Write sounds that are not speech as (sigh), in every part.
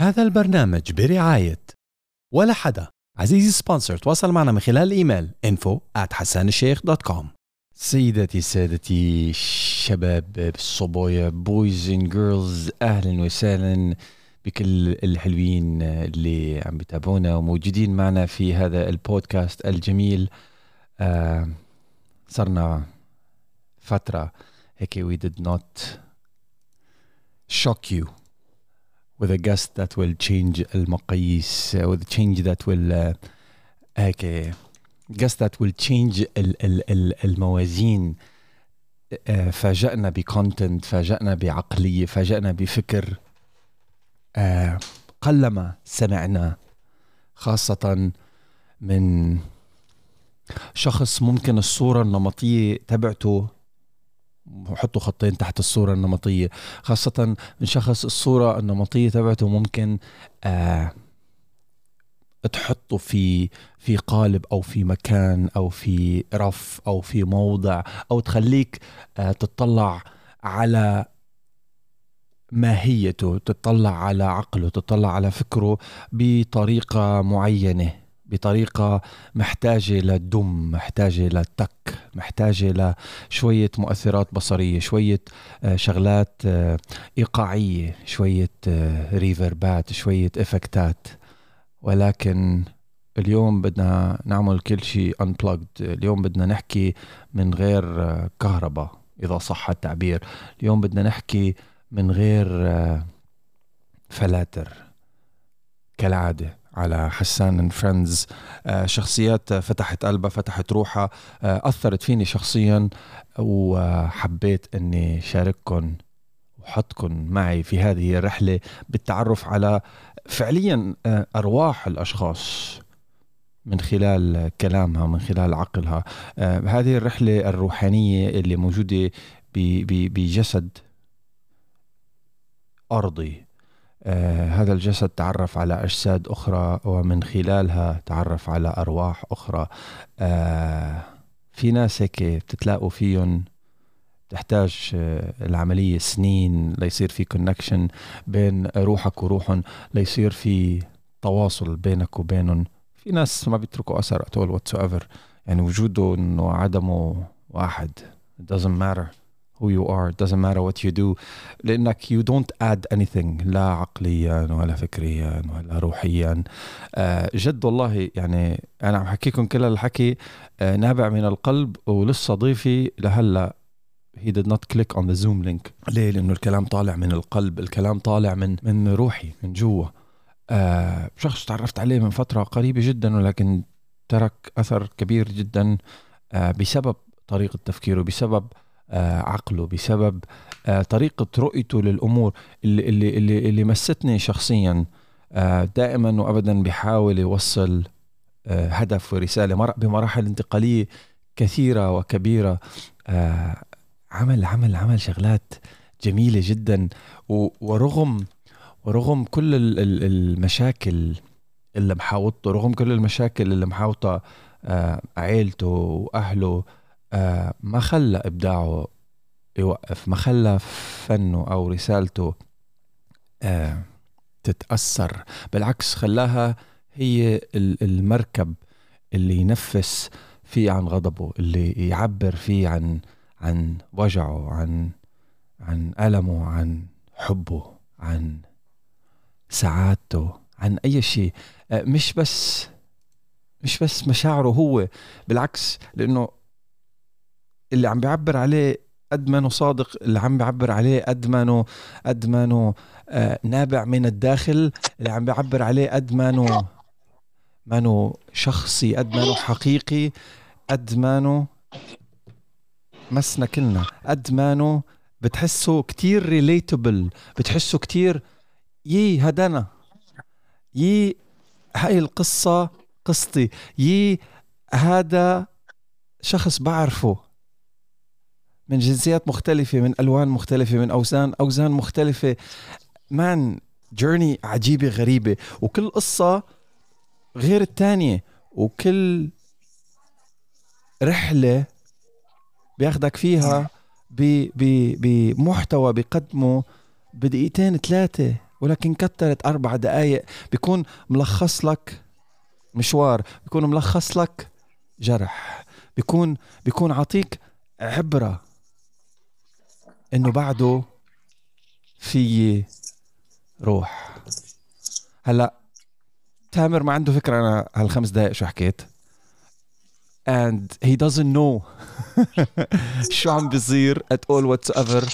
هذا البرنامج برعاية ولا حدا. عزيزي sponsor تواصل معنا من خلال ال email info at حسانالشيخ.com سيدتي سادتي شباب الصبايا boys and girls أهلا وسهلا بكل الحلوين اللي عم بيتابعونا وموجودين معنا في هذا البودكاست الجميل. آه صرنا فترة هيك we did not shock you. With a guest that will change المقاييس with a change that will uh, هيك guest that will change ال ال ال الموازين. uh, فاجأنا بكونتنت فاجأنا بعقلية فاجأنا بفكر. uh, قلما سمعنا خاصة من شخص ممكن الصورة النمطية تبعته حطوا خطين تحت الصورة النمطية خاصة شخص الصورة النمطية تبعته ممكن آه تحطه في في قالب أو في مكان أو في رف أو في موضع أو تخليك آه تطلع على ماهيته تطلع على عقله تطلع على فكره بطريقة معينة. بطريقة محتاجة لدم محتاجة لتك محتاجة لشوية مؤثرات بصرية شوية آه، شغلات آه، إيقاعية شوية آه، reverb ات شوية effect ات. ولكن اليوم بدنا نعمل كل شيء unplugged. اليوم بدنا نحكي من غير كهرباء إذا صح التعبير. اليوم بدنا نحكي من غير فلاتر كالعادة. على حسان and Friends آه، شخصيات فتحت قلبها فتحت روحها. آه، أثرت فيني شخصيا وحبيت إني شارككم وحطكم معي في هذه الرحلة بالتعرف على فعليا آه، أرواح الأشخاص من خلال كلامها من خلال عقلها. هذه الرحلة الروحانية اللي موجودة بجسد أرضي. هذا الجسد تعرف على أجساد أخرى ومن خلالها تعرف على أرواح أخرى. آه في ناس هيك بتتلاقوا فيهم تحتاج آه العملية سنين ليصير في connection بين روحك وروحهم ليصير في تواصل بينك وبينهم. في ناس ما بيتركوا أثر at all whatsoever يعني وجوده إنه عدمه واحد. It doesn't matter. Who you are it doesn't matter what you do. لأنك you don't add anything. لا عقليا ولا فكريا ولا روحيا. آه جد والله يعني أنا عم حكيكم كل الحكي آه نابع من القلب ولسه ضيفي لهلأ. He did not click on the zoom link. ليه؟ لأنه الكلام طالع من القلب الكلام طالع من من روحي من جوا. آه شخص تعرفت عليه من فترة قريبة جدا ولكن ترك أثر كبير جدا بسبب طريقة تفكيره بسبب عقله بسبب آه، طريقة رؤيته للأمور اللي, اللي, اللي, اللي مستني شخصيا آه، دائما وأبدا بيحاول يوصل هدف ورسالة بمراحل انتقالية كثيرة وكبيرة. عمل عمل عمل شغلات جميلة جدا. ورغم ورغم كل المشاكل اللي محاوطته رغم كل المشاكل اللي محاوطة عائلته وأهله آه، ما خلى إبداعه يوقف؟ ما خلى فنه أو رسالته آه، تتأثر؟ بالعكس خلاها هي المركب اللي ينفس فيه عن غضبه اللي يعبر فيه عن عن وجعه عن عن ألمه عن حبه عن سعادته عن أي شيء. آه، مش بس مش بس مشاعره هو بالعكس لأنه اللي عم بيعبر عليه قد ما صادق اللي عم بيعبر عليه قد ما قد ما نابع من الداخل اللي عم بيعبر عليه قد ما ما شخصي قد ما حقيقي قد ما مسنا كلنا قد ما بتحسه كتير relatable بتحسه كتير يي هدانا يي هاي القصة قصتي يي هذا شخص بعرفه. من جنسيات مختلفة من ألوان مختلفة من أوزان أوزان مختلفة. man journey عجيبة غريبة. وكل قصة غير الثانية وكل رحلة بياخدك فيها بمحتوى بقدمه بدقيقتين ثلاثة ولكن كترت أربع دقائق بيكون ملخص لك مشوار بيكون ملخص لك جرح بيكون بيكون عطيك عبرة. إنه بعده في روح. هلأ تامر ما عنده فكرة أنا هالخمس دقائق شو حكيت. And he doesn't know (laughs) شو عم بيصير at all whatsoever.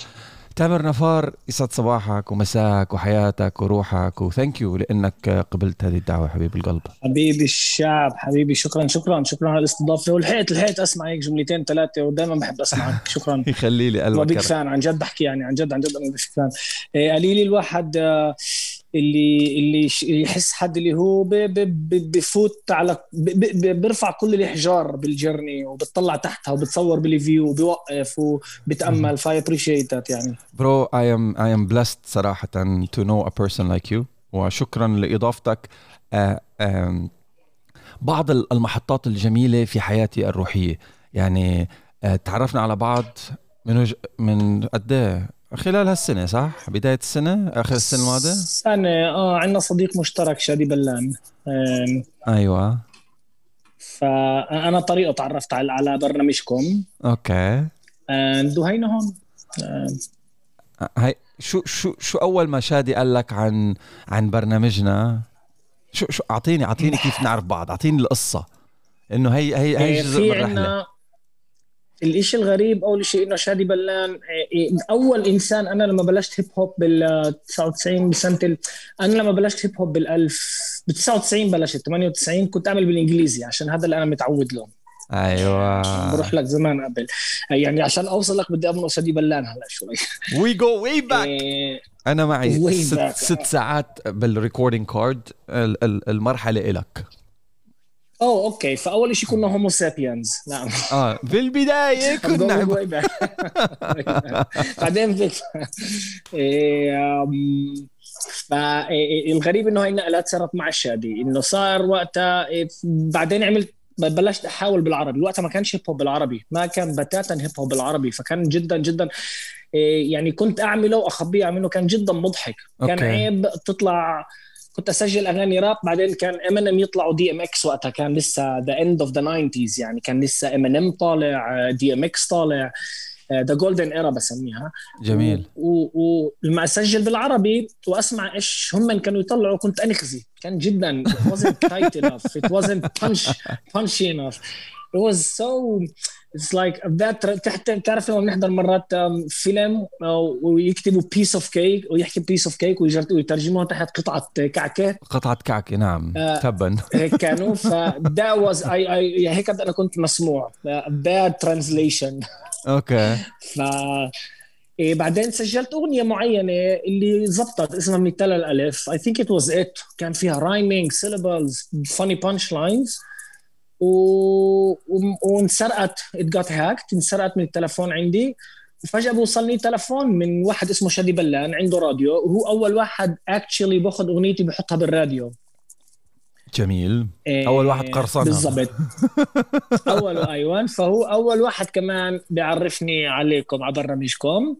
تامر نفار يسعد صباحك ومساك وحياتك وروحك وثانك يو لأنك قبلت هذه الدعوة حبيب القلب. حبيبي الشعب حبيبي شكرا شكرا شكرا على الاستضافة. ولحقت لحقت أسمع هيك جملتين ثلاثة ودائما بحب أسمعك. (laughs) شكرا. يخلي لي قلبك big fan عن جد بحكي يعني عن جد عن جد أنا big fan. قليلي الواحد آه اللي اللي يحس حد اللي هو بفوت على بيرفع كل الاحجار بال journey وبتطلع تحتها وبتصور بال view وبيوقف وبتأمل. ف I appreciate يعني. bro I am I am blessed صراحة to know a person like you وشكرا لإضافتك. um, بعض المحطات الجميلة في حياتي الروحية. يعني uh, تعرفنا على بعض من وج... من قد إيه؟ خلال هالسنة صح؟ بداية السنة؟ آخر السنة الماضية؟ سنة آه عندنا صديق مشترك شادي بلان. أيوه. فأنا طريقة تعرفت على على برنامجكم. أوكي. وهينا هون. هاي شو شو شو أول ما شادي قال لك عن عن برنامجنا؟ شو شو أعطيني أعطيني كيف نعرف بعض أعطيني القصة. إنه هي هي هي جزء من الرحلة. الإشي الغريب أول شيء إنه شادي بلان إيه، إيه، أول إنسان أنا لما بلشت hip hop بال 99 بسنة ال... أنا لما بلشت hip hop بال 1000 ب 99 بلشت 98 كنت أعمل بالإنجليزي عشان هذا اللي أنا متعود له. أيوه. بروح لك زمان قبل. يعني عشان أوصل لك بدي ابنق شادي بلان هلا شوي. we go way back أنا معي ست, ست ساعات بال recording card المرحلة إلك. أوه okay. فأول شيء كنا homo sapiens نعم. آه في البداية (laughs) كنا (laughs) (laughs) بعدين فالغريب إنه هاي النقلات صارت مع الشادي. إنه صار وقتها إيه، بعدين عملت بلشت أحاول بالعربي. وقتها ما كانش hip hop بالعربي. ما كان بتاتا hip hop بالعربي. فكان جدا جدا إيه، يعني كنت أعمله وأخبيه أعمله. كان جدا مضحك. كان عيب تطلع كنت أسجل أغاني راب بعدين كان ام ان ام يطلعوا DMX وقتها كان لسه the end of the 90 يعني كان لسه ام ان ام طالع DMX طالع the golden era بسميها. جميل. ولما أسجل بالعربي وأسمع إيش هم كانوا يطلعوا كنت انخزي كان جدا it wasn't tight enough it wasn't punch punchy enough. It was so it's like that تحت تعرف لما بنحضر مرات فيلم ويكتبوا piece of cake ويحكي piece of cake ويترجموها تحت قطعة كعكة. قطعة كعكة نعم آه تبا. (laughs) هيك كانوا. ف that was I I هيك أنا كنت مسموع. Bad translation (laughs) Okay. ف إيه بعدين سجلت أغنية معينة اللي زبطت اسمها مثال الألف. I think it was it كان فيها rhyming syllables funny punch lines و... وانسرقت. It got hacked انسرقت من التلفون عندي. وفجاه بوصلني تلفون من واحد اسمه شادي بلان عنده راديو. وهو أول واحد actually باخذ أغنيتي بحطها بالراديو. جميل. إيه أول واحد قرصنها. بالضبط. (laughs) أول أيوان. فهو أول واحد كمان بيعرفني عليكم على برنامجكم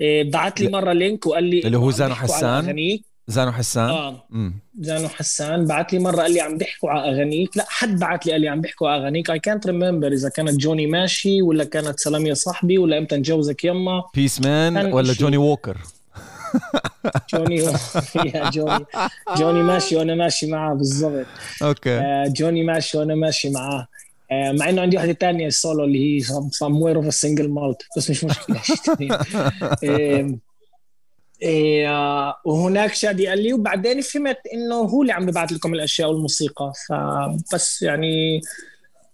إيه بعت لي مرة link وقال لي اللي هو زانو حسان. زانو حسان؟ آه. مم. زانو حسان بعت لي مرة قال لي عم بيحكوا على أغانيك. لا حد بعت لي قال لي عم بيحكوا على أغانيك. اي كانت ريمبر إذا كانت جوني ماشي ولا كانت سلام يا صاحبي ولا إمتى نجوزك يما. peace man ولا جوني ووكر (laughs) جوني (laughs) يا جوني. جوني ماشي وأنا ماشي معاه بالضبط. Okay. آه جوني ماشي وأنا ماشي معاه. آه مع إنه عندي واحدة ثانية سولو اللي هي somewhere اوف single malt بس مش مشكلة. (laughs) إيه. وهناك شادي قال لي وبعدين فهمت إنه هو اللي عم ببعث لكم الأشياء والموسيقى. فبس يعني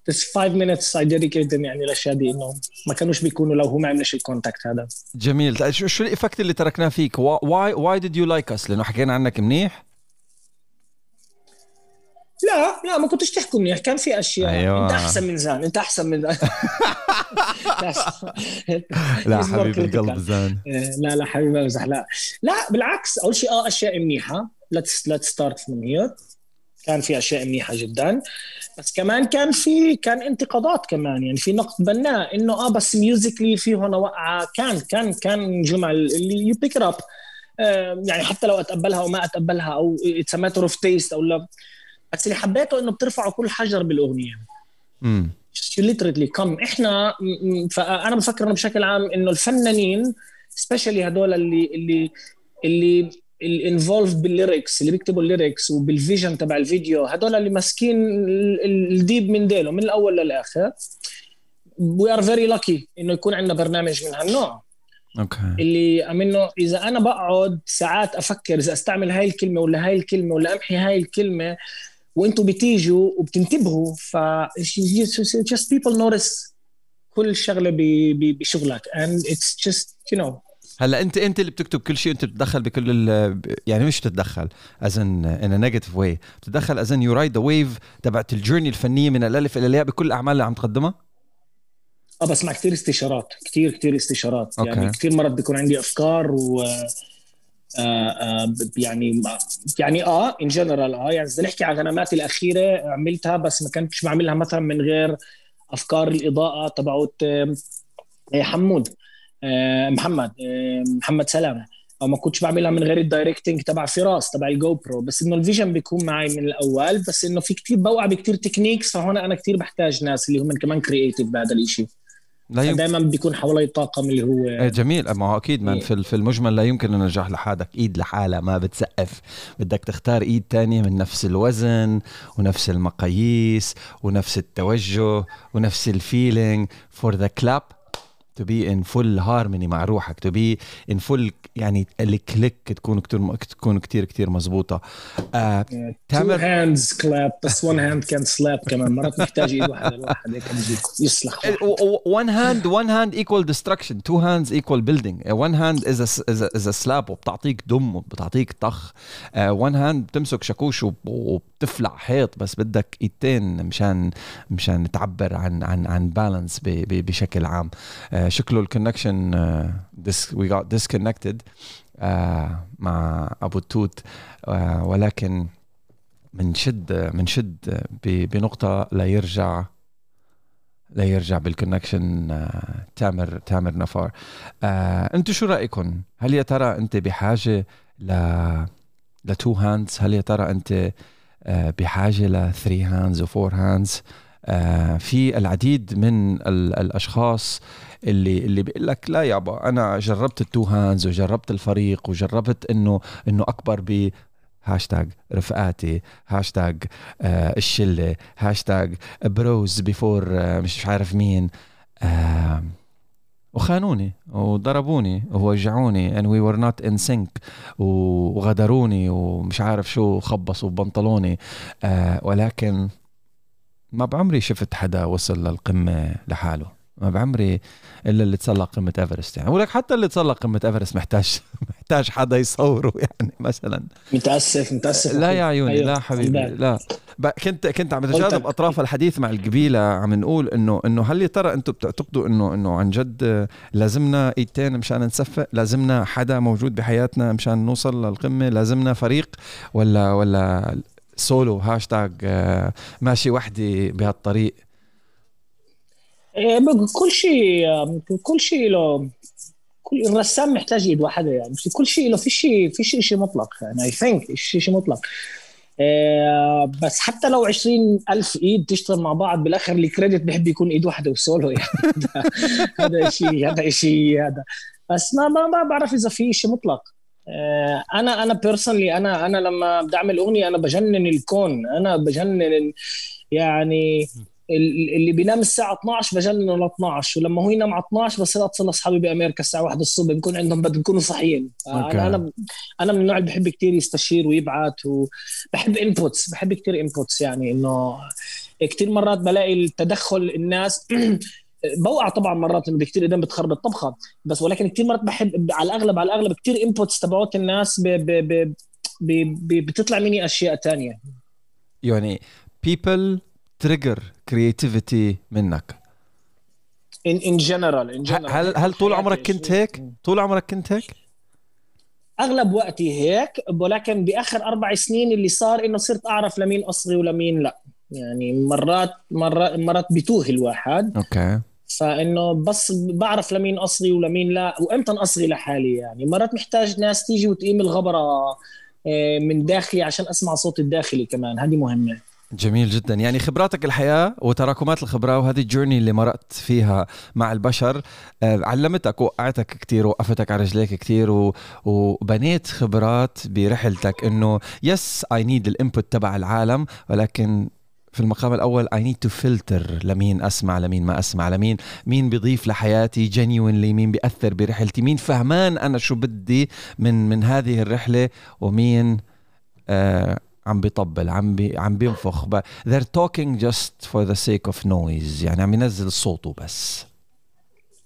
بس 5 minutes I dedicate them يعني لشادي إنه ما كانوش بيكونوا لو هو ما عملش ال contact هذا. جميل. طيب، شو شو اللي تركناه فيك؟ why why did you like us لأنه حكينا عنك منيح. لا لا ما كنتش تحكوا منيح كان في أشياء. أيوة. أنت أحسن من زان أنت أحسن من زان. (laughs) لا حبيبي القلب زان. إيه، لا لا حبيبي امزح لا. لا بالعكس أول شيء آه أشياء منيحة. Let's let's start من here كان في أشياء منيحة جدا. بس كمان كان في كان انتقادات كمان. يعني في نقد بناء إنه آه بس musically في هنا وقعة. كان كان كان جمل اللي you pick up يعني حتى لو أتقبلها أو ما أتقبلها أو it's matter of taste أو لا بس اللي حبيته إنه بترفعوا كل حجر بالأغنية. امم literally كم إحنا فانا بفكر إنه بشكل عام إنه الفنانين specially هدول اللي اللي اللي ال involved بال lyrics اللي بيكتبوا ال lyrics وبال vision تبع الفيديو هدول اللي ماسكين الديب من ديله من الأول للآخر. We are very lucky إنه يكون عندنا برنامج من هالنوع. Okay اللي منه إذا أنا بقعد ساعات أفكر إذا أستعمل هاي الكلمة ولا هاي الكلمة ولا أمحي هاي الكلمة وأنتم بتيجوا وبتنتبهوا ف just people notice كل شغلة بشغلك. And it's just you know. هلا انت انت اللي بتكتب كل شيء انت بتتدخل بكل يعني مش بتتدخل as in in negative way بتتدخل از ان يو رايد ذا ويف تبعت ال journey الفنية من الألف إلى الياء بكل الاعمال اللي عم تقدمها؟ آه بسمع كثير استشارات كثير كثير استشارات. okay. يعني كثير مرات بيكون عندي أفكار و يعني يعني آه in general آه يعني اذا نحكي على غنياتي الأخيرة عملتها بس ما كنتش بعملها مثلا من غير أفكار الإضاءة تبعت آه حمود آه محمد آه محمد سلامة. أو ما كنتش بعملها من غير ال directing تبع فراس تبع ال GoPro بس إنه ال vision بيكون معي من الأول بس إنه في كثير بوقع بكثير technics فهون أنا كثير بحتاج ناس اللي هم كمان creative بهذا الشيء لا يمكن. دائما بيكون حوالي طاقم اللي هو إيه، جميل. ما هو أكيد من في في المجمل لا يمكن النجاح لحالك. إيد لحالها ما بتسقف. بدك تختار إيد تانية من نفس الوزن ونفس المقاييس ونفس التوجه ونفس ال feeling for the clap to be in full harmony مع روحك to be in full يعني ال click تكون كتير تكون كتير كتير مزبوطة آه تامر hands clap بس one hand can slap كمان. مرات محتاج ايد واحدة الواحد هيك يصلح one hand one hand equal destruction. Two hands equal building. One hand is a, is a, is a slap وبتعطيك دم وبتعطيك طخ. uh, one hand بتمسك شاكوش وبتفلع حيط بس بدك ايدتين مشان مشان تعبر عن عن عن balance بشكل عام. uh, شكله ال connection we got disconnected مع أبو التوت uh, ولكن بنشد بنشد بنقطة لا يرجع لا يرجع بال connection uh, تامر تامر نفار. أنتم شو رايكم هل يا ترى انت بحاجة ل ل two hands هل يا ترى انت uh, بحاجة ل three hands و four hands في العديد من الأشخاص اللي اللي بيقول لك لا يابا أنا جربت ال two hands وجربت الفريق وجربت إنه إنه أكبر ب هاشتاج رفقاتي هاشتاج آه الشلة hashtag bros before آه مش عارف مين. آه وخانوني وضربوني ووجعوني and we were not in sync وغدروني ومش عارف شو خبصوا ببنطلوني آه ولكن ما بعمري شفت حدا وصل للقمة لحاله. ما بعمري إلا اللي تسلق قمة إيفرست يعني. ولك حتى اللي تسلق قمة إيفرست محتاج (laughs) محتاج حدا يصوره يعني مثلا. متأسف متأسف. لا يا عيوني أيوه. لا حبيبي لا. كنت كنت عم بتجاذب أطراف الحديث مع القبيلة عم نقول إنه إنه هل يا ترى أنتم بتعتقدوا إنه إنه عن جد لازمنا إيدتين مشان نصفق لازمنا حدا موجود بحياتنا مشان نوصل للقمة؟ لازمنا فريق؟ ولا ولا solo hashtag آه، ماشي وحدي بهالطريق؟ كل شيء كل شيء له كل الرسام محتاج ايد واحدة يعني. كل شيء له في شيء في شيء شيء مطلق. يعني I think شيء شيء مطلق. إيه بس حتى لو عشرين ألف إيد تشتغل مع بعض بالآخر الكريدت بحب يكون إيد واحدة وسولو يعني. (laughs) هذا شيء هذا شيء هذا. بس ما ما ما بعرف إذا في شيء مطلق. إيه أنا أنا بيرسونلي أنا أنا لما بدي أعمل أغنية أنا بجنن الكون. أنا بجنن يعني اللي بينام الساعة 12 بجننه ل 12 ولما هو ينام على 12 بصير أتصل أصحابي بأمريكا الساعة 1 الصبح بكون عندهم بدهم يكونوا صاحيين أنا أنا أنا من النوع اللي بحب كثير يستشير ويبعث وبحب inputs بحب كثير inputs يعني إنه كثير مرات بلاقي التدخل الناس (clears throat) بوقع طبعا مرات إنه كثير إيدين بتخرب الطبخة. بس ولكن كثير مرات بحب على الأغلب على الأغلب كثير inputs تبعوت الناس ب ب ب ب بتطلع مني أشياء ثانية يعني people trigger creativity منك. in in general in general هل هل طول عمرك كنت هيك؟ طول عمرك كنت هيك؟ أغلب وقتي هيك ولكن بآخر أربع سنين اللي صار إنه صرت أعرف لمين أصغي ولمين لا. يعني مرات مرات مرات بتوه الواحد. أوكي. فإنه بس بعرف لمين أصغي ولمين لا وإمتى أصغي لحالي يعني. مرات محتاج ناس تيجي وتقيم الغبرة آه، من داخلي عشان أسمع صوت الداخلي كمان. هذه مهمة. جميل جدا. يعني خبراتك الحياة وتراكمات الخبرة وهذه الجورني اللي مرقت فيها مع البشر آه، علمتك وقعتك كثير وقفتك على رجليك كثير وبنيت خبرات برحلتك إنه yes I need ال input تبع العالم ولكن في المقام الأول I need to filter لمين أسمع لمين ما أسمع لمين مين بيضيف لحياتي genuinely مين بيأثر برحلتي مين فهمان أنا شو بدي من من هذه الرحلة ومين آه عم بيطبل عم بي عم بينفخ they're talking just for the sake of noise يعني عم ينزل صوته بس.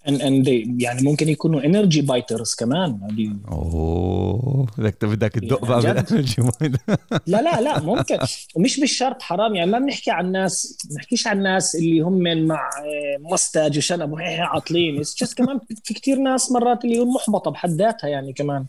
And, and they يعني ممكن يكونوا energy biters كمان. أوه بدك بدك تدق بقى بال energy (laughs) لا لا لا ممكن. ومش بالشرط حرام. يعني ما بنحكي عن ناس ما بنحكيش عن ناس اللي هم مع moustache وشنب عاطلين. كمان في كثير ناس مرات اللي محبطة بحد ذاتها يعني كمان.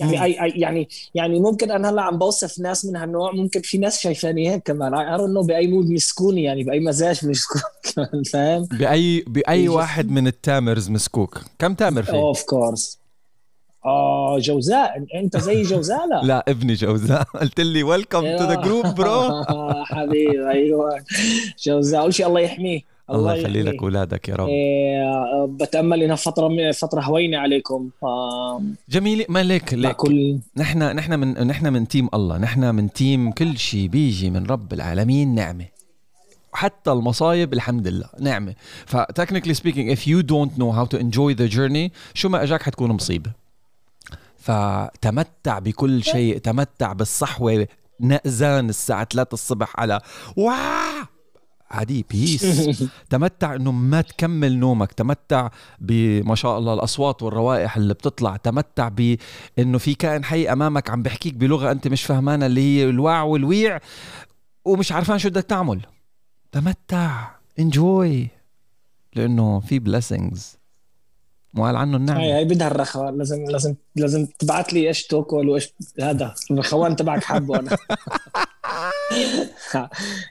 يعني أي, أي يعني يعني ممكن أنا هلأ عم بوصف ناس من هالنوع ممكن في ناس شايفاني هيك كمان. اي انه بأي mood مسكوني يعني بأي مزاج مسكون (laughs) كمان فاهم؟ بأي بأي واحد من التامرز مسكون. كم تامر في اوف كورس آه جوزاء. أنت زي جوزاء لا؟ (laughs) لا ابني جوزاء. (laughs) قلت لي welcome to the group bro حبيبي أيوه. جوزاء أول شيء الله يحميه. الله يخلي لك اولادك يا رب. إيه بتأمل إنها فترة فترة هوينة عليكم. جميل ما ليك ليك كل نحن نحن من نحن من team الله. نحن من team كل شيء بيجي من رب العالمين نعمة. حتى المصايب الحمد لله نعمة. ف technically speaking if you don't know how to enjoy the journey شو ما إجاك حتكون مصيبة. فتمتع بكل شيء تمتع بالصحوة. نأذان الساعة 3 الصبح على واو! عادي peace (laughs) تمتع إنه ما تكمل نومك. تمتع بما شاء الله الأصوات والروائح اللي بتطلع. تمتع بانه في كائن حي أمامك عم بحكيك بلغة أنت مش فهمانها اللي هي الواع والويع ومش عارفان شو بدك تعمل. تمتع. enjoy لأنه في blessings وقال عنه النعمة. هاي هاي بدها الرخاء. لازم لازم لازم تبعت لي إيش توكل وإيش هذا. الرخوان تبعك حابه أنا. (laughs) (laughs)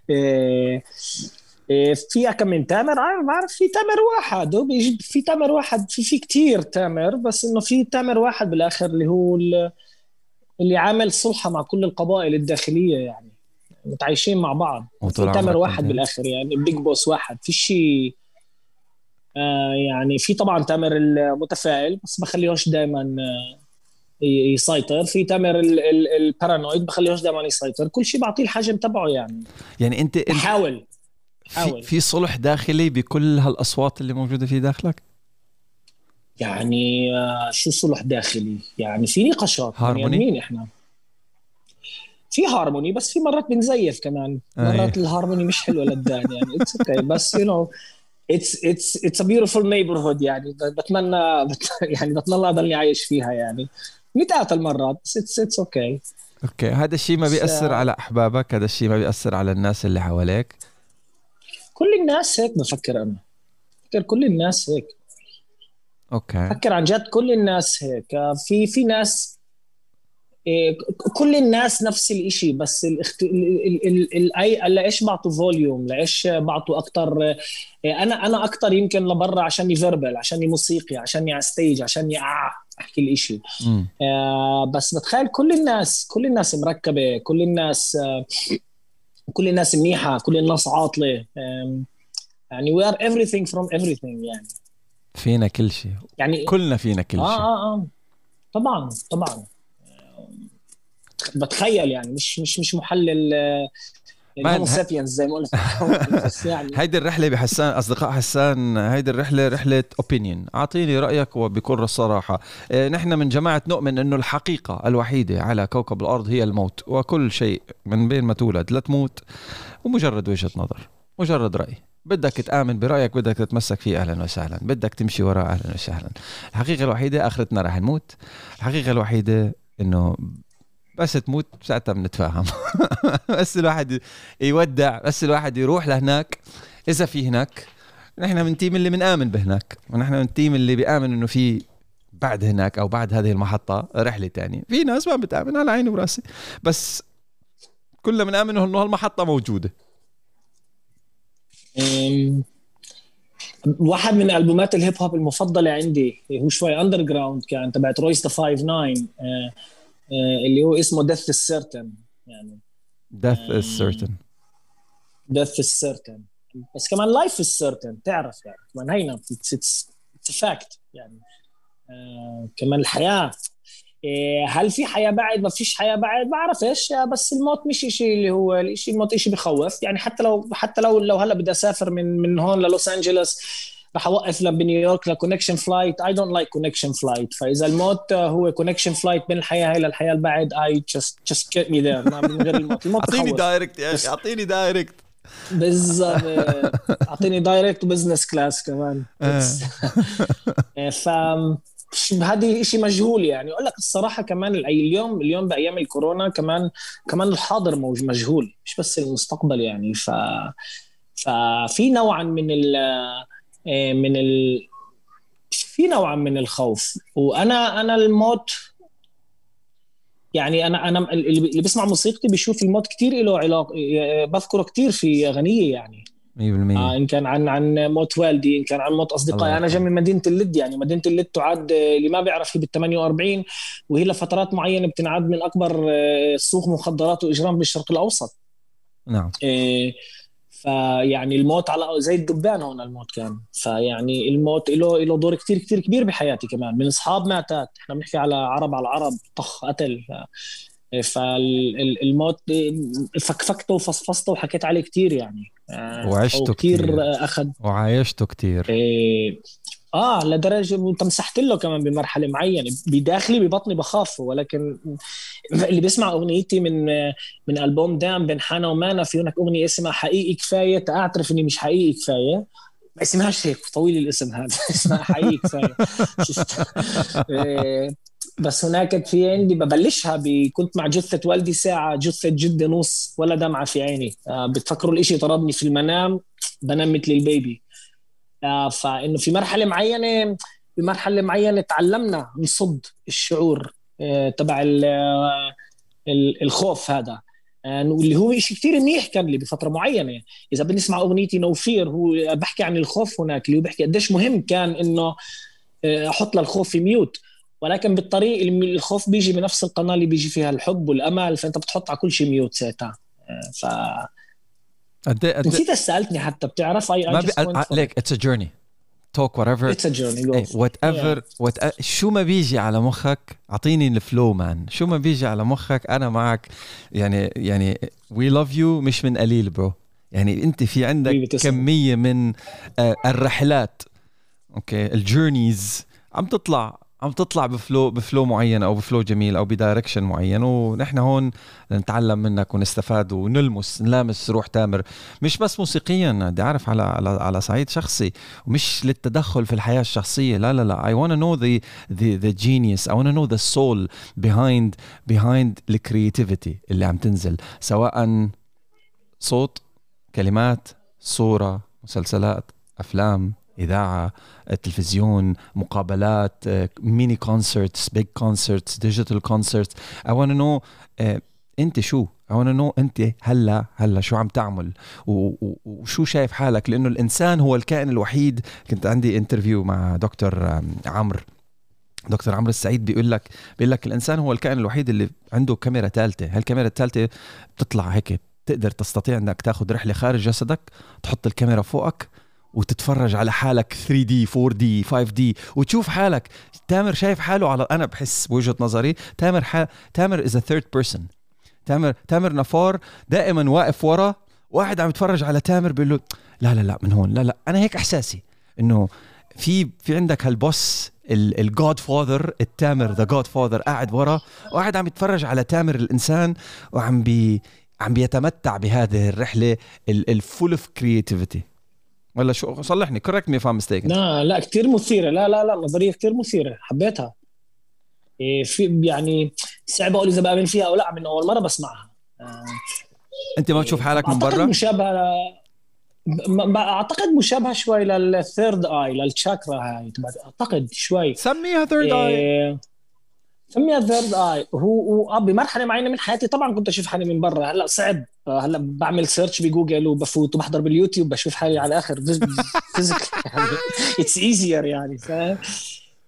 إيه إيه فيها كم من تامر ما بعرف في تامر واحد هو بيجي في تامر واحد في في كثير تامر بس إنه في تامر واحد بالآخر اللي هو اللي عامل صلحة مع كل القبائل الداخلية يعني متعايشين مع بعض. في تامر واحد بالآخر يعني بيج بوس واحد. في شيء آه يعني في طبعا تامر المتفائل بس بخليهوش دائما آه يسيطر. في تامر البارانويد بخليهوش دائما يسيطر. كل شيء بعطيه الحجم تبعه يعني. يعني انت حاول. في, في صلح داخلي بكل هالأصوات اللي موجودة في داخلك؟ يعني آه، شو صلح داخلي؟ يعني في نقاشات هارموني؟ يعني إحنا. في هارموني بس في مرات بنزيف كمان. مرات الهارموني مش حلوة للدان يعني. it's okay بس you know it's it's it's a beautiful neighborhood يعني. بتمنى (laughs) يعني بتمنى أضلني عايش فيها يعني. نتقاتل مرات بس اتس اتس أوكي أوكي هذا الشيء ما بيأثر على أحبابك هذا الشيء ما بيأثر على الناس اللي حواليك؟ كل الناس هيك بفكر أنا. بفكر كل الناس هيك. okay. بفكر عن جد كل الناس هيك. في في ناس إيه، كل الناس نفس الشيء بس الاخت... ال I لإيش بعطوا volume لإيش بعطوا أكثر إيه، أنا أنا أكثر يمكن لبرا عشاني verbal عشاني موسيقي عشاني على stage عشاني أحكي الاشي آه بس بتخيل كل الناس كل الناس مركبة كل الناس آه كل الناس منيحة كل الناس عاطلة. آه يعني we are everything from everything يعني. فينا كل شيء يعني كلنا فينا كل آه شيء آه آه. طبعا طبعا. بتخيل يعني مش مش مش محلل الهومو سابينز زي ما قلت. (laughs) يعني هيدي الرحلة بحسان أصدقاء حسان هيدي الرحلة رحلة اوبينيون أعطيني رأيك وبكل الصراحه إيه، نحن من جماعة نؤمن إنه الحقيقة الوحيدة على كوكب الأرض هي الموت وكل شيء من بين ما تولد لا تموت ومجرد وجهة نظر مجرد رأي. بدك تآمن برأيك بدك تتمسك فيه أهلا وسهلا. بدك تمشي وراه أهلا وسهلا. الحقيقة الوحيدة آخرتنا رح نموت. الحقيقة الوحيدة إنه بس تموت ساعتها بنتفاهم. (laughs) بس الواحد يودع بس الواحد يروح لهناك. إذا في هناك نحن من تيم اللي بنآمن بهناك. ونحن من تيم اللي بيآمن إنه في بعد هناك أو بعد هذه المحطة رحلة تانية. في ناس ما بتآمن على عيني وراسي. بس كلنا بنآمن إنه هالمحطة موجودة. واحد من ألبومات ال hip hop المفضلة عندي هو شوي underground كان تبعت Royce da 5 9 اللي هو اسمه Death is certain يعني. Death is certain. death is certain بس كمان life is certain تعرف يعني. كمان هينا it's fact يعني. آه كمان الحياة. إيه، هل في حياة بعد؟ ما فيش حياة بعد؟ بعرفش بس الموت مش شيء اللي هو الشيء الموت شيء بخوف. يعني حتى لو حتى لو لو هلأ بدي أسافر من من هون للوس أنجلوس رح اوقف بنيويورك ل connection flight I don't like connection flight فإذا الموت هو connection flight من الحياة هاي للحياة البعد I just just get me there من غير الموت. الموت أعطيني direct يا أخي أعطيني direct بالضبط. (laughs) أعطيني direct و business class كمان. (laughs) آه. ف هذه شيء مجهول يعني. أقول لك الصراحة كمان اليوم اليوم بأيام الكورونا كمان كمان الحاضر مجهول. مش بس المستقبل يعني. ف ففي نوعا من ال من ال في نوعا من الخوف. وأنا أنا الموت يعني أنا أنا اللي بيسمع موسيقتي بيشوف الموت كثير له علاقه بذكره كثير في أغنية يعني. 100% آه إن كان عن عن موت والدي إن كان عن موت أصدقائي. أنا جاي من مدينة اللد يعني. مدينة اللد تعد اللي ما بيعرف هي بال 48 وهي لفترات معينة بتنعد من أكبر آه، سوق مخدرات وإجرام بالشرق الأوسط. نعم. إيه فيعني الموت على زي الدبان هون الموت كان. فيعني الموت له له دور كثير كثير كبير بحياتي كمان. من أصحاب ماتات إحنا بنحكي على عرب على عرب طخ قتل. ف... فالموت فكفكته وفصفصته وحكيت عليه كثير يعني. آه، وعشته كثير أخذ. وعايشته كثير إيه. آه لدرجة أنت مسحت له كمان بمرحلة معينة بداخلي ببطني بخاف ولكن اللي بيسمع أغنيتي من من ألبوم دام بين حانا ومانا في هناك أغنية اسمها حقيقي كفاية تعترف إني مش حقيقي كفاية. ما اسمهاش هيك طويل الاسم هذا. (laughs) اسمها حقيقي كفاية. إيه، بس هناك في عندي ببلشها. كنت مع جثة والدي ساعة جثة جدي نص ولا دمعة في عيني. آه بتفكروا الإشي طردني في المنام بنام مثل ال baby. آه فإنه في مرحلة معينة في مرحلة معينة تعلمنا نصد الشعور آه تبع آه، الخوف هذا. واللي هو شيء كثير منيح كان لي بفترة معينة. إذا بنسمع أغنيتي no fear هو بحكي عن الخوف هناك اللي هو بحكي قديش مهم كان إنه أحط للخوف في mute. ولكن بالطريق الخوف بيجي بنفس القناة اللي بيجي فيها الحب والأمل فأنت بتحط على كل شيء mute ساعتها. ف قد إيه نسيت سألتني حتى بتعرف؟ أي ما بي... like it's a journey talk whatever it's a journey whatever what شو ما بيجي على مخك أعطيني ال flow man شو ما بيجي على مخك أنا معك. يعني يعني we love you مش من قليل bro يعني أنت في عندك كمية من آه، الرحلات. okay ال journeys عم تطلع. عم تطلع ب flow ب flow معين أو ب flow جميل أو ب direction معين ونحن هون نتعلم منك ونستفاد ونلمس نلامس روح تامر. مش بس موسيقيا بدي أعرف على على على صعيد شخصي. ومش للتدخل في الحياة الشخصية لا لا لا. The the the genius. I want to know the soul behind behind the creativity اللي عم تنزل. سواء صوت كلمات صورة مسلسلات أفلام. إذاعة تلفزيون مقابلات mini concerts big concerts digital concerts I want know أنت شو؟ I wanna know أنت هلا هلا شو عم تعمل؟ وشو شايف حالك؟ لأنه الإنسان هو الكائن الوحيد. كنت عندي interview مع دكتور عمرو. دكتور عمرو السعيد بيقول لك بيقول لك الإنسان هو الكائن الوحيد اللي عنده كاميرا ثالثه هالكاميرا الثالثه بتطلع هيك؟ تقدر تستطيع إنك تاخذ رحلة خارج جسدك تحط الكاميرا فوقك وتتفرج على حالك 3 D 4 D 5 D وتشوف حالك. تامر شايف حاله على أنا بحس بوجهة نظري تامر ح... تامر is third person تامر تامر نفار دائما واقف ورا واحد عم يتفرج على تامر بيقول له لا لا لا من هون لا لا أنا هيك إحساسي إنه في في عندك هال boss ال godfather التامر the godfather قاعد ورا واحد عم يتفرج على تامر الإنسان وعم بي عم بيتمتع بهذه الرحلة ال full of creativity ولا شو؟ صلحني. correct me if I'm mistaken لا لا كثير مثيرة. لا لا لا نظرية كثير مثيرة. حبيتها. إيه في يعني صعب أقول إذا بأمن فيها أو لا من أول مرة بسمعها. آه. أنت ما بتشوف حالك من برا؟ مشابهة أعتقد مشابهة شوي لل third eye لل chakra هاي. أعتقد شوي. سميها third eye سميها third eye هو هو بمرحلة معينة من حياتي طبعا كنت أشوف حالي من برا. هلأ صعب. هلأ بعمل search بجوجل وبفوت وبحضر باليوتيوب بشوف حالي على الآخر (laughs) يعني. it's easier يعني فاهم؟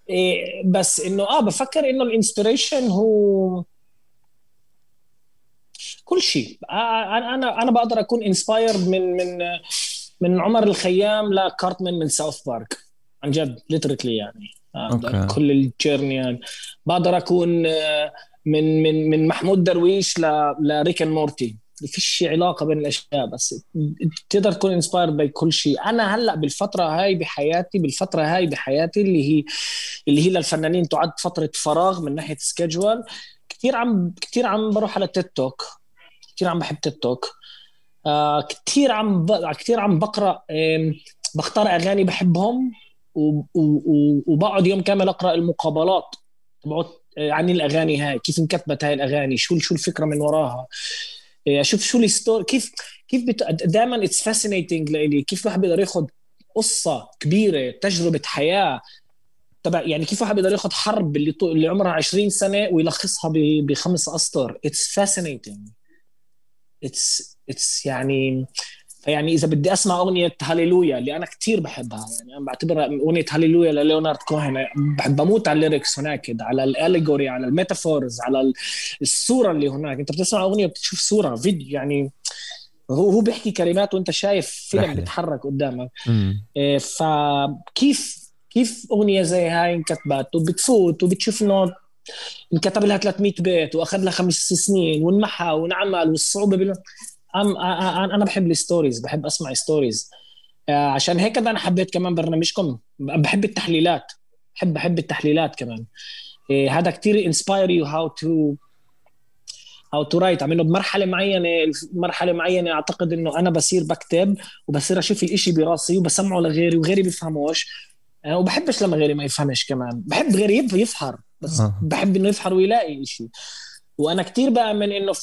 إيه بس إنه آه بفكر إنه ال inspiration هو كل شيء. أنا أنا أنا بقدر أكون inspired من من من عمر الخيام لكارتمان من ساوث بارك عن جد literally يعني. okay. كل ال journey يعني بقدر أكون آه، من من من محمود درويش ل Rick and Morty. فيش علاقة بين الأشياء بس تقدر تكون inspired by كل شيء. أنا هلأ بالفترة هاي بحياتي بالفترة هاي بحياتي اللي هي اللي هي للفنانين تعد فترة فراغ من ناحية schedule كثير عم كثير عم بروح على تيك توك كثير عم بحب تيك توك آه كثير عم ب... كثير عم بقرأ بختار أغاني بحبهم. وبقعد يوم كامل أقرأ المقابلات. تبعت آه، عن الأغاني هاي كيف انكتبت هاي الأغاني شو شو الفكرة من وراها. آه، أشوف شو ال story كيف كيف بت... دائما it's fascinating لإلي كيف الواحد بيقدر ياخذ قصة كبيرة تجربة حياة. تبع يعني كيف واحد بيقدر ياخذ حرب اللي طو... اللي عمرها 20 سنة ويلخصها ب... بخمس أسطر. it's fascinating it's it's يعني فيعني إذا بدي أسمع أغنية هاليلويا اللي أنا كثير بحبها يعني أنا بعتبرها أغنية هاليلويا لليونارد كوهن بحب بموت على ال lyrics هناك على ال allegory على ال metaphors على الصورة اللي هناك. أنت بتسمع أغنية بتشوف صورة فيديو يعني هو هو بيحكي كلمات وأنت شايف فيلم بيتحرك قدامك. إيه فكيف كيف أغنية زي هاي انكتبت؟ وبتفوت وبتشوف إنه انكتب لها 300 بيت وأخذ لها خمس سنين وانمحى وانعمل والصعوبة بال... أنا بحب ال stories بحب أسمع stories آه، عشان هيك أنا حبيت كمان برنامجكم. بحب التحليلات. بحب بحب التحليلات كمان. إيه، هذا كثير inspire you how to how to write عم إنه بمرحلة معينة مرحلة معينة أعتقد إنه أنا بصير بكتب وبصير أشوف الإشي براسي وبسمعه لغيري وغيري بيفهموش أه وبحبش لما غيري ما يفهمش كمان. بحب غيري يفحر بس آه. بحب إنه يفحر ويلاقي شيء وأنا كثير بأمن إنه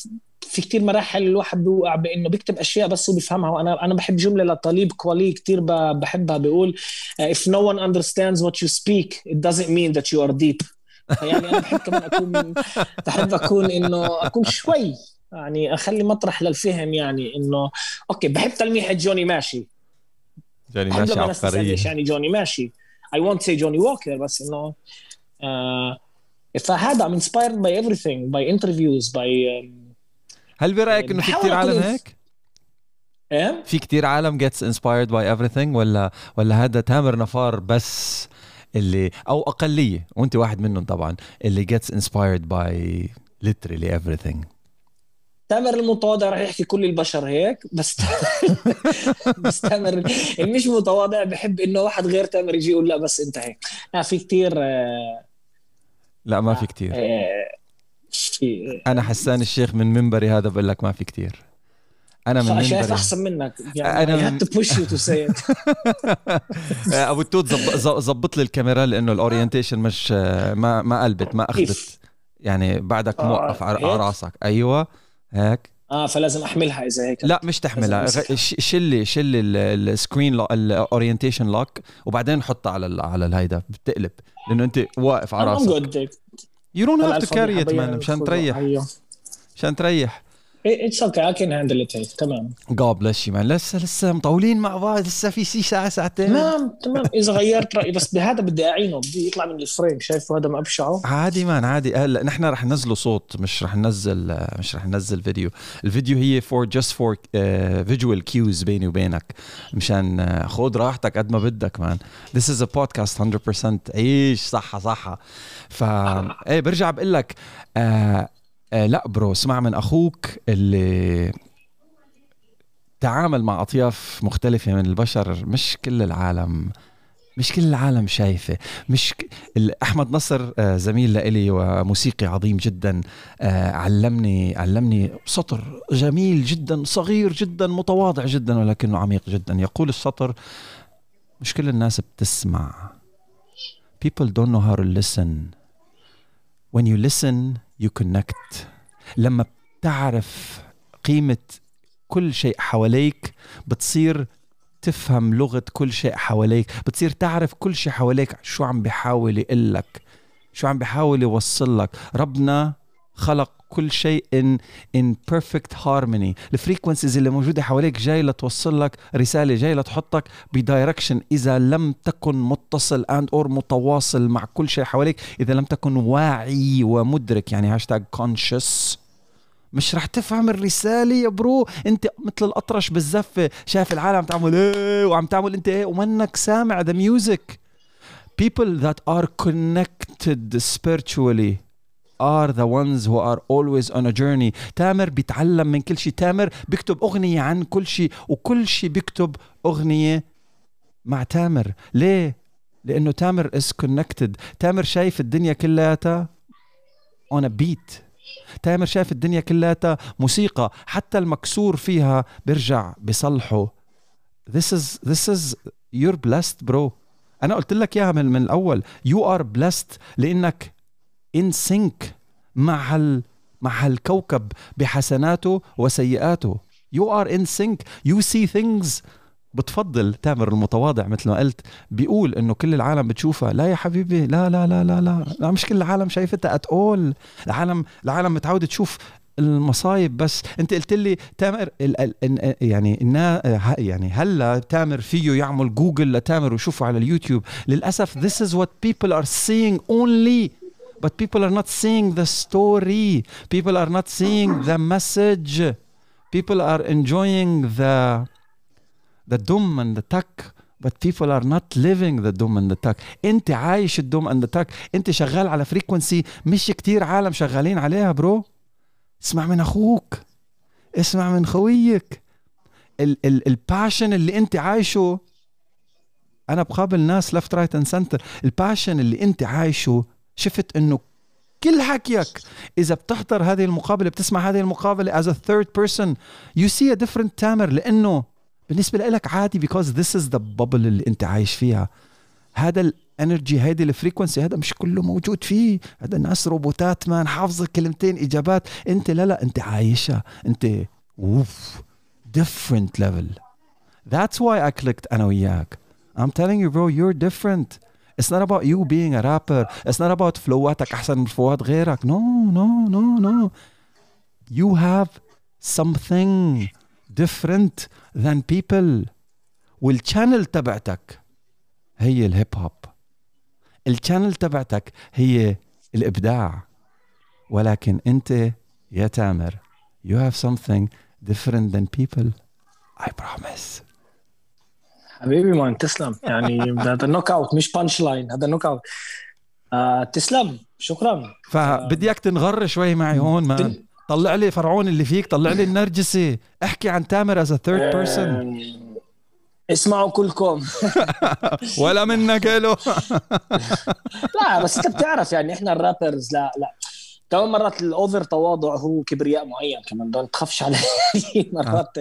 في كتير مراحل الواحد بيوقع بإنه بيكتب أشياء بس هو بيفهمها وأنا أنا بحب جملة لطالب كوالي كتير بحبها. بيقول if no one understands what you speak it doesn't mean that you are deep. يعني أنا بحب كمان اكون بحب أكون إنه أكون شوي. يعني أخلي مطرح للفهم يعني إنه okay بحب تلميحة جوني ماشي. جوني ماشي عبقريه يعني جوني ماشي. I won't say جوني ووكر بس إنه آه فهذا I'm inspired by everything by interviews by um, هل برأيك إنه في كثير عالم هيك؟ إيه؟ في كثير عالم gets inspired by everything ولا ولا هذا تامر نفار بس اللي أو أقلية وأنت واحد منهم طبعا اللي gets inspired by literally everything. تامر المتواضع رح يحكي كل البشر هيك بس (laughs) بس تامر اللي مش متواضع بحب إنه واحد غير تامر يجي يقول لا بس أنت هيك. لا في كثير آه، لا ما في كثير آه، أنا حسان الشيخ من منبري هذا بقول لك ما في كتير. أنا من منبري. شايف أحسن منك. يعني أنا من... say it. (laughs) أبو التوت زبط لي الكاميرا لأنه الأورينتيشن مش ما ما قلبت ما أخذت. يعني بعدك آه موقف على راسك. أيوه. هيك. آه فلازم أحملها إذا هيك. لا مش تحملها. شلي شلي ال screen ال orientation lock وبعدين حطها على على الهيدا. بتقلب. لأنه أنت واقف على راسك. you don't have to carry it man مشان تريح. مشان تريح. it's okay I can handle it تمام جاد بلش man لسه لسه مطولين مع بعض. لسه في شي ساعه ساعتين. تمام تمام. إذا غيرت رأيي بس بهذا بدي أعينه. بدي يطلع من ال frame شايفه؟ هذا ما ابشعه عادي man عادي. هلا نحن رح ننزله صوت مش رح ننزل مش رح ننزل فيديو. الفيديو هي for just for visual cues بيني وبينك. مشان uh, خذ راحتك قد ما بدك man. This is a podcast 100% عيش صحة صحة. ف إيه برجع بقول لك آه آه لا bro اسمع من أخوك اللي تعامل مع أطياف مختلفة من البشر مش كل العالم مش كل العالم شايفة. مش ك... أحمد نصر آه، زميل لإلي وموسيقي عظيم جدا آه، علمني علمني سطر جميل جدا صغير جدا متواضع جدا ولكنه عميق جدا. يقول السطر مش كل الناس بتسمع. People don't know how to listen. When you listen you connect. لما بتعرف قيمة كل شيء حواليك بتصير تفهم لغة كل شيء حواليك بتصير تعرف كل شيء حواليك. شو عم بيحاول يقلك؟ شو عم بيحاول يوصل لك ربنا خلق كل شيء in in perfect harmony. ال frequencies اللي موجودة حواليك جاي لتوصل لك رسالة جاي لتحطك ب direction إذا لم تكن متصل and or متواصل مع كل شيء حواليك إذا لم تكن واعي ومدرك. يعني hashtag conscious. مش رح تفهم الرسالة يا برو. أنت مثل الأطرش بالزفة شايف العالم عم تعمل إيه وعم تعمل أنت إيه ومنك سامع the music. People that are connected spiritually are the ones who are always on a journey. تامر بيتعلم من كل شيء. تامر بيكتب أغنية عن كل شيء وكل شيء بيكتب أغنية مع تامر. ليه؟ لأنه تامر is connected. تامر شايف الدنيا كلها on a beat. تامر شايف الدنيا كلها موسيقى. حتى المكسور فيها بيرجع بصلحه this is this is you're blessed bro. أنا قلت لك إياها من, من الأول. You are blessed لأنك in sync مع هال مع هالكوكب بحسناته وسيئاته you are in sync. You see things. بتفضل تامر المتواضع مثل ما قلت. بيقول إنه كل العالم بتشوفها. لا يا حبيبي. لا لا لا لا لا, لا مش كل العالم شايفتها ات اول العالم العالم متعوده تشوف المصايب بس. إنت قلت لي تامر ال ال يعني النا يعني هلا تامر فيه يعمل جوجل لتامر ويشوفه على اليوتيوب. للأسف this is what people are seeing only but people are not seeing the story people are not seeing the message people are enjoying the the dum and the tuck but people are not living the dum and the tuck انت عايش and you talk انت شغال على frequency مش كتير عالم شغالين عليها bro اسمع من أخوك اسمع من خويك ال passion اللي انت عايشه أنا بقابل ناس left right and center ال passion اللي انت عايشه شفت إنه كل حكيك إذا بتحضر هذه المقابلة بتسمع هذه المقابلة as a third person you see a different تامر لإنه بالنسبة لك عادي because this is the bubble اللي أنت عايش فيها. هذا ال energy هيدي ال frequency هذا مش كله موجود فيه. هذا الناس روبوتات man حافظة كلمتين إجابات. أنت لا لا أنت عايشها أنت of different level. That's why I clicked أنا وياك. I'm telling you bro you're different. It's not about you being a rapper. It's not about flow اتك أحسن من flow ات غيرك. No, no, no, no. You have something different than people وال channel تبعتك هي الهيب هوب ال channel تبعتك هي الابداع ولكن انت يا تامر you have something different than people I promise حبيبي man تسلم. يعني هذا knockout مش punchline هذا knockout آه تسلم. شكرا. فبدي اياك تنغر شوي معي هون man طلع لي فرعون اللي فيك طلع لي النرجسي. احكي عن تامر as third person اسمعوا كلكم. (laughs) ولا منك له (laughs) لا بس انت بتعرف يعني إحنا ال rappers لا لا. كمان مرات ال over تواضع هو كبرياء معين كمان دون تخافش عليه. (laughs) مرات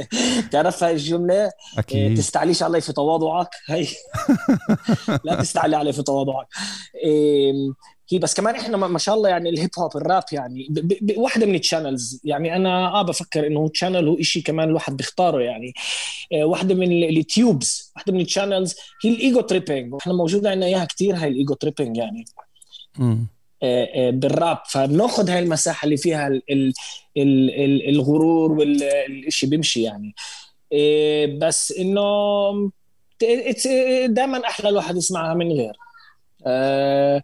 تعرف هاي الجملة؟ أكيد. تستعليش علي في تواضعك. هي (laughs) لا تستعلي علي في تواضعك. هي بس كمان إحنا ما شاء الله يعني الهيب هوب الراب يعني واحدة من ال channels يعني أنا آه بفكر إنه channel هو شيء كمان الواحد بيختاره يعني. آه واحدة من ال tubes واحدة من ال channels هي ال ego tripping وإحنا موجودة عندنا إياها كثير هاي ال ego tripping يعني. آه آه بالراب. فبناخذ هاي المساحة اللي فيها ال ال ال الغرور والشيء بيمشي يعني. آه، بس إنه دائما أحلى الواحد يسمعها من غير. آه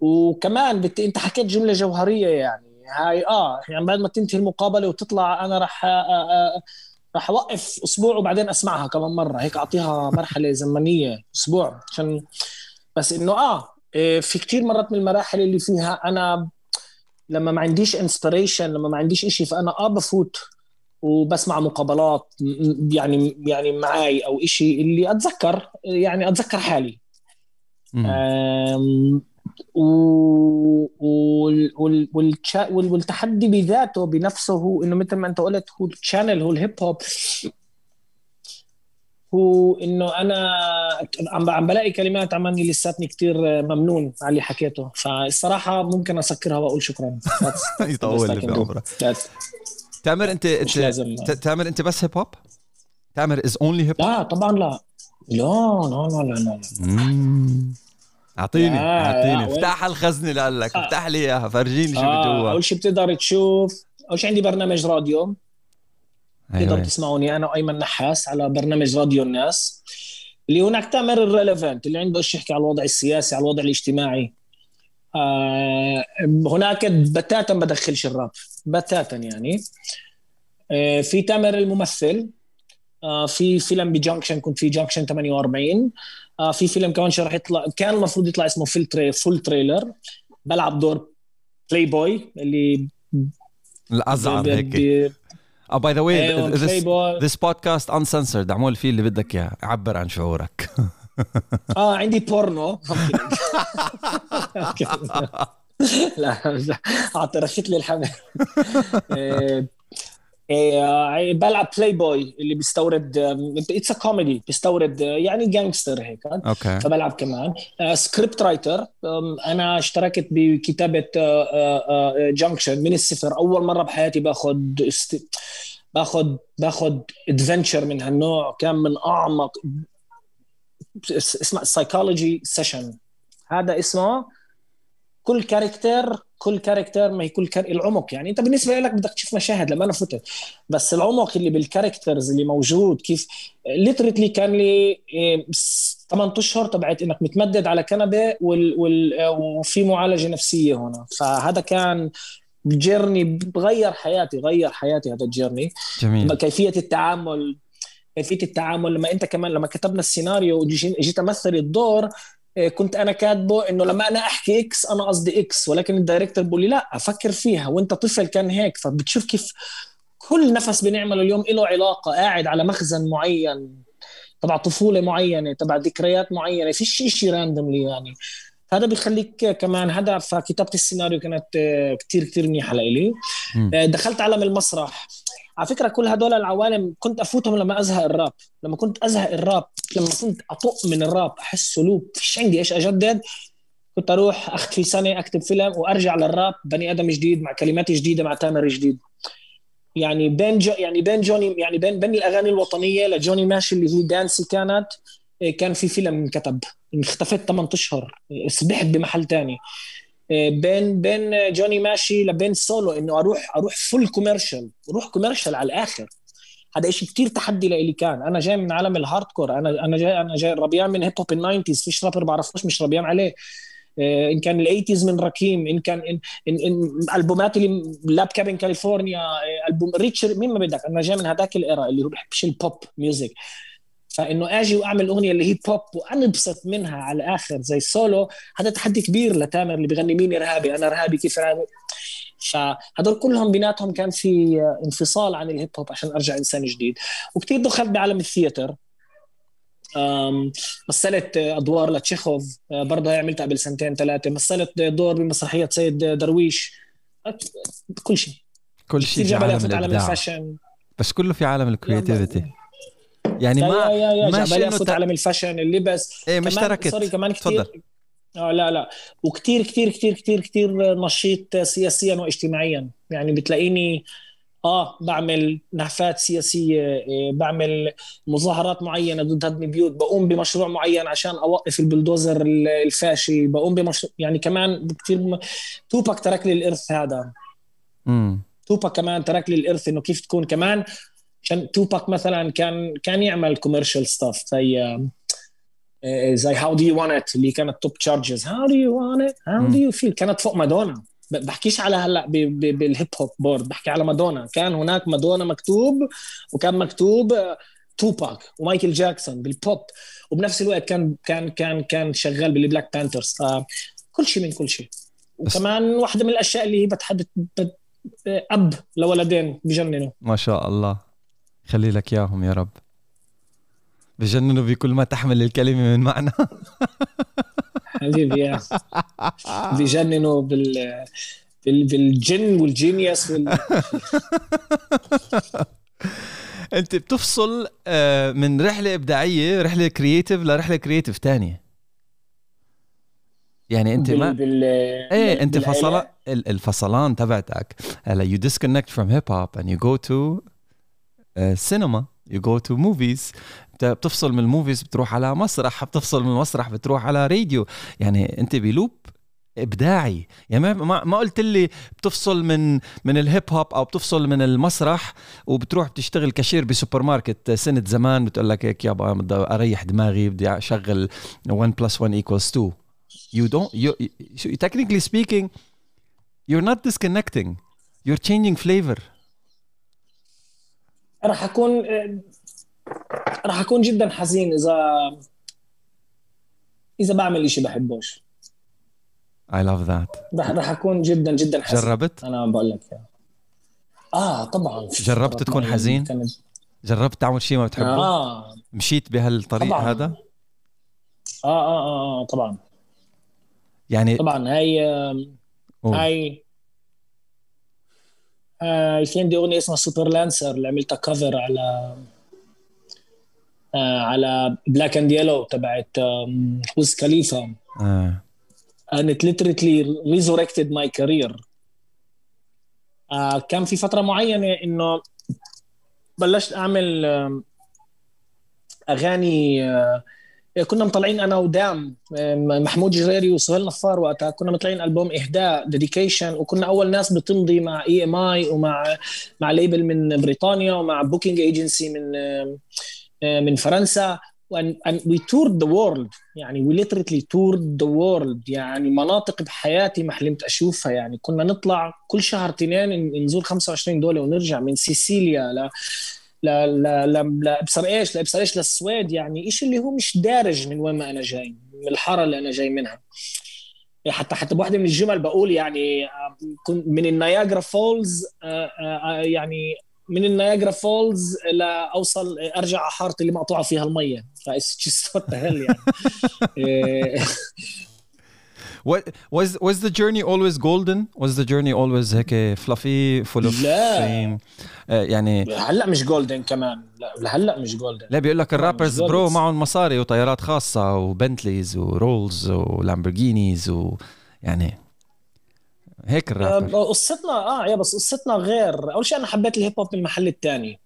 وكمان بت... أنت حكيت جملة جوهرية يعني. هاي آه يعني بعد ما تنتهي المقابلة وتطلع أنا راح آه، آه، آه، راح أوقف أسبوع وبعدين أسمعها كمان مرة. هيك أعطيها مرحلة زمنية أسبوع عشان بس إنه آه في كثير مرات من المراحل اللي فيها أنا لما ما عنديش انسبريشن لما ما عنديش إشي فأنا آه بفوت وبسمع مقابلات يعني يعني معي أو إشي اللي أتذكر يعني أتذكر حالي. والتحدي بذاته بنفسه هو إنه مثل ما أنت قلت هو الشانل هو الهيب هوب هو إنه أنا عم عم بلاقي كلمات عماني لساتني كثير ممنون على اللي حكيته. فالصراحة ممكن أسكرها وأقول شكرا. (laughs) يطول لي في عمرك. تامر أنت أنت تامر أنت بس هيب هوب؟ تامر is only hip hop؟ لا طبعا لا. لا لا لا لا لا. أعطيني أعطيني. افتح الخزنة اللي قال لك افتح لي إياها فرجيني شو جوا أول شيء بتقدر تشوف أول شيء عندي برنامج راديو. أيوة. تقدر تسمعوني أنا وايمن نحاس على برنامج راديو الناس. اللي هناك تامر ال relevant اللي عنده شيء يحكي على الوضع السياسي على الوضع الاجتماعي. آه هناك بتاتا ما بدخلش الراب بتاتا يعني. آه في تأمر الممثل. آه في فيلم بجانكشن كنت في جانكشن 48 آه في فيلم كمان راح يطلع كان المفروض يطلع اسمه فيل تري فول تريلر بلعب دور بلاي بوي اللي الأزعر هيك. آه باي ذا واي ذس بودكاست انسنسرد اعمل فيه اللي بدك إياه. عبر عن شعورك. (laughs) آه عندي بورنو (laughs) (laughs) لا رشيت لي الحمل بلعب بلاي بوي اللي بيستورد اتس ا كوميدي بيستورد يعني جانجستر هيك أوكي. فبلعب كمان. سكريبت رايتر أنا اشتركت بكتابة جانكشن من الصفر. أول مرة بحياتي باخذ باخذ باخذ adventure من هالنوع كان من أعمق اسمه psychology session هذا اسمه كل character كل character ما هي كل كار... العمق يعني. انت بالنسبة لك بدك تشوف مشاهد لما أنا فتت بس العمق اللي بال characters اللي موجود كيف literally كان لي 8 أشهر تبعت إنك متمدد على كنبة وال... وال... وفي معالجة نفسية هنا فهذا كان journey بغير حياتي غير حياتي هذا ال journey جميل. كيفية التعامل كيفية التعامل لما أنت كمان لما كتبنا السيناريو وجيت أمثل الدور إيه، كنت أنا كاتبه إنه لما أنا أحكي X أنا قصدي X ولكن ال director بيقول لي لا أفكر فيها وأنت طفل كان هيك فبتشوف كيف كل نفس بنعمله اليوم له علاقة قاعد على مخزن معين تبع طفولة معينة تبع ذكريات معينة فيش شيء randomly يعني. هذا بيخليك كمان هذا فكتابة السيناريو كانت كثير كثير منيحة لإلي. آه، دخلت عالم المسرح. على فكرة كل هدول العوالم كنت أفوتهم لما أزهق الراب. لما كنت أزهق الراب لما كنت أطق من الراب أحس لوب فيش عندي إيش أجدد؟ كنت أروح اخذ سنه أكتب فيلم وأرجع للراب بني آدم جديد مع كلمات جديدة مع تامر جديد. يعني بين جو يعني بين جوني يعني بين بين الأغاني الوطنية لجوني ماشي اللي هي دانسي كانت إيه، كان في فيلم انكتب. اختفيت 8 اشهر سبحت بمحل تاني. بين بين جوني ماشي لبين سولو إنه أروح أروح full commercial أروح commercial على الآخر. هذا شيء كثير تحدي لإلي كان. أنا جاي من عالم ال hardcore أنا أنا جاي أنا جاي ربيان من هيب هوب ال nineties فيش رابر بعرفوش مش ربيان عليه. إيه، إن كان ال eighties من ركيم إن كان إن, إن, إن البومات اللي Labcabincalifornia ألبوم ريتشر مين ما بدك. أنا جاي من هذاك ال era اللي هو بحبش ال pop music فإنه آجي وأعمل أغنية اللي هي بوب وأنبسط منها على الآخر زي سولو هذا تحدي كبير لتامر اللي بغني مين ارهابي أنا ارهابي كيف ارهابي فهدول كلهم بيناتهم كان في انفصال عن الهيب هوب عشان أرجع إنسان جديد. وكثير دخلت بعالم ال theater مثلت أدوار لتشيخوف برضه عملتها قبل سنتين ثلاثة. مثلت دور بمسرحية سيد درويش. كل شيء. كل شيء في عالم ال fashion. بس كله في عالم ال creativity يعني ما يا يا ماشي انه عالم ال fashion اللبس إيه مش تركت. sorry كمان كثير آه لا لا. وكثير كثير كثير كثير كثير نشيط سياسيا واجتماعيا. يعني بتلاقيني آه بعمل نهفات سياسية إيه بعمل مظاهرات معينة ضد هدم بيوت بقوم بمشروع معين عشان أوقف البلدوزر الفاشي. بقوم بمشروع يعني كمان كثير توباك ترك لي الإرث هذا. امم توباك كمان ترك لي الإرث إنه كيف تكون كمان عشان توباك مثلا كان كان يعمل commercial stuff زي آه، زي how do you want it اللي كانت top charts how do you want it how do you feel كانت فوق مادونا. بحكيش على هلا بال hip hop board بحكي على مادونا. كان هناك مادونا مكتوب وكان مكتوب توباك آه، ومايكل جاكسون بالبوب وبنفس الوقت كان كان كان كان شغال بال Black Panthers كل شيء من كل شيء. وكمان واحدة من الأشياء اللي هي بتحدث أب لولدين بجننوا. ما شاء الله. خلي لك إياهم يا رب. بجننوا بكل ما تحمل الكلمة من معنى. (laughs) حبيبي يا بجننوا بال بالجن وال genius وال... (laughs) أنت بتفصل آه، من رحلة إبداعية رحلة creative لرحلة creative تانية. يعني أنت ما بال... إيه أنت فصل الفصلان تبعتك. هلا you disconnect from hip hop and you go to cinema you go to movies بتفصل من ال movies بتروح على مسرح. بتفصل من المسرح بتروح على راديو يعني انت ب loop إبداعي. يعني ما ما قلت لي بتفصل من من الهيب هوب أو بتفصل من المسرح وبتروح بتشتغل كاشير بسوبر ماركت سنة زمان بتقول لك هيك يابا بدي أريح دماغي بدي أشغل 1 بلس 1 equals 2 you don't you, you technically speaking you're not disconnecting. You're changing flavor. راح أكون راح أكون جدا حزين إذا إذا بعمل شيء بحبوش I love that راح راح أكون جدا جدا حزين جربت؟ أنا بقول لك آه طبعا جربت تكون حزين؟ كانت... جربت تعمل شيء ما بتحبه؟ آه مشيت بهالطريق طبعاً. هذا؟ آه, آه آه آه طبعا يعني طبعا هاي هاي آه في عندي أغنية اسمها سوبر لانسر اللي عملتها cover على آه على Black and Yellow تبعت Wiz Khalifa and it literally resurrected my career. آه كان في فترة معينة إنه بلشت أعمل أغاني آه كنا مطلعين أنا ودام محمود جريري وسهيل نفار وقتها. كنا مطلعين ألبوم إهداء Dedication وكنا أول ناس بتمضي مع EMI ومع مع label من بريطانيا ومع booking agency من من فرنسا. and, and we the world. يعني we literally toured the world. يعني مناطق بحياتي ما حلمت أشوفها. يعني كنا نطلع كل شهر اثنين نزور 25 دولة ونرجع من سيسيليا ل لا لا لا لابصر إيش لابصر إيش للسويد يعني شيء اللي هو مش دارج من وين ما أنا جاي من الحارة اللي أنا جاي منها. حتى حتى بواحده من الجمل بقول يعني من ال Niagara Falls يعني من ال Niagara Falls لاوصل أرجع على حارتي اللي مقطوعة فيها المية. what يعني؟ (laughs) What was was the journey always golden? Was the journey always هيك fluffy full of لا. fame? يعني هلأ مش golden كمان. لا هلأ مش golden لا بيقول لك ال rappers bro معهم مصاري وطيارات خاصة و Bentleys و Rolls و Lamborghinis ويعني هيك الرابر. قصتنا آه يا بس قصتنا غير. أول شيء أنا حبيت ال hip hop من المحل الثاني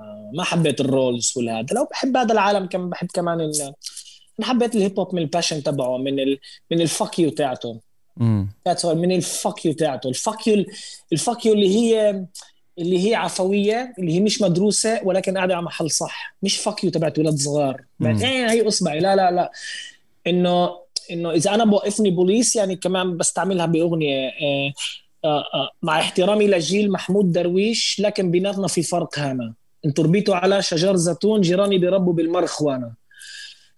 آه ما حبيت ال Rolls والهذا. لو بحب هذا العالم كم بحب كمان ال... أنا حبيت ال hip hop من ال passion تبعه من ال... من ال fuck you تاعته. من ال fuck you تاعته. ال fuck you ال fuck you اللي هي اللي هي عفوية اللي هي مش مدروسة ولكن قاعدة على محل صح. مش fuck you تبعت ولاد صغار. إيه هي أصبعي. لا لا لا. إنه إنه إذا أنا بوقفني بوليس يعني كمان بستعملها بأغنية آه آه آه مع احترامي لجيل محمود درويش لكن بيناتنا في فرق هامه أنتوا ربيتوا على شجر زيتون جيراني بيربوا بالمرخوانا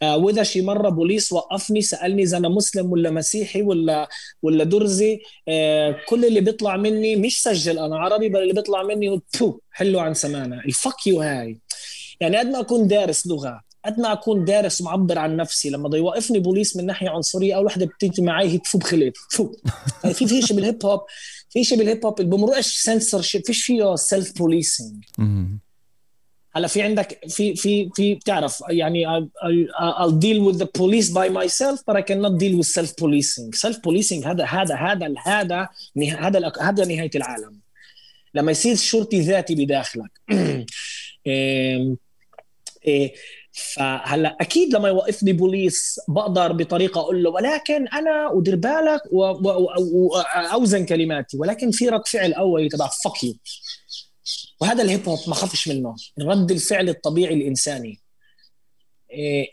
واذا شي مرة بوليس وقفني سألني إذا أنا مسلم ولا مسيحي ولا ولا درزي. آه كل اللي بيطلع مني مش سجل أنا عربي بل اللي بيطلع مني هو حلو عن سمانا ال fuck you هاي. يعني قد ما أكون دارس لغة قد ما أكون دارس ومعبر عن نفسي لما بده يوقفني بوليس من ناحية عنصرية أول وحدة بتيجي معي هي تفو بخليط فو (laughs) في في شيء بال hip hop في شيء بال hip hop اللي بمرقش سنسور شيب فيش فيه self policing هلا في عندك في في في بتعرف يعني I'll deal with the police by myself but I cannot deal with self policing self policing هذا هذا هذا هذا هذا هذا نهاية العالم. لما يصير شرطي ذاتي بداخلك. (clears throat) إيه فهلا أكيد لما يوقفني بوليس بقدر بطريقة أقول له ولكن أنا ودير بالك واوزن كلماتي ولكن في رد فعل اولي تبع فك وهذا الهيب هوب ما خافش منه رد الفعل الطبيعي الإنساني.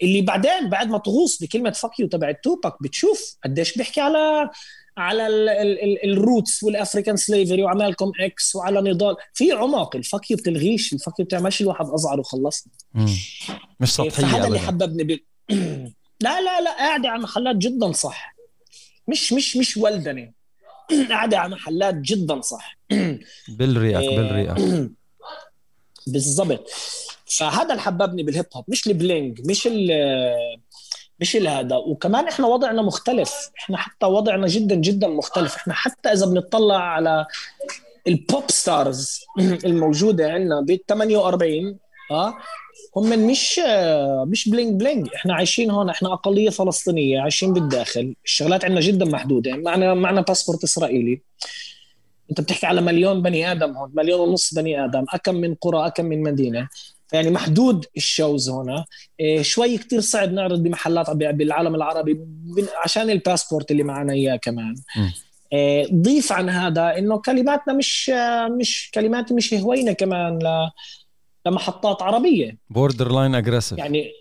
اللي بعدين بعد ما تغوص بكلمة fuck you تبع توباك بتشوف قديش بيحكي على على ال roots وال African slavery وعمالكوم إكس وعلى نضال. في عمق ال fuck you بتلغيش ال fuck you بتعملش الواحد اصغر وخلصنا. مش سطحية فهذا اللي حببني بال... (clears throat) لا لا لا قاعدة على محلات جدا صح. مش مش مش ولدنه (clears throat) قاعدة على محلات جدا صح. (clears throat) بالرياق بالرياق بالضبط. فهذا اللي حببني بال hip hop مش ال bling مش ال مش هذا. وكمان إحنا وضعنا مختلف. إحنا حتى وضعنا جدا جدا مختلف. إحنا حتى إذا بنطلع على ال pop stars (clears throat) الموجودة عندنا ب 48 آه هم مش مش bling bling إحنا عايشين هون. إحنا أقلية فلسطينية عايشين بالداخل. الشغلات عندنا جدا محدودة. معنا معنا باسبورت إسرائيلي. انت بتحكي على مليون بني آدم هون مليون ونص بني آدم أكم من قرى أكم من مدينة. يعني محدود ال shows هنا إيه، شوي كتير صعب نعرض بمحلات بالعالم العربي عشان الباسبورت اللي معنا إياه كمان. إيه، ضيف عن هذا إنه كلماتنا مش مش كلمات مش هوينة كمان ل لمحطات عربية. borderline aggressive يعني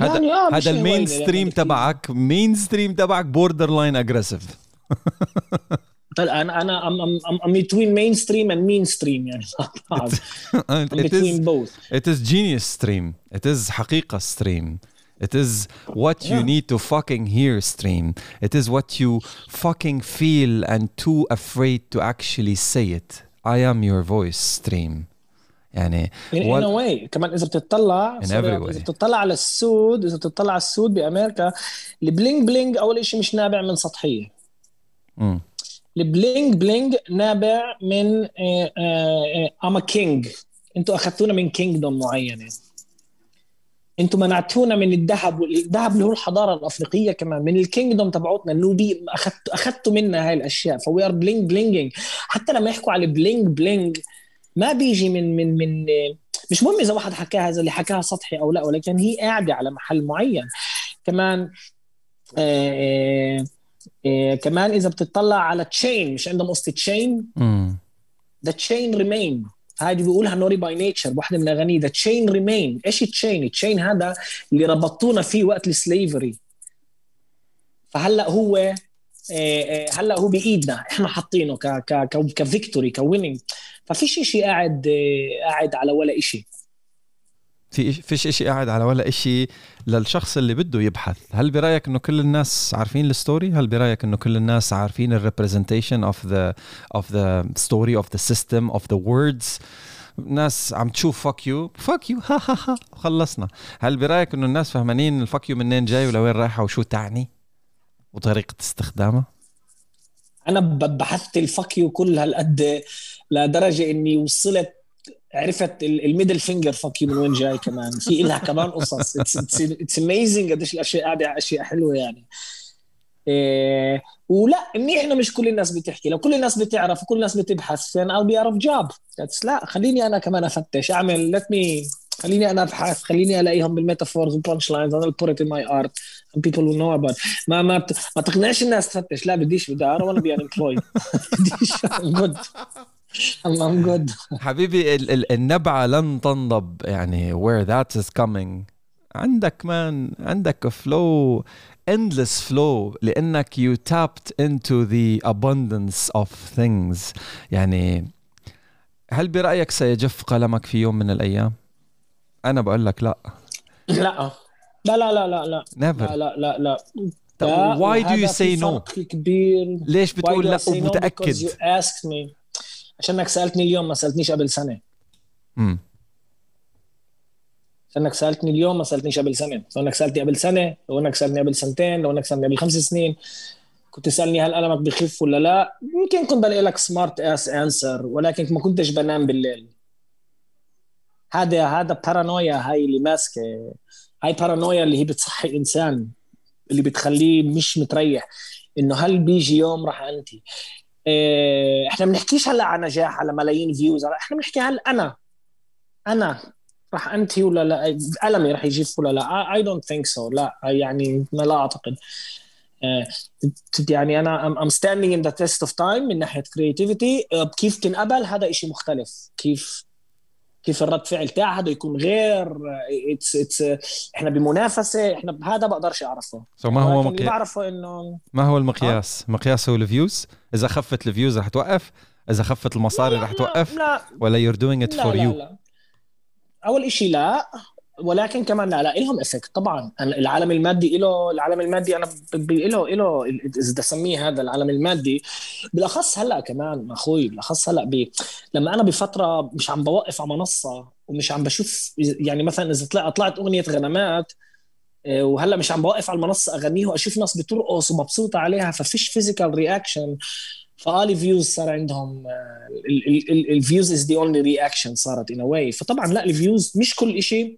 هذا يعني آه هذا ال mainstream تبعك mainstream تبعك borderline aggressive انا انا ام ام ام between mainstream and mainstream يعني (laughs) I'm between is, both it is genius stream it is حقيقة stream It is what yeah. you need to fucking hear stream. It is what you fucking feel and too afraid to actually say it. I am your voice stream. يعني in, in a way كمان اذا بتطلع in every way. اذا بتطلع على السود اذا بتطلع على السود بامريكا البلينج بلينج اول شيء مش نابع من سطحيه. Mm. ال bling bling نابع من I'm a king أنتوا أخذتونا من kingdom معينه أنتوا منعتونا من الذهب الذهب اللي هو الحضارة الأفريقية كمان من ال kingdom تبعوتنا. النوبي أخذت أخذتوا منا هاي الأشياء. ف we are bling blinging. حتى لما يحكوا على bling bling ما بيجي من من من مش مهم إذا واحد حكاها اذا اللي حكاها سطحي أو لا ولكن هي قاعدة على محل معين. كمان آه, آه، إيه كمان إذا بتطلع على chain مش عندهم قصة chain the chain remain هذه بيقولها Naughty by Nature واحدة من أغانيه the chain remain إيش ال chain ال chain هذا اللي ربطونا فيه وقت ال slavery فهلأ هو إيه إيه هلأ هو بإيدنا. إحنا حاطينه ك ك ك victory coining. ففيش شيء قاعد إيه، قاعد على ولا شيء في فيش إشي قاعد على ولا إشي للشخص اللي بده يبحث. هل برأيك إنه كل الناس عارفين ال story هل برأيك إنه كل الناس عارفين ال representation of the of the story of the system of the words ناس عم تشوف fuck you fuck you ها ها ها خلصنا. هل برأيك إنه الناس فهمانين ال fuck you منين جاي ولوين رايحة وشو تعني؟ وطريقة استخدامها؟ أنا بحثت ال fuck you كل هالقد لدرجة إني وصلت عرفت ال middle finger يو من وين جاي كمان. في لها كمان قصص. it's amazing قديش الأشياء قاعدة أشياء حلوة يعني. إيه ولا منيح إنه مش كل الناس بتحكي. لو كل الناس بتعرف وكل الناس بتبحث be out of job. لا خليني أنا كمان أفتش. أعمل let me خليني أنا أبحث. خليني الاقيهم بال metaphors وال punch lines أنا put it in my art and people will know about. ما ما بت... ما تقنعش الناس تفتش. لا بديش بدي want to be unemployed. (laughs) بديش. Good. (laughs) I'm good حبيبي النبعة لن تنضب. يعني where that is coming. عندك مان عندك فلو endless flow. لأنك you tapped into the abundance of things. يعني هل برأيك سيجف قلمك في يوم من الأيام؟ أنا بقول لك لا. لا. لا لا لا لا لا. Never. لا لا لا. لا why do you say no؟ كبير. ليش بتقول لا ومتأكد؟ you asked me. عشانك سألتني اليوم ما سألتنيش قبل سنة. امم عشانك سألتني اليوم ما سألتنيش قبل سنة. لو إنك سألتني قبل سنة لو إنك سألتني قبل سنتين لو إنك سألتني قبل خمس سنين كنت تسألني هل ألمك بخف ولا لا؟ يمكن كنت بلاقي لك smart ass answer ولكن ما كنتش بنام بالليل. هذا هذا بارانويا هاي اللي ماسكة. هاي بارانويا اللي هي بتصحي الانسان اللي بتخليه مش متريح. إنه هل بيجي يوم راح انتهي إيه، إحنا بنحكيش هلا عن نجاح على ملايين views إحنا بنحكي هل أنا أنا راح أنتهي ولا لا؟ ألمي راح يجيب ولا لا؟ I don't think so لا يعني ما لا أعتقد. إيه، يعني أنا am standing in the test of time من ناحية creativity كيف تنقبل؟ هذا شيء مختلف. كيف كيف الرد فعل تاعها هذا يكون غير it's it's إحنا بمنافسة إحنا هذا بقدرش أعرفه. So ما هو مقياس بعرفه إنه ما هو المقياس؟ آه؟ مقياس هو ال views؟ إذا خفت ال views رح توقف؟ إذا خفت المصاري رح توقف؟ لا. ولا you're doing it لا for لا you لا. أول شيء لا. ولكن كمان لا لا لهم effect. طبعا العالم المادي له العالم المادي أنا له له إذا اسميه هذا العالم المادي. بالأخص هلأ كمان أخوي بالأخص هلأ بي لما أنا بفترة مش عم بوقف على منصة ومش عم بشوف يعني مثلا إذا طلعت طلعت أغنية غنمات آه، وهلأ مش عم بوقف على المنصه اغنيه وأشوف ناس بترقص ومبسوطة عليها ففيش physical reaction فال views صار عندهم ال views is the only reaction صارت in a way فطبعا لا ال views مش كل شيء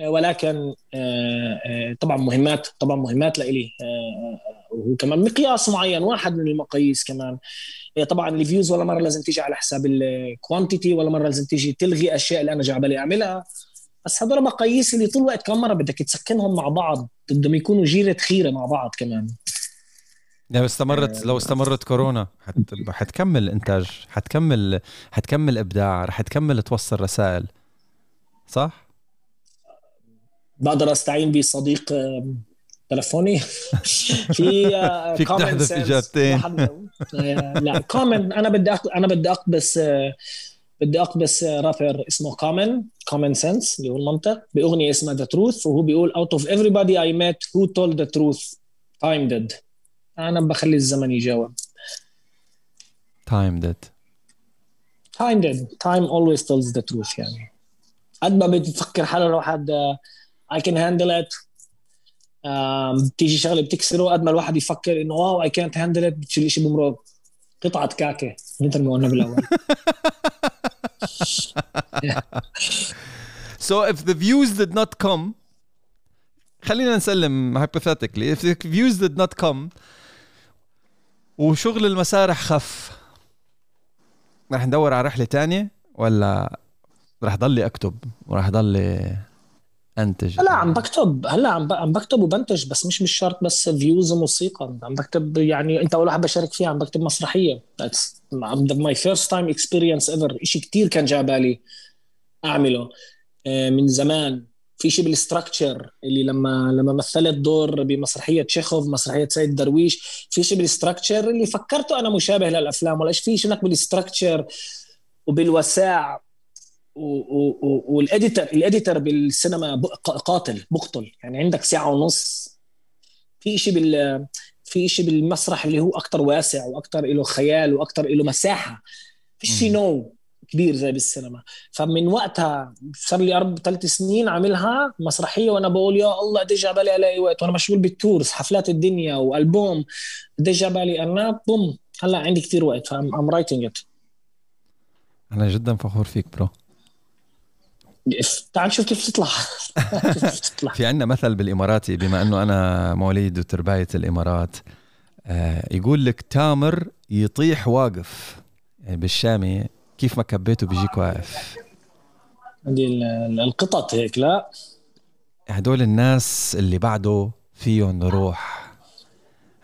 ولكن آه، آه، طبعا مهمات طبعا مهمات لإلي هو كمان مقياس معين واحد من المقاييس كمان. طبعا ال views ولا مرة لازم تيجي على حساب ال quantity ولا مرة لازم تيجي تلغي أشياء اللي أنا جاي بالي أعملها. بس هذول مقاييس اللي طول الوقت كم مرة بدك تسكنهم مع بعض بدهم يكونوا جيرة خيرة مع بعض كمان. لو استمرت لو استمرت كورونا حت... حتكمل انتاج حتكمل حتكمل ابداع رح تكمل توصل رسائل صح؟ بقدر أستعين بصديق تلفوني (laughs) في آه، فيك تحذف إجابتين. لا Common أنا بدي أنا بدي أقبس بدي أقبس رابر اسمه Common common sense اللي هو المنطق بأغنية اسمها The Truth وهو بيقول out of everybody I met who told the truth time did أنا بخلي الزمن يجاوب. Time did time did time always tells the truth يعني. قد ما بتفكر حاله لو حد I can handle it. بتيجي شغلة بتكسره قد ما الواحد يفكر إنه واو اي كانت هاندل ات بتشيل شيء بمرق. قطعة كعكه مثل ما قلنا بالاول (laughs) so if the views did not come خلينا نسلم hypothetically. If the views did not come وشغل المسارح خف رح ندور على رحلة تانية ولا رح ضلي أكتب؟ ورح ضلي أنتج. هلا عم بكتب هلا عم عم بكتب وبنتج بس مش مش شرط بس views وموسيقى. عم بكتب يعني أنت اول واحد بشارك فيها عم بكتب مسرحية. my first time experience ever شيء كثير كان جاي بالي أعمله. آه، من زمان. في شيء بال structure اللي لما لما مثلت دور بمسرحية تشيخوف مسرحية سيد درويش في شيء بال structure اللي فكرته أنا مشابه للأفلام ولا في شيء بال structure وبالوساع. وال editor ال editor بالسينما قاتل بقتل يعني عندك ساعة ونص. في شيء بال في شيء بالمسرح اللي هو أكثر واسع وأكثر له خيال وأكثر له مساحة. في شيء نو كبير زي بالسينما. فمن وقتها صار لي أربع ثلاث سنين عاملها مسرحية وأنا بقول يا الله قديش بالي الاقي وقت؟ وأنا مشغول بال tours حفلات الدنيا وألبوم قديش بالي ألبوم. هلأ عندي كثير وقت. ف I'm writing it أنا جدا فخور فيك bro. تعال نشوف (laughs) كيف تطلع. في عندنا مثل بالإماراتي بما إنه أنا مواليد وترباية الإمارات آه يقول لك تامر يطيح واقف. يعني بالشامي كيف ما كبيته بيجيك واقف. هذه القطط هيك لا. هدول الناس اللي بعده فيهم روح.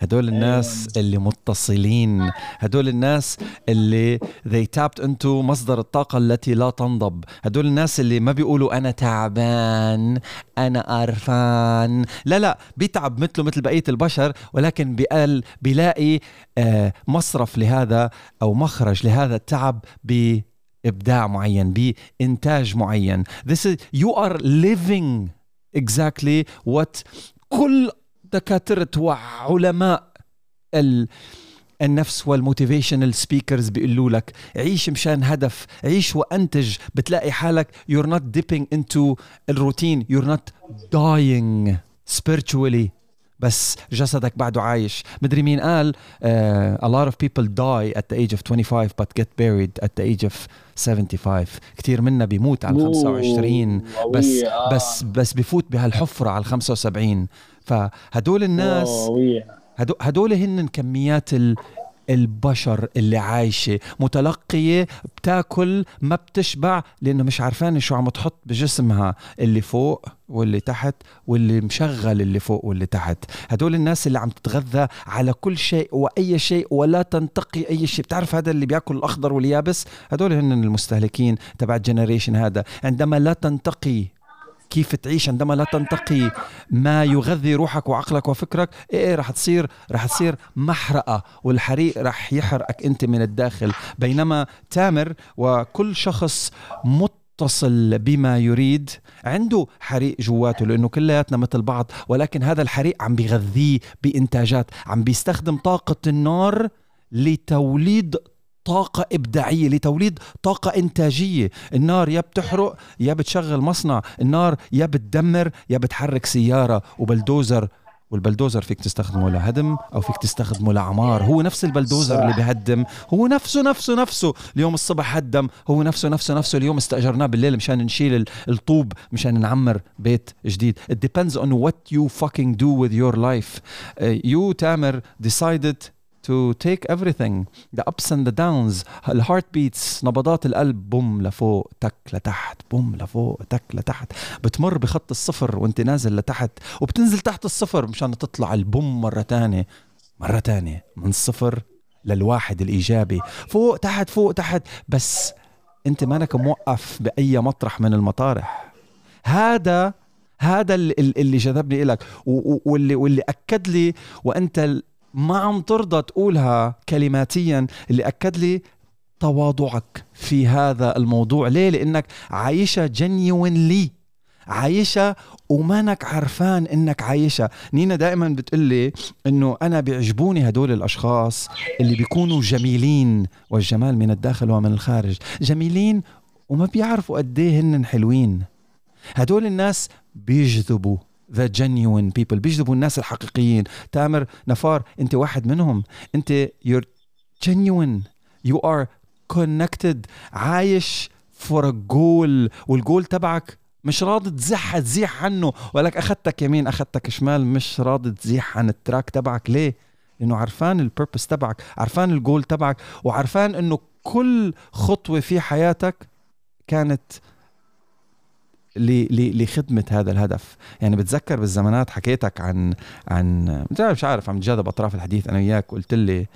هدول الناس اللي متصلين هدول الناس اللي they tapped into مصدر الطاقة التي لا تنضب. هدول الناس اللي ما بيقولوا أنا تعبان أنا قرفان. لا لا بيتعب مثله مثل بقية البشر ولكن بيقال بيلاقي آه، مصرف لهذا أو مخرج لهذا التعب ب ابداع معين بإنتاج معين. This is you are living exactly what كل دكاتره وعلماء النفس وال motivational speakers بيقولوا لك عيش مشان هدف عيش وأنتج. بتلاقي حالك you're not dipping into الروتين you're not dying spiritually بس جسدك بعده عايش. مدري مين قال uh, a lot of people die at the age of 25 but get buried at the age of 75 كثير منا بيموت على 25 بس بس بس بفوت بهالحفرة على 75 فهدول الناس هدول هن كميات البشر اللي عايشة متلقية بتاكل ما بتشبع لأنه مش عارفان شو عم تحط بجسمها اللي فوق واللي تحت واللي مشغل اللي فوق واللي تحت. هدول الناس اللي عم تتغذى على كل شيء وأي شيء ولا تنتقي أي شيء. بتعرف هذا اللي بياكل الأخضر واليابس؟ هدول هن المستهلكين تبع الجنريشن هذا. عندما لا تنتقي كيف تعيش عندما لا تنتقي ما يغذي روحك وعقلك وفكرك؟ إيه, إيه رح تصير رح تصير محرقة والحريق رح يحرقك أنت من الداخل. بينما تامر وكل شخص متصل بما يريد عنده حريق جواته لأنه كلياتنا مثل بعض ولكن هذا الحريق عم بيغذيه بإنتاجات عم بيستخدم طاقة النار لتوليد طاقة إبداعية لتوليد طاقة إنتاجية. النار يا بتحرق يا بتشغل مصنع. النار يا بتدمر يا بتحرك سيارة وبلدوزر. والبلدوزر فيك تستخدمه لهدم أو فيك تستخدمه لعمار هو نفس البلدوزر صح. اللي بهدم. هو نفسه نفسه نفسه. اليوم الصبح هدم. هو نفسه نفسه نفسه. اليوم استأجرناه بالليل مشان نشيل الطوب مشان نعمر بيت جديد. It depends on what you fucking do with your life. Uh, you تامر decided to take everything the ups and the downs ال heart beats نبضات القلب بوم لفوق تك لتحت بوم لفوق تك لتحت. بتمر بخط الصفر وانت نازل لتحت وبتنزل تحت الصفر مشان تطلع البوم مرة تانية. مرة تانية من الصفر للواحد الإيجابي. فوق تحت فوق تحت. بس انت مانك موقف بأي مطرح من المطارح. هذا هذا اللي, جذبني لك واللي واللي أكد لي وأنت ما عم ترضى تقولها كلماتيا اللي أكد لي تواضعك في هذا الموضوع. ليه؟ لأنك عايشة جنيونلي عايشة ومانك عرفان إنك عايشة. نينا دائما بتقلي إنه أنا بيعجبوني هدول الأشخاص اللي بيكونوا جميلين والجمال من الداخل ومن الخارج. جميلين وما بيعرفوا قد إيه هن حلوين. هدول الناس بيجذبوا. the genuine people بيجذبوا الناس الحقيقيين. تامر نفار أنت واحد منهم. أنت you're genuine. You are connected. عايش a goal. والجول تبعك مش راضي تزح تزيح عنه. ولك أخذتك يمين أخذتك شمال. مش راضي تزيح عن ال track تبعك. ليه؟ لأنه عرفان ال purpose تبعك. عرفان الجول تبعك. وعرفان إنه كل خطوة في حياتك كانت لخدمة هذا الهدف. يعني بتذكر بالزمانات حكيتك عن عن مش عارف عم تجاذب أطراف الحديث أنا وياك قلت لي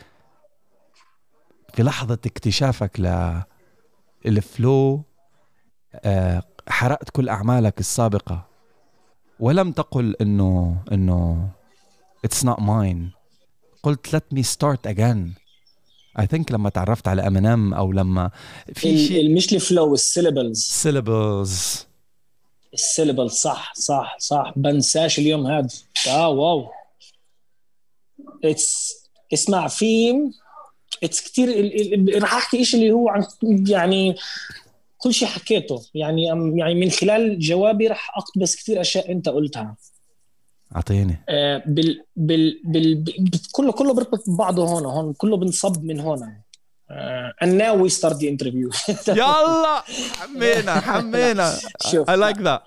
في لحظة اكتشافك ل الفلو آه، حرقت كل أعمالك السابقة ولم تقل إنه إنه it's not mine قلت let me start again. I think لما تعرفت على امينيم أو لما في شيء مش ال flow ال syllables syllables ال syllable صح صح صح. بنساش اليوم هذا آه wow. it's اسمع في it's كثير راح احكي شيء اللي هو عن يعني كل شيء حكيته. يعني يعني من خلال جوابي راح اقتبس كثير أشياء أنت قلتها. أعطيني. آه بال بال بال كله كله بيربط ببعضه هون هون. كله بنصب من هون. Uh, and now we start the interview. يلا حمينا حمينا شوف I like that.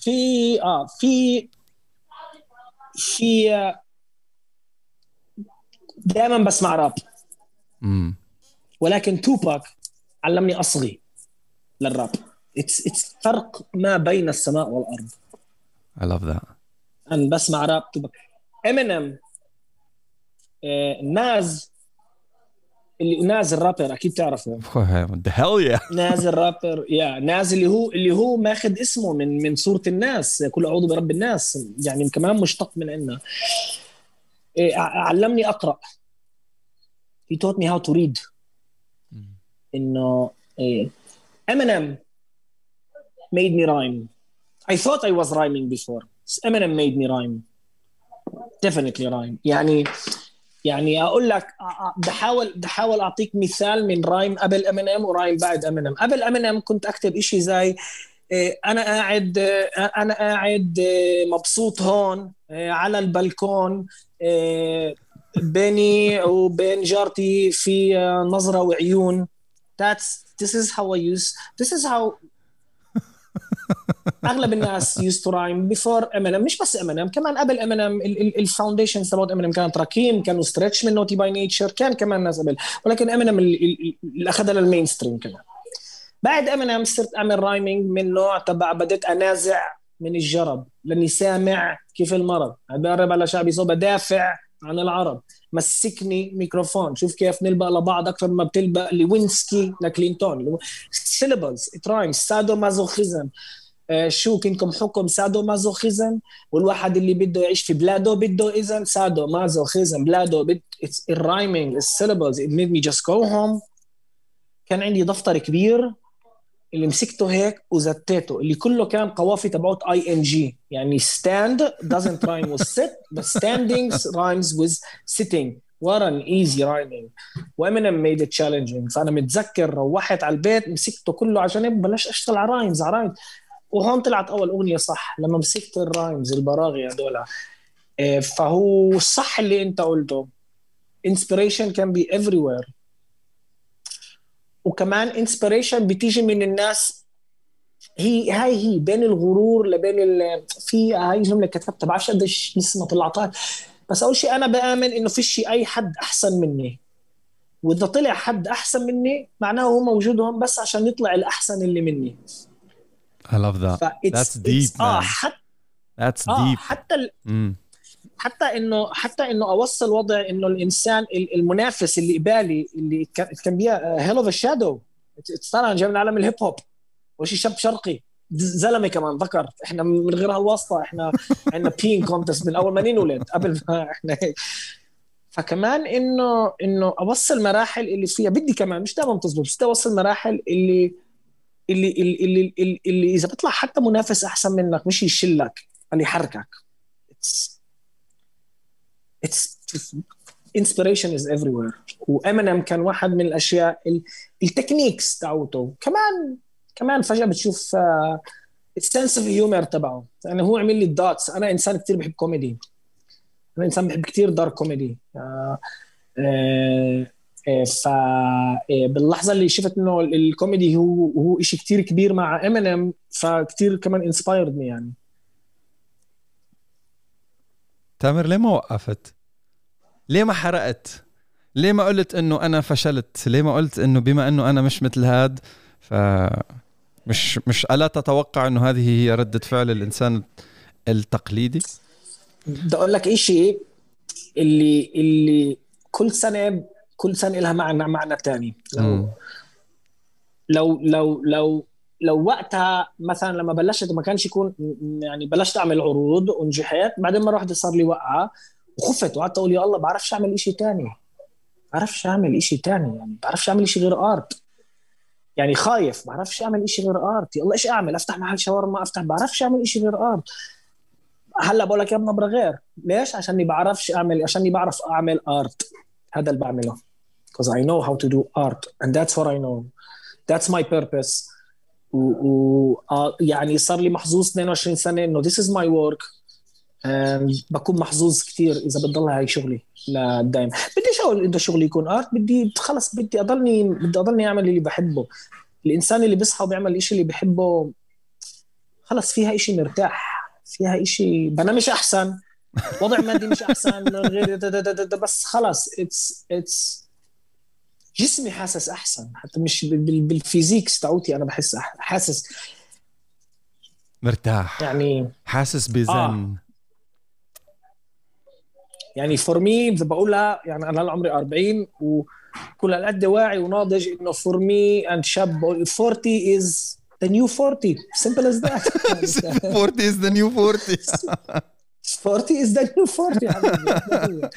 في آه في في دائما بسمع راب. امم ولكن توباك علمني أصغي للراب. it's it's فرق ما بين السماء والأرض. I love that. أنا بسمع rap Tupac. Eminem Nas اللي Nas ال rapper أكيد تعرفه. (laughs) hell yeah Nas ال rapper يا Nas ال اللي هو اللي هو ماخذ اسمه من من سوره الناس. كل أعوذ برب الناس يعني كمان مشتق من عندنا إيه علمني أقرأ. He taught me how to read. إنه إيه Eminem made me rhyme. I thought I was rhyming before. Eminem made me rhyme. Definitely rhyme. يعني يعني أقول لك بحاول بحاول أعطيك مثال من رايم قبل ام ان ام ورايم بعد ام ان ام قبل ام ان ام كنت أكتب شيء زي إيه، أنا قاعد أنا قاعد مبسوط هون على البلكون بيني وبين جارتي في نظرة وعيون. That's this is how I use this is how أغلب الناس used to rhyme before Eminem مش بس Eminem كمان قبل Eminem ال foundation تبعت Eminem كانت Rakim كانوا Treach من Naughty by Nature كان كمان ناس قبل ولكن Eminem اللي أخذها لل mainstream كمان. بعد Eminem صرت أعمل rhyming من نوع تبع بديت أنازع من الجرب لأني سامع كيف المرض. أدرب على شعبي صوب بدافع عن العرب. مسكني ميكروفون شوف كيف نلبق لبعض أكثر ما بتلبق لوينسكي لكلينتون. سيلبلز ترايمز سادو مازوخيزم. شو كنكم حكم؟ سادو مازوخيزم والواحد اللي بده يعيش في بلاده بده اذا سادو مازوخيزم بلاده بد اتس الرايمينج السيلبلز it made me just go كان عندي دفتر كبير اللي مسكته هيك وزتيته اللي كله كان قوافي تبعوت اي ان جي يعني stand doesn't rhyme with sit but standing rhymes with sitting. What an easy rhyming. و Eminem made it challenging. فأنا متذكر روحت على البيت مسكته كله عشان بلشت أشتغل على rhymes على rhymes وهون طلعت أول أغنية صح لما مسكت ال rhymes البراغي هذول آه، فهو صح اللي أنت قلته. Inspiration can be everywhere. وكمان inspiration بتيجي من الناس. هي هاي هي بين الغرور لبين ال... في هاي جملة كتبتها بعرفش قديش لسه ما طلعتها. بس أول شيء أنا بآمن إنه فيش أي حد أحسن مني. وإذا طلع حد أحسن مني معناه هو موجود هون بس عشان يطلع الأحسن اللي مني. I love that. That's deep, آه. حتى That's آه deep. حتى ال... Mm. حتى انه حتى إنه أوصل وضع إنه الإنسان ال- المنافس اللي قبالي اللي كان بيها هيل اوف شادو طلع جاي من عالم الهيب هوب وشي شاب شرقي زلمة كمان ذكر إحنا من غير هالواسطه إحنا (laughs) عندنا بين كونتست من أول ما ننولد قبل ما إحنا فكمان انه إنه أوصل مراحل اللي فيها بدي كمان مش دائما تزبط بس بدي أوصل مراحل اللي اللي اللي, اللي, اللي, إذا بيطلع حتى منافس أحسن منك مش يشلك اللي يحركك. It's it's inspiration is everywhere. وامينيم كان واحد من الأشياء ال- ال techniques تاعوته. كمان كمان فجأة بتشوف ال sense of humor تبعه. يعني هو عمل لي ال dots أنا إنسان كثير بحب كوميدي أنا إنسان بحب كثير dark comedy آه، آه، ف آه، باللحظة اللي شفت إنه الكوميدي هو هو شيء كثير كبير مع امينيم فكثير كمان inspired me يعني تامر ليه ما وقفت؟ ليه ما حرقت؟ ليه ما قلت إنه أنا فشلت؟ ليه ما قلت إنه بما إنه أنا مش مثل هاد ف مش مش ألا تتوقع إنه هذه هي ردة فعل الإنسان التقليدي؟ بدي أقول لك شيء اللي اللي كل سنة كل سنة لها معنى معنى ثاني لو. لو لو لو لو وقتها مثلا لما بلشت ما كانش يكون يعني بلشت أعمل عروض ونجحت بعدين مرة واحدة صار لي وقعة وخفت وقعدت أقول يا الله بعرفش أعمل شيء ثاني بعرفش أعمل شيء ثاني يعني بعرفش أعمل شيء غير art يعني خايف بعرفش أعمل شيء غير art يلا إيش أعمل؟ أفتح محل شاورما؟ أفتح. بعرفش أعمل شيء غير art هلأ بقول لك يا بنبره غير ليش؟ عشاني بعرفش أعمل عشاني بعرف أعمل ارت هذا اللي بعمله. Because I know how to do art and that's what I know. That's my purpose. و, يعني صار لي محظوظ 22 سنة إنه this is my work. بكون محظوظ كثير إذا بتضل هاي شغلي لدائما بديش أقول إنه شغلي يكون ارت بدي خلص بدي أضلني بدي أضلني أعمل اللي بحبه. الإنسان اللي بيصحى وبيعمل الشيء اللي بحبه خلص فيها إشي مرتاح فيها إشي بنامش أحسن وضع مادي مش أحسن (laughs) غير دا دا دا دا بس خلص. it's it's جسمي حاسس أحسن حتى مش بال- بال- بال physics تاعوتي أنا بحس حاسس. مرتاح. يعني حاسس بزن. آه. يعني for me بقولها يعني أنا عمري 40 وكل هالقد واعي وناضج إنه for me I'm شاب. بقول 40 is the new 40 simple as that. (laughs) 40 is the new 40 40 is the new 40 يا حبيبي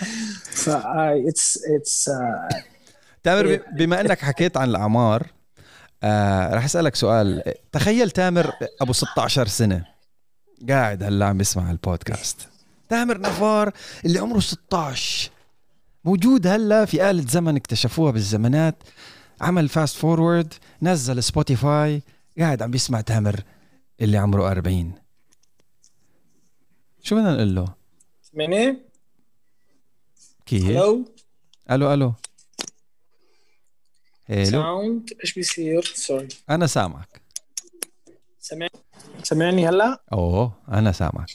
ف it's it's تامر إيه. بما إنك حكيت عن الأعمار آه رح أسألك سؤال. تخيل تامر أبو 16 سنة قاعد هلأ عم بيسمع البودكاست تامر نفار اللي عمره 16 موجود هلأ في آلة زمن اكتشفوها بالزمانات. عمل fast forward نزل Spotify قاعد عم بيسمع تامر اللي عمره 40 شو بدنا نقول له؟ مني؟ كيف؟ هلو ألو ألو. هلو sound إيش بيصير؟ sorry أنا سامعك. سمعني سمعني هلا؟ أوه أنا سامعك.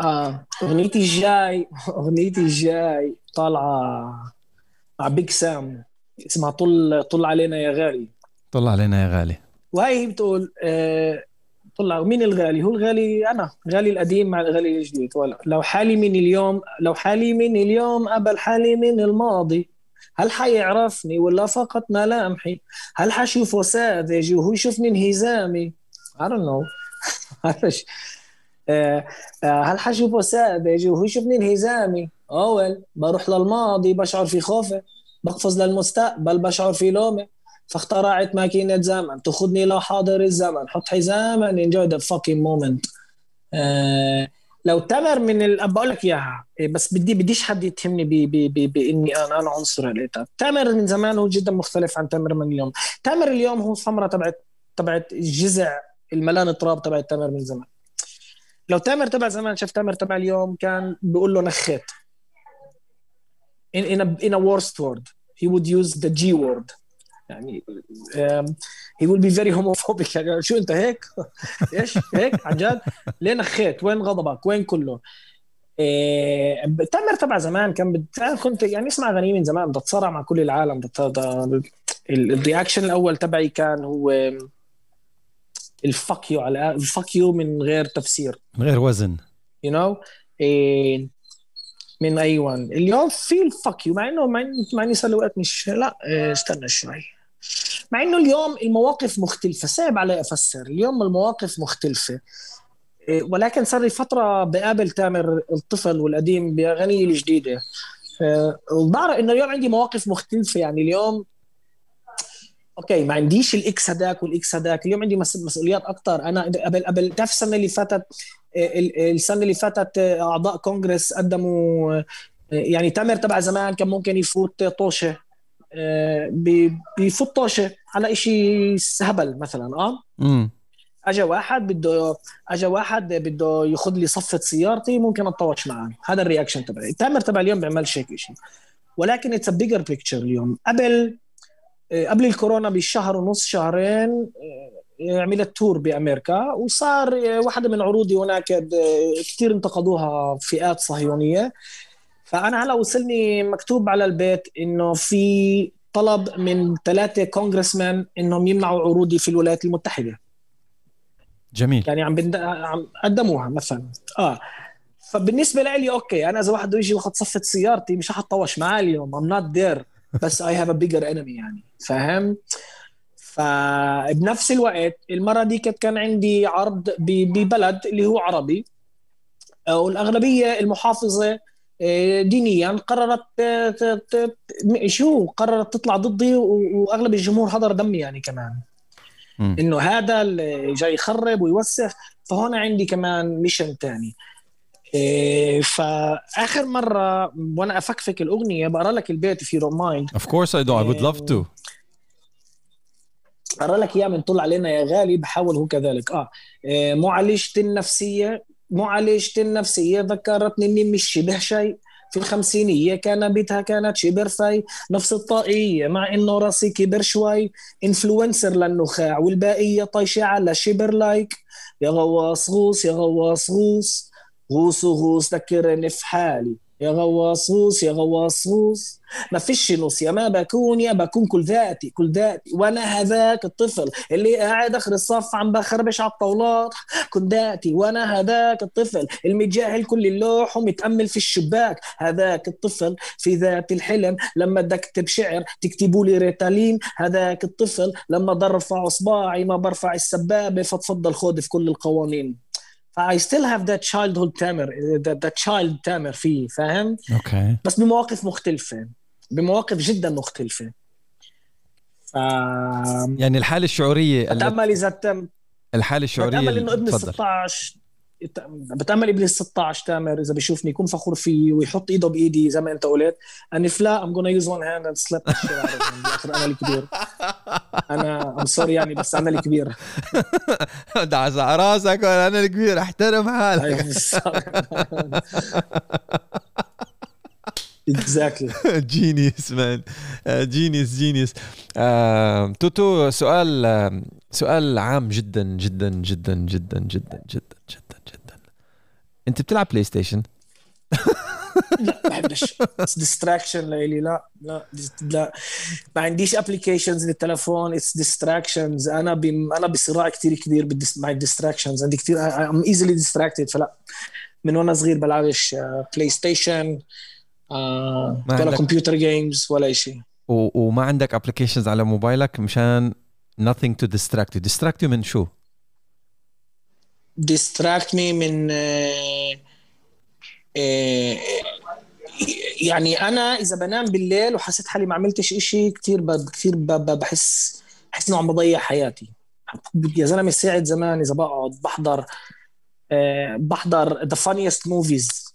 آه أغنيتي الجاي أغنيتي الجاي طالعة مع بيج سام اسمها طل طل علينا يا غالي. طلع علينا يا غالي. وهي هي بتقول آه طلع مين الغالي؟ هو الغالي أنا غالي القديم مع الغالي الجديد. ولا لو حالي من اليوم لو حالي من اليوم قبل حالي من الماضي. هل حيعرفني ولا فقط ملامحي هل حشوفه ساذج وهو يشوفني انهزامي I don't know. (laughs) آه، آه، هل حشوفه ساذج وهو يشوفني انهزامي أول بروح للماضي بشعر في خوفه. بقفز للمستقبل بشعر في لومه. فاخترعت ماكينة زمن. تاخذني لحاضر الزمن. حط حزاما. Enjoy the fucking moment. آه لو تمر من ال... بقول لك اياها بس بدي بديش حد يتهمني ب... ب... ب... بإني أنا أنا عنصر الاتاب تامر من زمان هو جدا مختلف عن تامر من اليوم. تامر اليوم هو ثمره تبعت تبعت جزع الملان تراب تبعت تامر من زمان. لو تامر تبع زمان شاف تامر تبع اليوم كان بيقول له نخيت in in a in a worst word he would use the G word. يعني he will be very homophobic. (laughs) يعني شو انت هيك؟ إيش؟ هيك؟ عن جد؟ ليه نخيت؟ وين غضبك؟ وين كله؟ إيه تامر تبع زمان كان بت... كنت يعني اسمع اغاني من زمان. بتصارع مع كل العالم. ال reaction الأول تبعي كان هو ال fuck you على ال fuck you من غير تفسير. من غير وزن. you you know? إيه من ايوان اليوم في ال fuck you مع إنه مع إني صار لي وقت مش لا إيه استنى شوي. مع إنه اليوم المواقف مختلفة. صعب علي أفسر. اليوم المواقف مختلفة. إيه، ولكن صار لي فترة بقابل تامر الطفل والقديم باغانيه الجديدة. إيه، وبعرف إنه اليوم عندي مواقف مختلفة. يعني اليوم أوكي ما عنديش الاكس هداك والاكس هداك. اليوم عندي مسؤوليات أكثر أنا قبل قبل تعرف السنة اللي فاتت؟ السنة اللي فاتت أعضاء كونغرس قدموا يعني تامر تبع زمان كان ممكن يفوت طوشة. بيفوت طوشة. على شيء هبل مثلا آه؟ امم اجى واحد بده اجى واحد بده ياخذ لي صفة سيارتي ممكن أتطوش معه هذا ال reaction تبعي. تامر تبع اليوم بيعملش هيك شيء ولكن it's bigger picture اليوم. قبل قبل الكورونا بشهر ونص شهرين عملت tour بأمريكا وصار واحدة من عروضي هناك كثير انتقدوها فئات صهيونية. فأنا هلا وصلني مكتوب على البيت إنه في طلب من ثلاثة congressman إنهم يمنعوا عروضي في الولايات المتحدة. جميل. يعني عم بند... عم قدموها مثلا. آه. فبالنسبة لي أوكي أنا إذا واحد يجي ياخذ صفة سيارتي مش حطوش معاه اليوم. I'm not there بس I have a bigger enemy يعني. فاهم؟ فبنفس الوقت المرة دي كان عندي عرض ببلد اللي هو عربي. والأغلبية المحافظة آه، دينيا قررت شو قررت تطلع ضدي وأغلب الجمهور هدر دمي يعني كمان. إنه هذا اللي جاي يخرب ويوسخ فهون عندي كمان mission ثاني إيه فآخر مرة وأنا أفكفك الأغنية بقرأ لك البيت if you don't mind. Of course I do. I would love to. اقرا لك إياه من طل علينا يا غالي بحاول هو كذلك. آه معالجتي النفسية معالجتي النفسية ذكرتني إني مش شبه شيء. في الخمسينية كان بيتها كانت شبر في نفس الطاقية مع إنه راسي كبر شوي. انفلونسر للنخاع والباقية طايشة على شبر لايك يا غواص غوص يا غواص غوص. غوص غوص ذكرني في حالي. يا غواص غوص يا غواص غوص ما فيش نص يا ما بكون يا بكون كل ذاتي كل ذاتي. وأنا هذاك الطفل اللي قاعد آخر الصف عم بخربش على الطاولات. كل ذاتي وأنا هذاك الطفل المتجاهل كل اللوح ومتأمل في الشباك. هذاك الطفل في ذات الحلم لما بدك تكتب شعر تكتبوا لي ريتالين. هذاك الطفل لما برفع إصبعي ما برفع السبابة فتفضل خذ في كل القوانين. ف I still have that childhood تامر that child تامر فيه فاهم؟ أوكي بس بمواقف مختلفة بمواقف جدا مختلفة. ف يعني الحالة الشعورية بتأمل إذا تم الحالة الشعورية بتأمل إنه ابن ال 16 بتأمل at least 16 تامر إذا بيشوفني يكون فخور فيي ويحط إيده بإيدي زي ما أنت قلت. اني فلا I'm gonna use one hand and slap أنا الكبير أنا I'm sorry يعني بس أنا الكبير (laughs) دعس على راسك أنا الكبير احترم حالك. exactly genius man genius genius توتو سؤال سؤال عام جدا جدا جدا جدا جدا جدا جدا. انت بتلعب PlayStation لا ما بحبش. it's distraction لإلي لا لا لا. ما عنديش applications للتلفون. It's distractions أنا بم أنا بصراع كثير كبير مع ال distractions عندي كثير I'm easily distracted فلا من وأنا صغير بلعبش PlayStation ولا computer games ولا شيء وما عندك applications على موبايلك مشان nothing to distract you. Distract you من شو؟ Distract me من uh, يعني أنا إذا بنام بالليل وحسيت حالي ما عملتش إشي كثير كثير بحس بحس إنه عم بضيع حياتي. يا زلمة ساعد زمان إذا بقعد بحضر uh, بحضر the funniest movies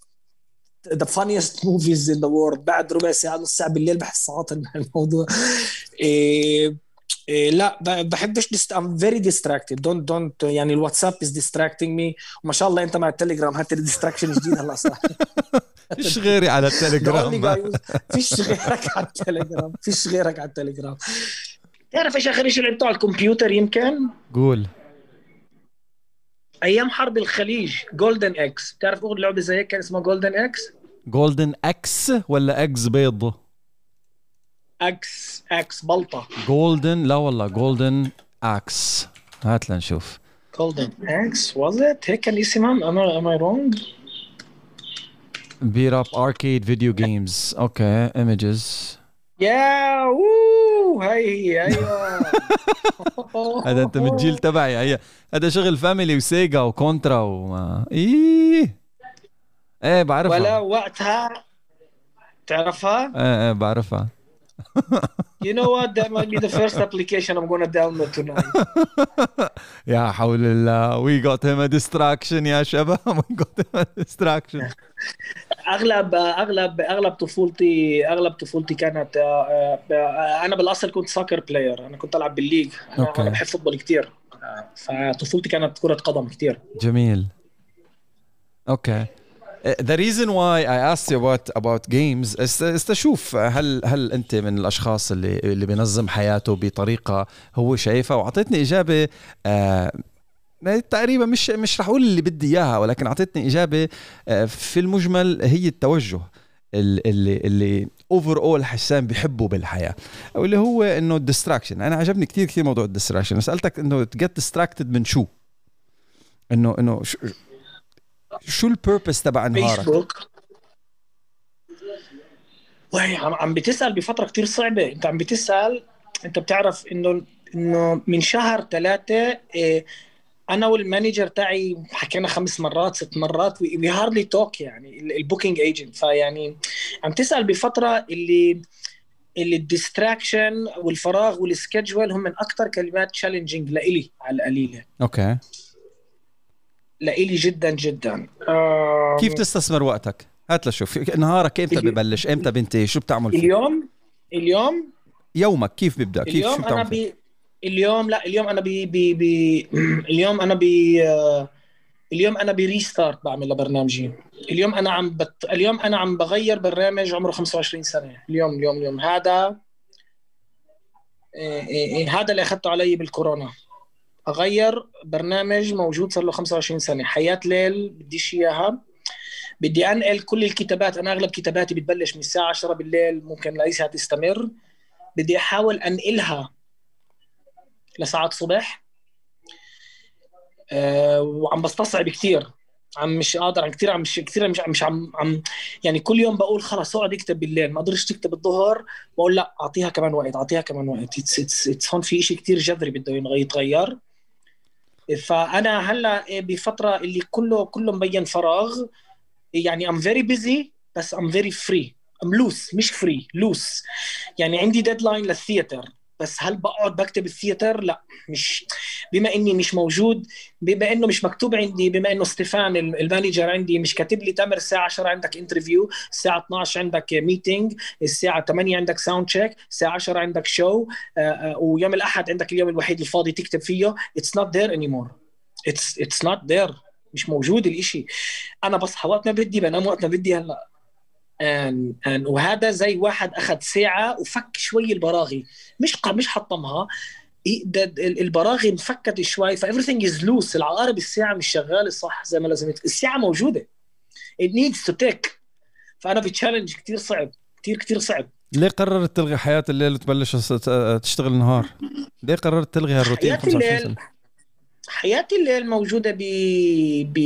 the funniest movies in the world بعد ربع ساعة نص ساعة بالليل بحس عاطل الموضوع. إيه إيه لا بحبش dist- I'm very distracted don't don't يعني الواتساب is distracting me وما شاء الله أنت مع التليجرام. هات لي distraction جديد. هلا صار (laughs) فيش غيري على التليجرام. فيش غيرك على التليجرام. فيش غيرك على التليجرام. تعرف إيش اخر شيء لعبته على الكمبيوتر يمكن؟ قول. أيام حرب الخليج. Golden Axe بتعرف لعبة زي هيك كان اسمها Golden Axe Golden Axe ولا eggs بيض إكس إكس بلطه Golden لا والله Golden Axe هات لنشوف. Golden Axe was it هيك كان اسمها am am I wrong beat 'em up arcade video games okay images يا اوه هي أيوه هذا أنت من الجيل تبعي. هي هذا شغل Family و Sega و Contra وما إيه. إيه بعرفها. ولا وقتها. تعرفها؟ إيه إيه بعرفها. You know what? That might be the first application I'm gonna download tonight. (laughs) يا حول الله. We got him a distraction يا شباب. (laughs) We got him a distraction. (laughs) اغلب اغلب أغلب طفولتي أغلب طفولتي كانت آه، آه، أنا بالأصل كنت soccer player أنا كنت ألعب بال league. أنا okay. بحب football كثير فطفولتي كانت كرة قدم كثير جميل. okay. The reason why I asked you about about games استشوف هل هل أنت من الأشخاص اللي اللي بينظم حياته بطريقة هو شايفها واعطيتني إجابة آه تقريبا مش مش رح أقول اللي بدي إياها ولكن اعطيتني إجابة آه في المجمل هي التوجه اللي اللي overall حسام بيحبه بالحياة واللي هو إنه ال distraction أنا عجبني كثير كثير موضوع الديستراكشن سألتك إنه to get distracted من شو؟ إنه إنه شو ال purpose تبع نهارك؟ فيسبوك وهي عم بتسأل بفترة كتير صعبة. انت عم بتسأل انت بتعرف إنه إنه من شهر ثلاثة إيه أنا وال manager تاعي حكينا خمس مرات ست مرات we hardly talk يعني ال booking agent فيعني عم تسأل بفترة اللي اللي ال distraction والفراغ وال schedule هم من أكثر كلمات challenging لإلي على القليلة. okay لإلي جدا جدا. كيف تستثمر وقتك؟ هات لشوف. نهارك إمتى ببلش؟ إمتى بنتهي؟ شو بتعمل فيه؟ اليوم اليوم؟ يومك كيف بيبدأ؟ كيف اليوم شو أنا بي اليوم لا اليوم أنا بي بي, بي (clears throat) اليوم أنا بي اليوم أنا ب restart بعمل لبرنامجي. اليوم أنا عم بت... اليوم أنا عم بغير برنامج عمره 25 سنة. اليوم اليوم اليوم. هذا إيه إيه إيه هذا اللي أخذته علي بالكورونا. أغير برنامج موجود صار له 25 سنة. حياة ليل بديش إياها. بدي أنقل كل الكتابات. أنا أغلب كتاباتي بتبلش من الساعة 10 بالليل ممكن ليسها تستمر. بدي أحاول أنقلها لساعات صبح. أه وعم بستصعب كثير عم مش قادر عم كثير عم مش كثير مش عم مش عم, عم يعني كل يوم بقول خلص اقعد اكتب بالليل. ما قدرش تكتب الظهر. بقول لا أعطيها كمان وقت أعطيها كمان وقت. هون في شيء كثير جذري بده يتغير. فأنا هلا بفترة اللي كله كله مبين فراغ. يعني I'm very busy بس I'm very free I'm loose مش free loose يعني عندي deadline لل theater بس هل بقعد بكتب ال theater؟ لا مش بما إني مش موجود بما إنه مش مكتوب عندي بما إنه ستيفان ال manager عندي مش كاتب لي تامر الساعة 10 عندك interview الساعة 12 عندك meeting الساعة 8 عندك sound check الساعة 10 عندك show ويوم الأحد عندك اليوم الوحيد الفاضي تكتب فيه it's not there anymore it's it's not there مش موجود الإشي. أنا بصحى وقت ما بدي بنام وقت ما بدي هلأ. أن أن. وهذا زي واحد أخذ ساعة وفك شوي البراغي. مش مش حطمها. البراغي انفكت شوي ف everything is loose العقارب الساعة مش شغالة صح زي ما لازم الساعة موجودة. It needs to take فأنا ب challenge كثير صعب كثير كثير صعب. ليه قررت تلغي حياة الليل وتبلش تشتغل النهار؟ ليه قررت تلغي هالروتين حياة الليل حياة الليل موجودة ب ب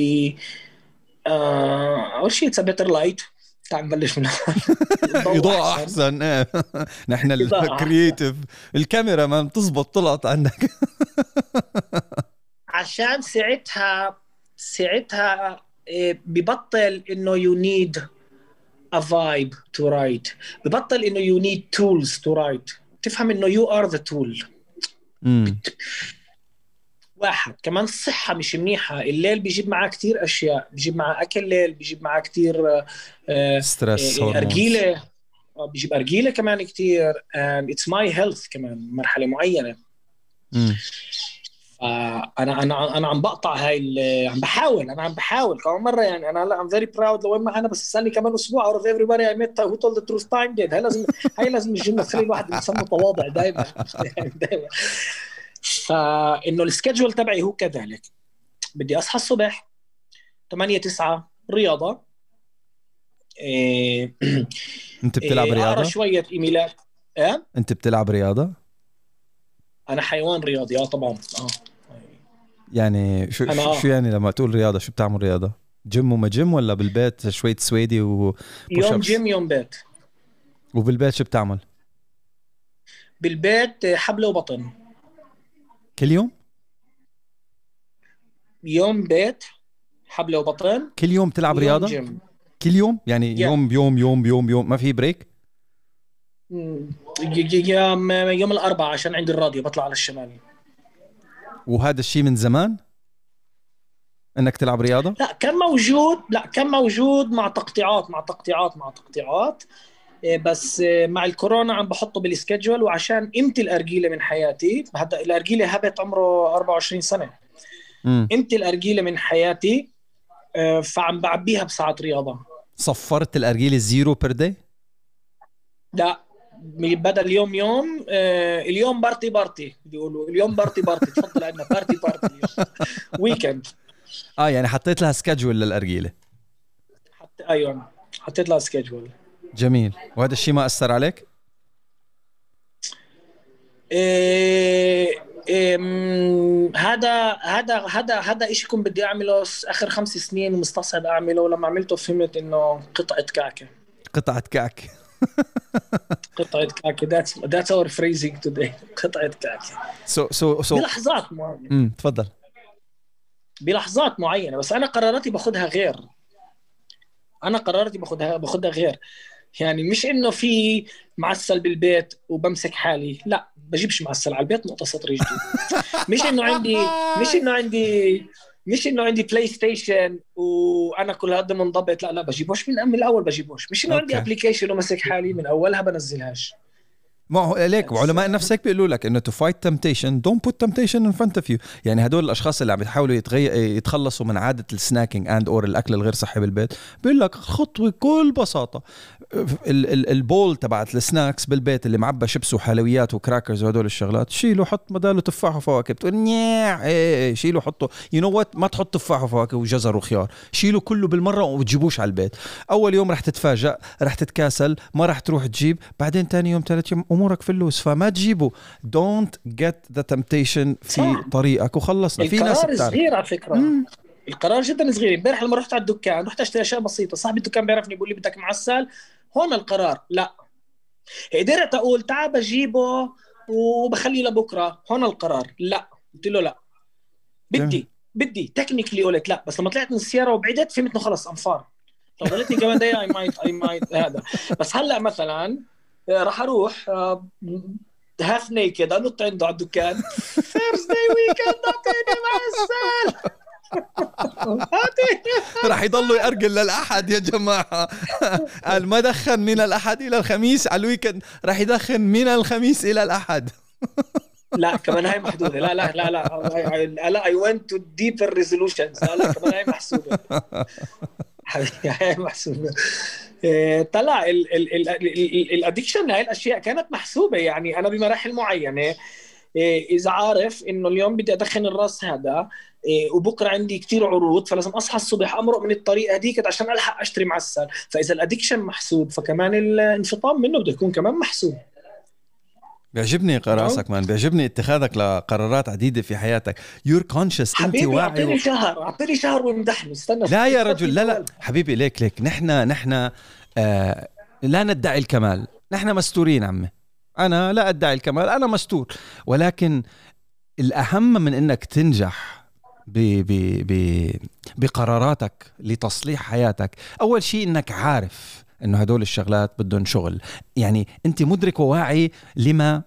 آه، أول شيء it's better light تعال نبلش من اضاءة (laughs) أحسن. إيه (laughs) نحن ال creative الكاميرا ما بتزبط طلعت عندك. (laughs) عشان ساعتها ساعتها إيه، ببطل إنه you need a vibe to write ببطل إنه you need tools to write تفهم إنه you are the tool واحد. كمان الصحة مش منيحة. الليل بيجيب معاه كتير أشياء. بيجيب معاه أكل ليل بيجيب معاه كتير ستريس آه، أرجيلة. بجيب أرجيلة كمان كثير and it's my health كمان مرحلة معينة. مم. فانا أنا أنا عم بقطع هاي عم بحاول أنا عم بحاول. كمان مرة يعني أنا هلا ام فيري براود لوين ما أنا بس استني كمان أسبوع اوف ايفري بودي اي ميت هو تولد ذا تروث تايم ديد هاي لازم هاي لازم الجمله تخلي الواحد يسمى متواضع دائما (laughs) دائما فإنه السكجول تبعي هو كذلك. بدي أصحى الصبح 8 9 رياضة. إيه أنت بتلعب إيه، رياضة؟ شوية إيميلات. إيه؟ أنت بتلعب رياضة؟ أنا حيوان رياضي آه طبعا. آه. يعني شو أنا شو, يعني لما تقول رياضة شو بتعمل رياضة؟ جيم وما جيم ولا بالبيت شوية سويدي و... يوم. جيم يوم بيت. وبالبيت شو بتعمل؟ بالبيت حبل وبطن. كل يوم؟ يوم بيت حبل وبطن. كل يوم تلعب يوم رياضة؟ جيم كل يوم؟ يعني Yeah. يوم بيوم يوم بيوم يوم. ما في بريك يوم يوم الأربعاء عشان عندي الراديو بطلع على الشمال. وهذا الشيء من زمان؟ إنك تلعب رياضة؟ لا كان موجود لا كان موجود مع تقطيعات مع تقطيعات مع تقطيعات. بس إيه، مع الكورونا عم بحطه بالسكجول وعشان قيمتي الأرجيلة من حياتي هذا الأرجيلة هبت عمره 24 سنة. قيمتي الأرجيلة من حياتي آه، فعم بعبيها بساعات رياضة. صفرت الأرجيلة zero per day لا بدل يوم يوم اليوم party party بيقولوا اليوم party party تفضل عندنا party party weekend آه يعني حطيت لها schedule للأرجيلة. حتى أيوه حطيت لها schedule جميل. وهذا الشيء ما أثر عليك؟ إيه إيه هذا هذا هذا هذا شيء كنت بدي أعمله آخر خمس سنين ومستصعب أعمله. ولما عملته فهمت إنه قطعة كعكة. قطعة كعك (laughs) قطعة كعكة. That's that's our phrasing today. (laughs) قطعة كعكة. so so so بلحظات معينه امم تفضل. بلحظات معينة. بس أنا قراراتي باخذها غير. أنا قراراتي باخذها باخذها غير. يعني مش إنه في معسل بالبيت وبمسك حالي لا بجيبش معسل على البيت نقطة سطر جديد مش إنه عندي مش إنه عندي مش إنه عندي PlayStation وأنا كل هذا منضبط لا لا بجيبوش من من الأول بجيبوش. مش إنه عندي. application ومسك حالي من أولها بنزلهاش. ما هو ليك وعلماء النفس هيك بيقولوا لك إنه to fight temptation don't put temptation in front of you يعني هدول الأشخاص اللي عم يحاولوا يتغي... يتخلصوا من عادة ال snacking and or الأكل الغير صحي بالبيت بيقول لك خطوة بكل بساطة. ال... ال... ال bowl تبعت ال snacks بالبيت اللي معبى شيبس وحلويات و crackers وهدول الشغلات شيله حط بداله تفاح وفواكه بتقول نيع إيه إيه شيله حطه you know what ما تحط تفاح وفواكه وجزر وخيار. شيله كله بالمرة وتجيبوش على البيت. أول يوم رح تتفاجئ رح تتكاسل ما رح تروح تجيب بعدين تاني يوم ثالث يوم أمورك flows فما تجيبه. don't get the temptation في. طريقك. وخلصنا. في ناس القرار بتعرف. صغير على فكرة. مم. القرار جدا صغير. امبارح لما رحت على الدكان رحت أشتري أشياء بسيطة. صاحب الدكان بيعرفني بيقول لي بدك معسل؟ هون القرار. لا. قدرت أقول تعال بجيبه وبخليه لبكرة. هون القرار. لا. قلت له لا. بدي. بدي. technically قلت لا. بس لما طلعت من السيارة وبعدت فهمت انه خلص I'm far. لو ضلتني كمان دقيقه I might I might هذا. بس هلأ مثلا راح أروح half naked انط عنده على الدكان Thursday weekend اعطيني معسل اعطيني رح يضلوا يأرجل للأحد يا جماعة. (laughs) قال ما دخن من الأحد إلى الخميس. على ال weekend رح يدخن من الخميس إلى الأحد. (laughs) لا كمان هاي محدودة. لا لا لا لا. لا I went to deeper resolutions لا لا كمان هاي محسوبة. (laughs) هاي محسوبة. طلع ال addiction لهي الأشياء كانت محسوبة يعني أنا بمراحل معينة. إيه، إذا عارف إنه اليوم بدي أدخن الرأس هذا إيه، وبكرة عندي كتير عروض فلازم أصحى الصبح أمرق من الطريقة هذيك عشان ألحق أشتري معسل. فإذا ال addiction محسوب فكمان الانفطام منه بده يكون كمان محسوب. بيعجبني قرارك man. بيعجبني اتخاذك لقرارات عديدة في حياتك. you're conscious انت حبيبي واعي أعطيني و... شهر أعطيني شهر وامدحني. استنى لا يا رجل لا لا. حبيبي ليك ليك. نحن نحن آه لا ندعي الكمال. نحن مستورين عمي. أنا لا أدعي الكمال. أنا مستور. ولكن الأهم من إنك تنجح ب ب ب بقراراتك لتصليح حياتك أول شيء إنك عارف إنه هدول الشغلات بدهم شغل. يعني أنت مدرك وواعي لما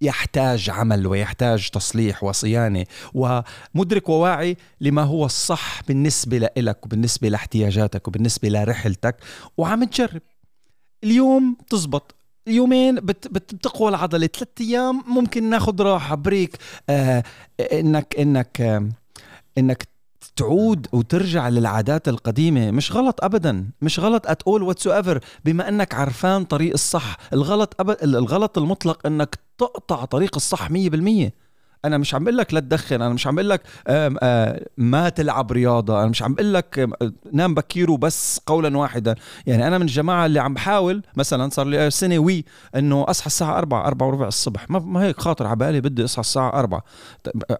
يحتاج عمل ويحتاج تصليح وصيانة ومدرك وواعي لما هو الصح بالنسبة لك وبالنسبة لاحتياجاتك وبالنسبة لرحلتك. وعم تجرب. اليوم بتزبط يومين بت بتقوى العضلة. ثلاث أيام ممكن ناخذ راحة. بريك آه انك إنك آه إنك تعود وترجع للعادات القديمة. مش غلط أبدا. مش غلط at all whatsoever. بما أنك عرفان طريق الصح. الغلط أبد الغلط المطلق أنك تقطع طريق الصح 100% أنا مش عم بقول لك لا تدخن أنا مش عم بقول لك ما تلعب رياضة أنا مش عم بقول لك نام بكير وبس قولا واحدا. يعني أنا من الجماعة اللي عم بحاول مثلا صار لي سنة وي إنه أصحى الساعة 4 4 وربع الصبح. ما, هيك خاطر على بالي بدي أصحى الساعة 4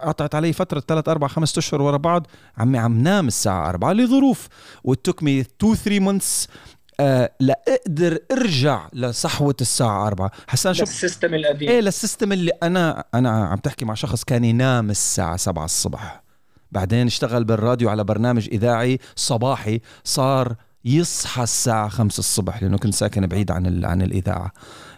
قطعت علي فترة 3 4 5 أشهر ورا بعض عمي عم نام الساعة 4 لظروف. و took me 2 3 months آه لأقدر أرجع لصحوة الساعة 4 حسان شو ال system القديم. إيه لل system اللي أنا أنا عم تحكي مع شخص كان ينام الساعة 7 الصبح. بعدين اشتغل بالراديو على برنامج إذاعي صباحي صار يصحى الساعة 5 الصبح لأنه كنت ساكن بعيد عن عن الإذاعة.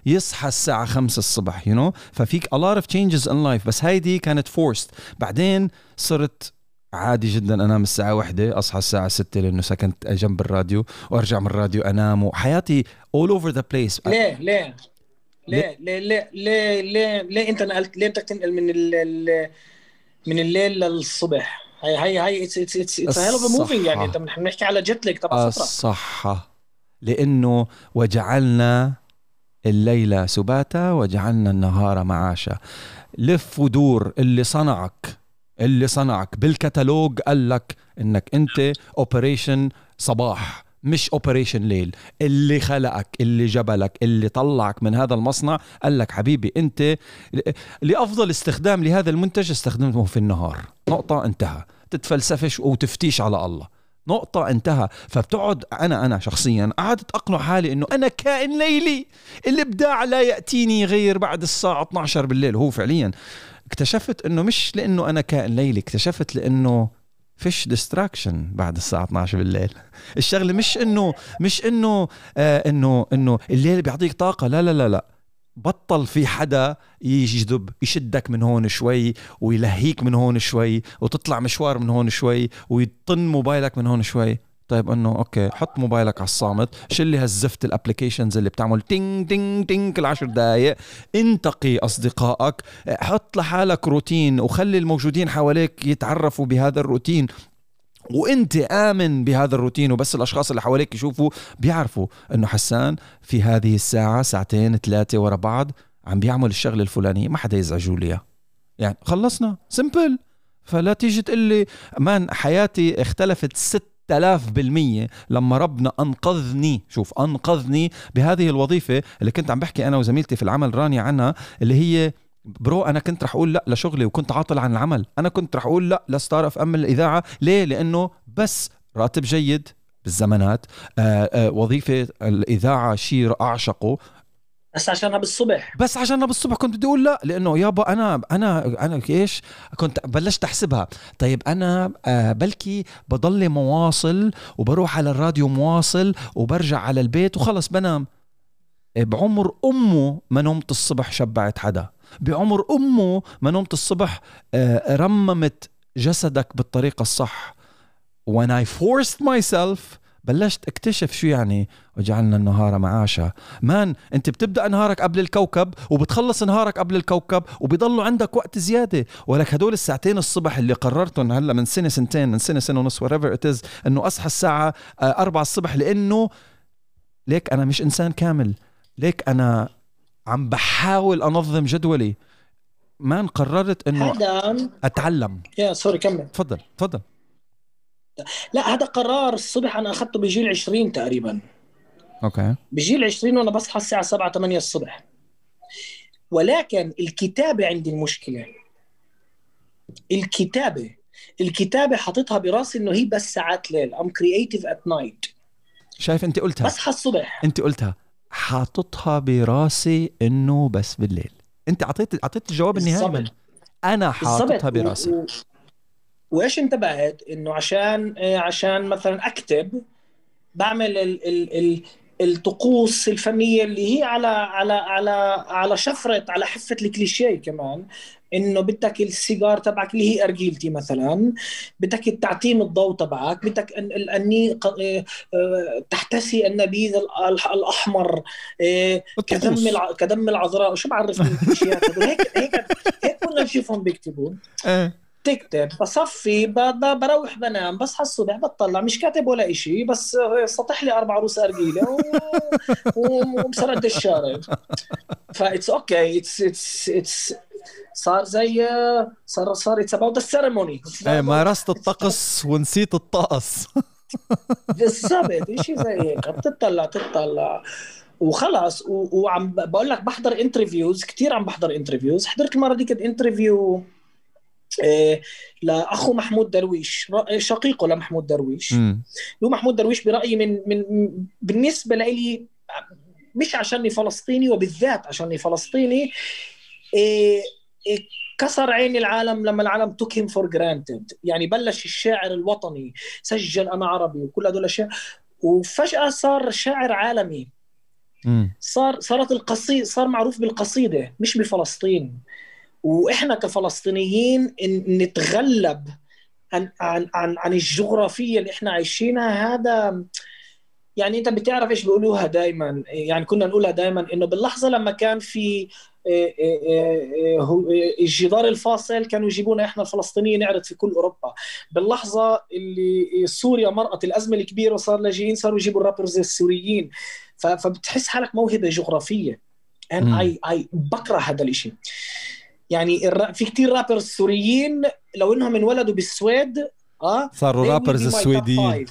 يصحى الساعة 5 الصبح يو you know? ففيك a lot of changes in life بس هيدي كانت forced. بعدين صرت عادي جدا أنام الساعة واحدة أصحى الساعة ستة لأنه سكنت جنب الراديو وأرجع من الراديو أنام وحياتي all over the place. ليه؟ ليه؟ ليه؟ ليه؟ ليه؟ ليه؟ ليه, ليه؟ أنت نقلت؟ ليه بدك تنقل من ال من الليل للصبح؟ هي هي هي it's it's it's it's hell of moving يعني. انت بنحكي على jet lag تبع فتره الصحة. لأنه وجعلنا الليل سباتا وجعلنا النهار معاشا. لف ودور اللي صنعك. اللي صنعك. بالكتالوج قال لك إنك أنت operation صباح مش operation ليل. اللي خلقك اللي جبلك اللي طلعك من هذا المصنع قال لك حبيبي أنت لأفضل استخدام لهذا المنتج استخدمته في النهار. نقطة انتهى. تتفلسفش وتفتيش على الله. نقطة انتهى. فبتقعد أنا أنا شخصيا قعدت أقنع حالي إنه أنا كائن ليلي. الإبداع لا يأتيني غير بعد الساعة 12 بالليل. هو فعليا اكتشفت إنه مش لإنه أنا كائن ليلي اكتشفت لإنه فيش ديستراكشن بعد الساعة 12 بالليل. (laughs) الشغلة مش إنه مش إنه آه إنه إنه الليل بيعطيك طاقة لا لا لا لا. بطل في حدا يجذب يشدك من هون شوي ويلهيك من هون شوي وتطلع مشوار من هون شوي ويطن موبايلك من هون شوي. طيب انه okay حط موبايلك على الصامت شيل لي هالزفت ال applications اللي بتعمل تينج تينج تينج كل عشر دقائق انتقي أصدقائك حط لحالك روتين وخلي الموجودين حواليك يتعرفوا بهذا الروتين. وانت آمن بهذا الروتين وبس الأشخاص اللي حواليك يشوفوا بيعرفوا إنه حسان في هذه الساعة ساعتين ثلاثة ورا بعض عم بيعمل الشغله الفلانيه ما حدا يزعجوا لي يعني خلصنا simple فلا تيجي تقول لي man حياتي اختلفت ست آلاف بالمية لما ربنا أنقذني شوف أنقذني بهذه الوظيفة اللي كنت عم بحكي أنا وزميلتي في العمل رانيا عنها اللي هي bro أنا كنت رح أقول لا لشغلي وكنت عاطل عن العمل. أنا كنت رح أقول لا ل Star FM الاذاعه ليه؟ لأنه بس راتب جيد بالزمانات. آآ آآ وظيفة الإذاعة شيء أعشقه. بس عشانها بالصبح بس عشانها بالصبح كنت بدي أقول لا لأنه يابا أنا أنا أنا إيش؟ كنت بلشت أحسبها. طيب أنا آه بلكي بضل مواصل وبروح على الراديو مواصل وبرجع على البيت وخلص بنام. إيه، بعمر أمه ما نمت الصبح شبعت حدا. بعمر أمه ما نمت الصبح آه رممت جسدك بالطريقة الصح. When I forced myself بلشت اكتشف شو يعني وجعلنا النهار معاشا. مان انت بتبدأ نهارك قبل الكوكب وبتخلص نهارك قبل الكوكب وبيضلوا عندك وقت زيادة. ولك هدول الساعتين الصبح اللي قررتهم هلا من سنة سنتين من سنة سنة ونص whatever it is إنه أصحى الساعة 4 الصبح لإنه ليك أنا مش إنسان كامل. ليك أنا عم بحاول أنظم جدولي. man قررت إنه أتعلم. يا sorry كمل. تفضل تفضل. لا هذا قرار الصبح أنا أخذته بجيل 20 تقريبا. okay. بجيل 20 وأنا بصحى الساعة 7 8 الصبح. ولكن الكتابة عندي المشكلة. الكتابة الكتابة حاططها براسي إنه هي بس ساعات ليل. I'm creative at night شايف أنت قلتها. بصحى الصبح. أنت قلتها. حاططها براسي إنه بس بالليل. أنت اعطيت أعطيت الجواب النهائي أنا حاططها براسي. و... وإيش انتبهت؟ إنه عشان عشان مثلا أكتب بعمل ال ال ال الطقوس الفنية اللي هي على على على على شفرة على حفة الكليشيه كمان إنه بدك السيجار تبعك اللي هي أرجيلتي مثلا بدك التعتيم الضوء تبعك بدك اني آه، تحتسي النبيذ الأحمر آه، كدم كدم العذراء. شو بعرفني الكليشيات؟ هيك هيك هيك كنا نشوفهم بيكتبوا إيه. تكتب بصفي بروح بنام بصحى الصبح بطلع مش كاتب ولا إشي بس سطح لي أربع روس ارجيله وبسرد (laughs) الشارع. فاتس أوكي اتس اتس اتس صار زي صار صار it's about ال ceremony إيه مارست الطقس ونسيت الطقس. (laughs) بالضبط شيء زي هيك. بتطلع تطلع وخلص وعم بقول لك بحضر interviews كثير عم بحضر interviews حضرت المره ديك interview إيه، لأخو محمود درويش شقيقه لمحمود درويش. له محمود درويش برأيي من من بالنسبة لي مش عشاني فلسطيني وبالذات عشاني فلسطيني إيه إيه كسر عين العالم لما العالم took him for granted يعني بلش الشاعر الوطني سجل أنا عربي وكل هدول الاشياء وفجأة صار شاعر عالمي. صار صارت القصيده صار معروف بالقصيدة مش بفلسطين. وإحنا كفلسطينيين نتغلب عن عن عن, عن الجغرافية اللي إحنا عايشينها هذا يعني أنت بتعرف إيش بيقولوها دائما يعني كنا نقولها دائما إنه باللحظة لما كان في آه، آه، آه، الجدار الفاصل كانوا يجيبونا إحنا الفلسطينيين نعرض في كل أوروبا. باللحظة اللي سوريا مرقت الأزمة الكبيرة وصار لاجئين صاروا يجيبوا الرابرز السوريين. فبتحس حالك موهبة جغرافية. أنا اي اي بكره هذا الشيء يعني في كثير رابرز سوريين لو إنهم انولدوا بالسويد آه صاروا rappers السويديين.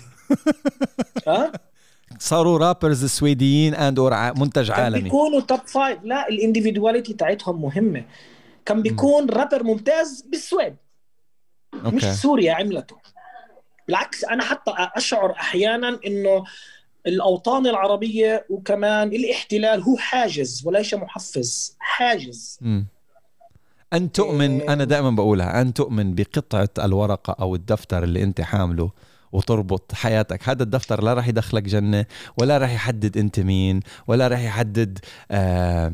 (laughs) آه؟ صاروا rappers سويديين and or منتج عالمي. بيكونوا top five لا ال individuality تاعتهم مهمة. كان بيكون رابر ممتاز بالسويد. okay. مش سوريا عملته. بالعكس أنا حتى أشعر أحيانا إنه الأوطان العربية وكمان الاحتلال هو حاجز وليس محفز حاجز. م. أن تؤمن إيه. أنا دائما بقولها أن تؤمن بقطعة الورقة أو الدفتر اللي أنت حامله وتربط حياتك. هذا الدفتر لا راح يدخلك جنة ولا راح يحدد أنت مين ولا راح يحدد آه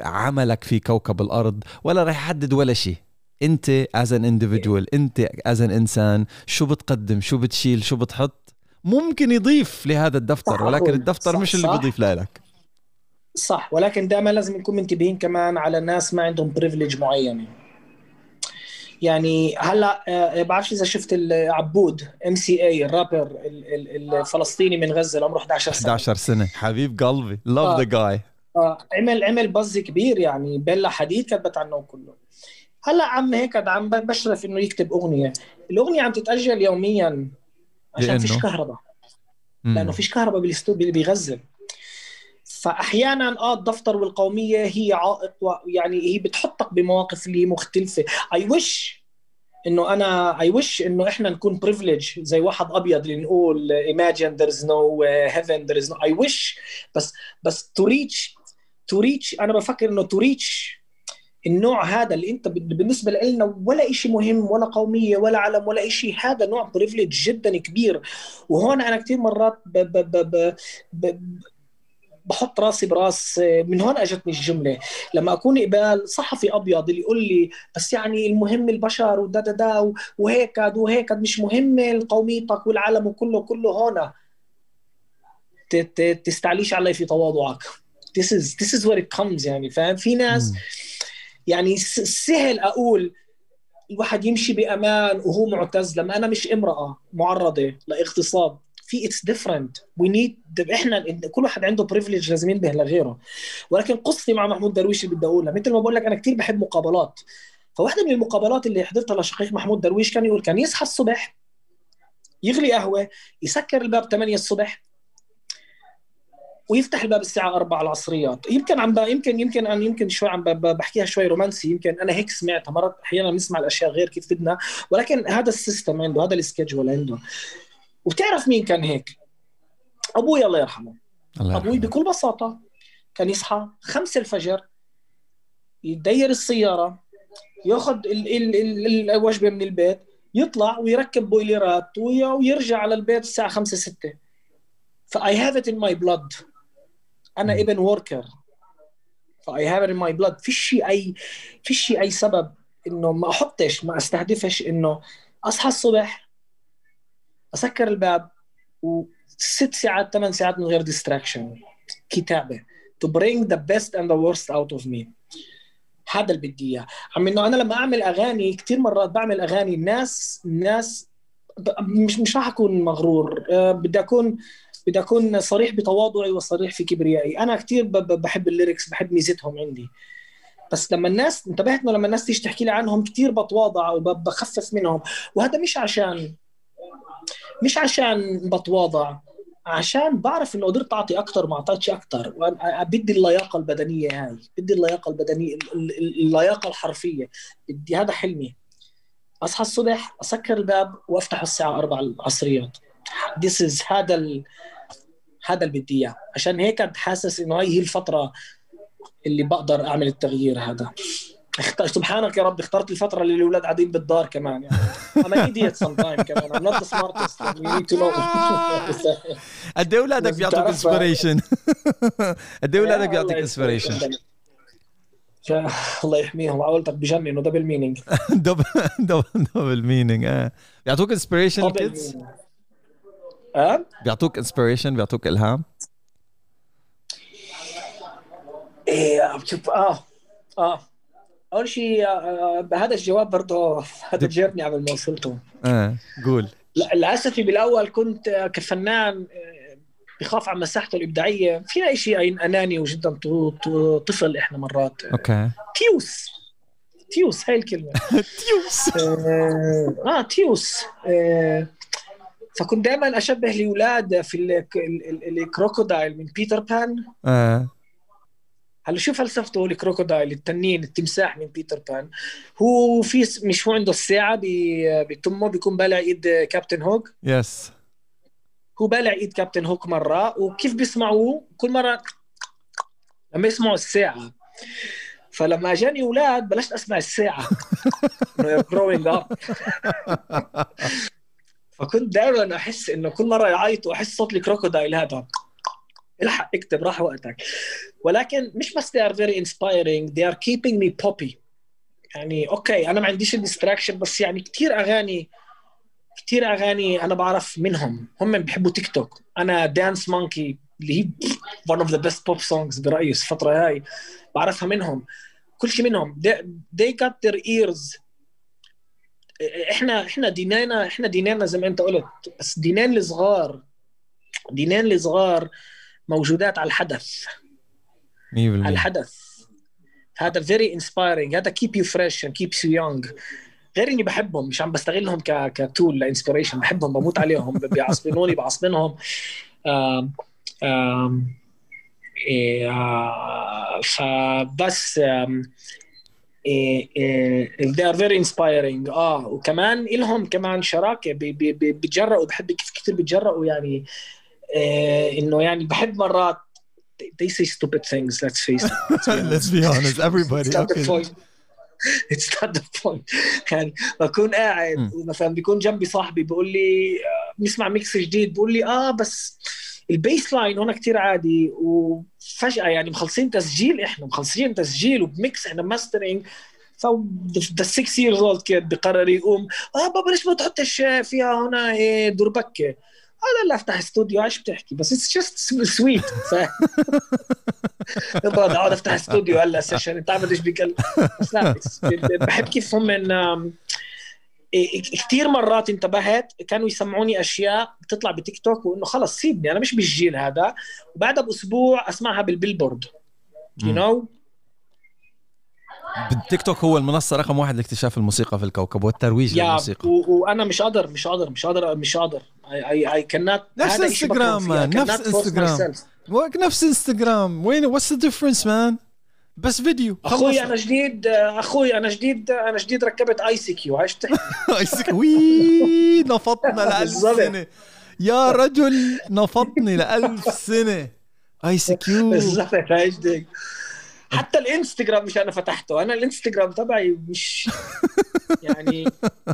عملك في كوكب الأرض ولا راح يحدد ولا شيء. أنت as an individual أنت as an إنسان شو بتقدم شو بتشيل شو بتحط؟ ممكن يضيف لهذا الدفتر ولكن الدفتر مش اللي بيضيف لك. صح. ولكن دائما لازم نكون منتبهين كمان على الناس ما عندهم privilege معينه يعني هلأ آه، بعرفش إذا شفت العبود MC اي الرابر الفلسطيني من غزة اللي عمره 11 سنة. 11 سنة. حبيب قلبي. love the guy عمل عمل buzz كبير يعني. بيلا حديد كتبت عنه كله. هلأ عم هيك عم بشرف إنه يكتب أغنية. الأغنية عم تتأجل يوميا عشان فيش كهرباء. لأنه فيش كهرباء بغزة. فأحيانا آه الدفتر والقومية هي عائق يعني هي بتحطك بمواقف اللي مختلفة. I wish إنه أنا I wish إنه إحنا نكون privileged زي واحد أبيض اللي نقول imagine there is no heaven there is no I wish. بس بس to reach to reach أنا بفكر إنه to reach النوع هذا اللي أنت بالنسبة لنا ولا شيء مهم ولا قومية ولا علم ولا شيء هذا نوع privilege جدا كبير. وهون أنا كثير مرات ب ب ب ب بحط راسي براس من هون اجتني الجملة. لما اكون قبال صحفي أبيض اللي يقول لي بس يعني المهم البشر ودا دا دا وهيك وهيك مش مهم قوميتك والعالم وكله كله هون. تستعليش علي في تواضعك. This is this is where it comes يعني فاهم؟ في ناس يعني سهل أقول الواحد يمشي بأمان وهو معتز. لما أنا مش امرأة معرضة لإغتصاب في it's different we need إحنا كل واحد عنده privilege لازم ينبه لغيره. ولكن قصتي مع محمود درويش اللي بدي اقولها مثل ما بقول لك أنا كثير بحب مقابلات. فواحدة من المقابلات اللي حضرتها لشقيق محمود درويش كان يقول كان يصحى الصبح يغلي قهوة يسكر الباب 8 الصبح ويفتح الباب الساعة 4 العصريات. يمكن عم يمكن يمكن أنا يمكن شوي عم بحكيها شوي رومانسي يمكن أنا هيك سمعتها. مرات أحيانا بنسمع الأشياء غير كيف بدنا. ولكن هذا ال system عنده هذا ال schedule عنده. وبتعرف مين كان هيك؟ أبوي الله يرحمه. الله أبوي بكل بساطة كان يصحى خمسة الفجر يدير السيارة ياخذ الوجبة من البيت يطلع ويركب بويلرات ويرجع على البيت الساعة 5 6 ف I have it in my blood أنا مم. ابن worker ف I have it in my blood فيش اي فيش أي سبب إنه ما أحطش ما أستهدفش إنه أصحى الصبح أسكر الباب وست ساعات ثمان ساعات من غير distraction كتابة. To bring the best and the worst out of me. هذا اللي بدي إياه. عم إنه أنا لما أعمل أغاني كثير مرات بعمل أغاني الناس الناس مش مش راح أكون مغرور. أه، بدي أكون بدي أكون صريح بتواضعي وصريح في كبريائي. أنا كثير بحب ال lyrics بحب ميزتهم عندي. بس لما الناس انتبهت إنه لما الناس تيجي تحكي لي عنهم كثير بتواضع وبخفف منهم. وهذا مش عشان مش عشان بتواضع عشان بعرف إنه قدرت أعطي أكثر ما أعطيتش أكثر بدي اللياقة البدنية هاي بدي اللياقة البدنية ال- ال- اللياقة الحرفية. بدي هذا حلمي. أصحى الصبح أسكر الباب وأفتح الساعة 4 العصريات. This is هذا ال... هذا اللي بدي إياه. عشان هيك حاسس إنه هي الفترة اللي بقدر أعمل التغيير هذا. اختار سبحانك يا رب اخترت الفترة اللي الأولاد قاعدين بالدار كمان يعني. I'm an (laughs) idiot sometimes كمان I'm not the smartest (laughs) قد إيه أولادك بيعطوك. انسبريشن (laughs) قد إيه أولادك الله انسبريشن الله يحميهم عقولتك بجنن وده بالمينينج دبل دبل دبل مينينج آه. بيعطوك انسبريشن الكيدز آه؟ بيعطوك انسبريشن بيعطوك إلهام؟ إيه شوف آه آه. أول شيء آه هذا الجواب برضه (laughs) هذا قبل ما وصلته. آه قول. لا للأسف بالأول كنت آه، كفنان آه، بخاف عن مساحته الإبداعية. فينا شيء أناني وجدا طفل إحنا مرات. okay. تيوس. تيوس هاي الكلمة. (laughs) تيوس. آه آه، تيوس. آه فكنت دائما أشبه الاولاد في ال- ال- ال- ال crocodile من بيتر بان. آه. هلا شو فلسفته ال crocodile التنين التمساح من بيتر بان؟ هو في مش هو عنده الساعة بتمه بيكون بالع إيد كابتن هوك؟ yes هو بالع إيد كابتن هوك مرة وكيف بيسمعوه؟ كل مرة لما يسمعوا الساعة. فلما اجاني أولاد بلشت أسمع الساعة. (laughs) إنه growing up (laughs) فكنت دائما أحس إنه كل مرة يعيطوا احس صوت ال crocodile هذا. الحق اكتب راح وقتك. ولكن مش بس they are very inspiring they are keeping me poppy. يعني okay أنا ما عنديش ال distraction بس يعني كثير أغاني كثير أغاني أنا بعرف منهم. هم بيحبوا تيك توك أنا Dance Monkey اللي هي one of the best pop songs برأيي الفترة هاي. بعرفها منهم. كل شيء منهم. They, they got their ears. إحنا إحنا دينانا إحنا دينانا زي ما أنت قلت. بس دينان الصغار دينان الصغار موجودات على الحدث. 100% على الحدث. هذا very inspiring. هذا keep you fresh and keeps you young. غير إني بحبهم مش عم بستغلهم ك ك tool ل inspiration بحبهم بموت عليهم (laughs) بيعصبنوني بعصبنهم. آم آم إيه آه فبس إيه إيه they are very inspiring. آه وكمان لهم كمان شراكة بي- بي- بي- بيتجرأوا بحب كيف كثير بيتجرأوا يعني إنه يعني بحب مرات they say stupid things let's face it let's be honest. let's be honest everybody It's not the okay. point. (laughs) It's not the point. يعني بكون قاعد. مثلا بيكون جنبي صاحبي بيقول لي آه، بنسمع mix جديد بيقول لي آه بس ال bass line هون كتير عادي وفجأة يعني مخلصين تسجيل إحنا مخلصين تسجيل وب mix إحنا mastering the 6 years old kid بقرر يقوم آه بابا ليش ما تحطش فيها هنا إيه دربكه هذا اللي افتح استوديو إيش بتحكي؟ بس it's just sweet بقعد اقعد افتح استوديو هلا session انت عارف بس لا بس بحب كيف هم من آم، إيه، كثير مرات انتبهت كانوا يسمعوني أشياء بتطلع بتيك توك وإنه خلص سيبني أنا مش بالجيل هذا. وبعدها بأسبوع أسمعها بال Billboard. you. know التيك توك هو المنصة رقم واحد لاكتشاف الموسيقى في الكوكب والترويج للموسيقى. وأنا مش قادر مش قادر مش قادر مش قادر. اي اي كانت نفس انستغرام، نفس انستغرام. نفس انستغرام وين what's the difference man بس فيديو أخوي أنا جديد أخوي أنا جديد أنا جديد ركبت ICQ عايش تحكي خلص وي نفضنا لألف. سنة. يا رجل نفضني لألف سنة. ICQ بالضبط عايش حتى الانستغرام مش أنا فتحته. أنا الانستغرام تبعي مش (laughs) يعني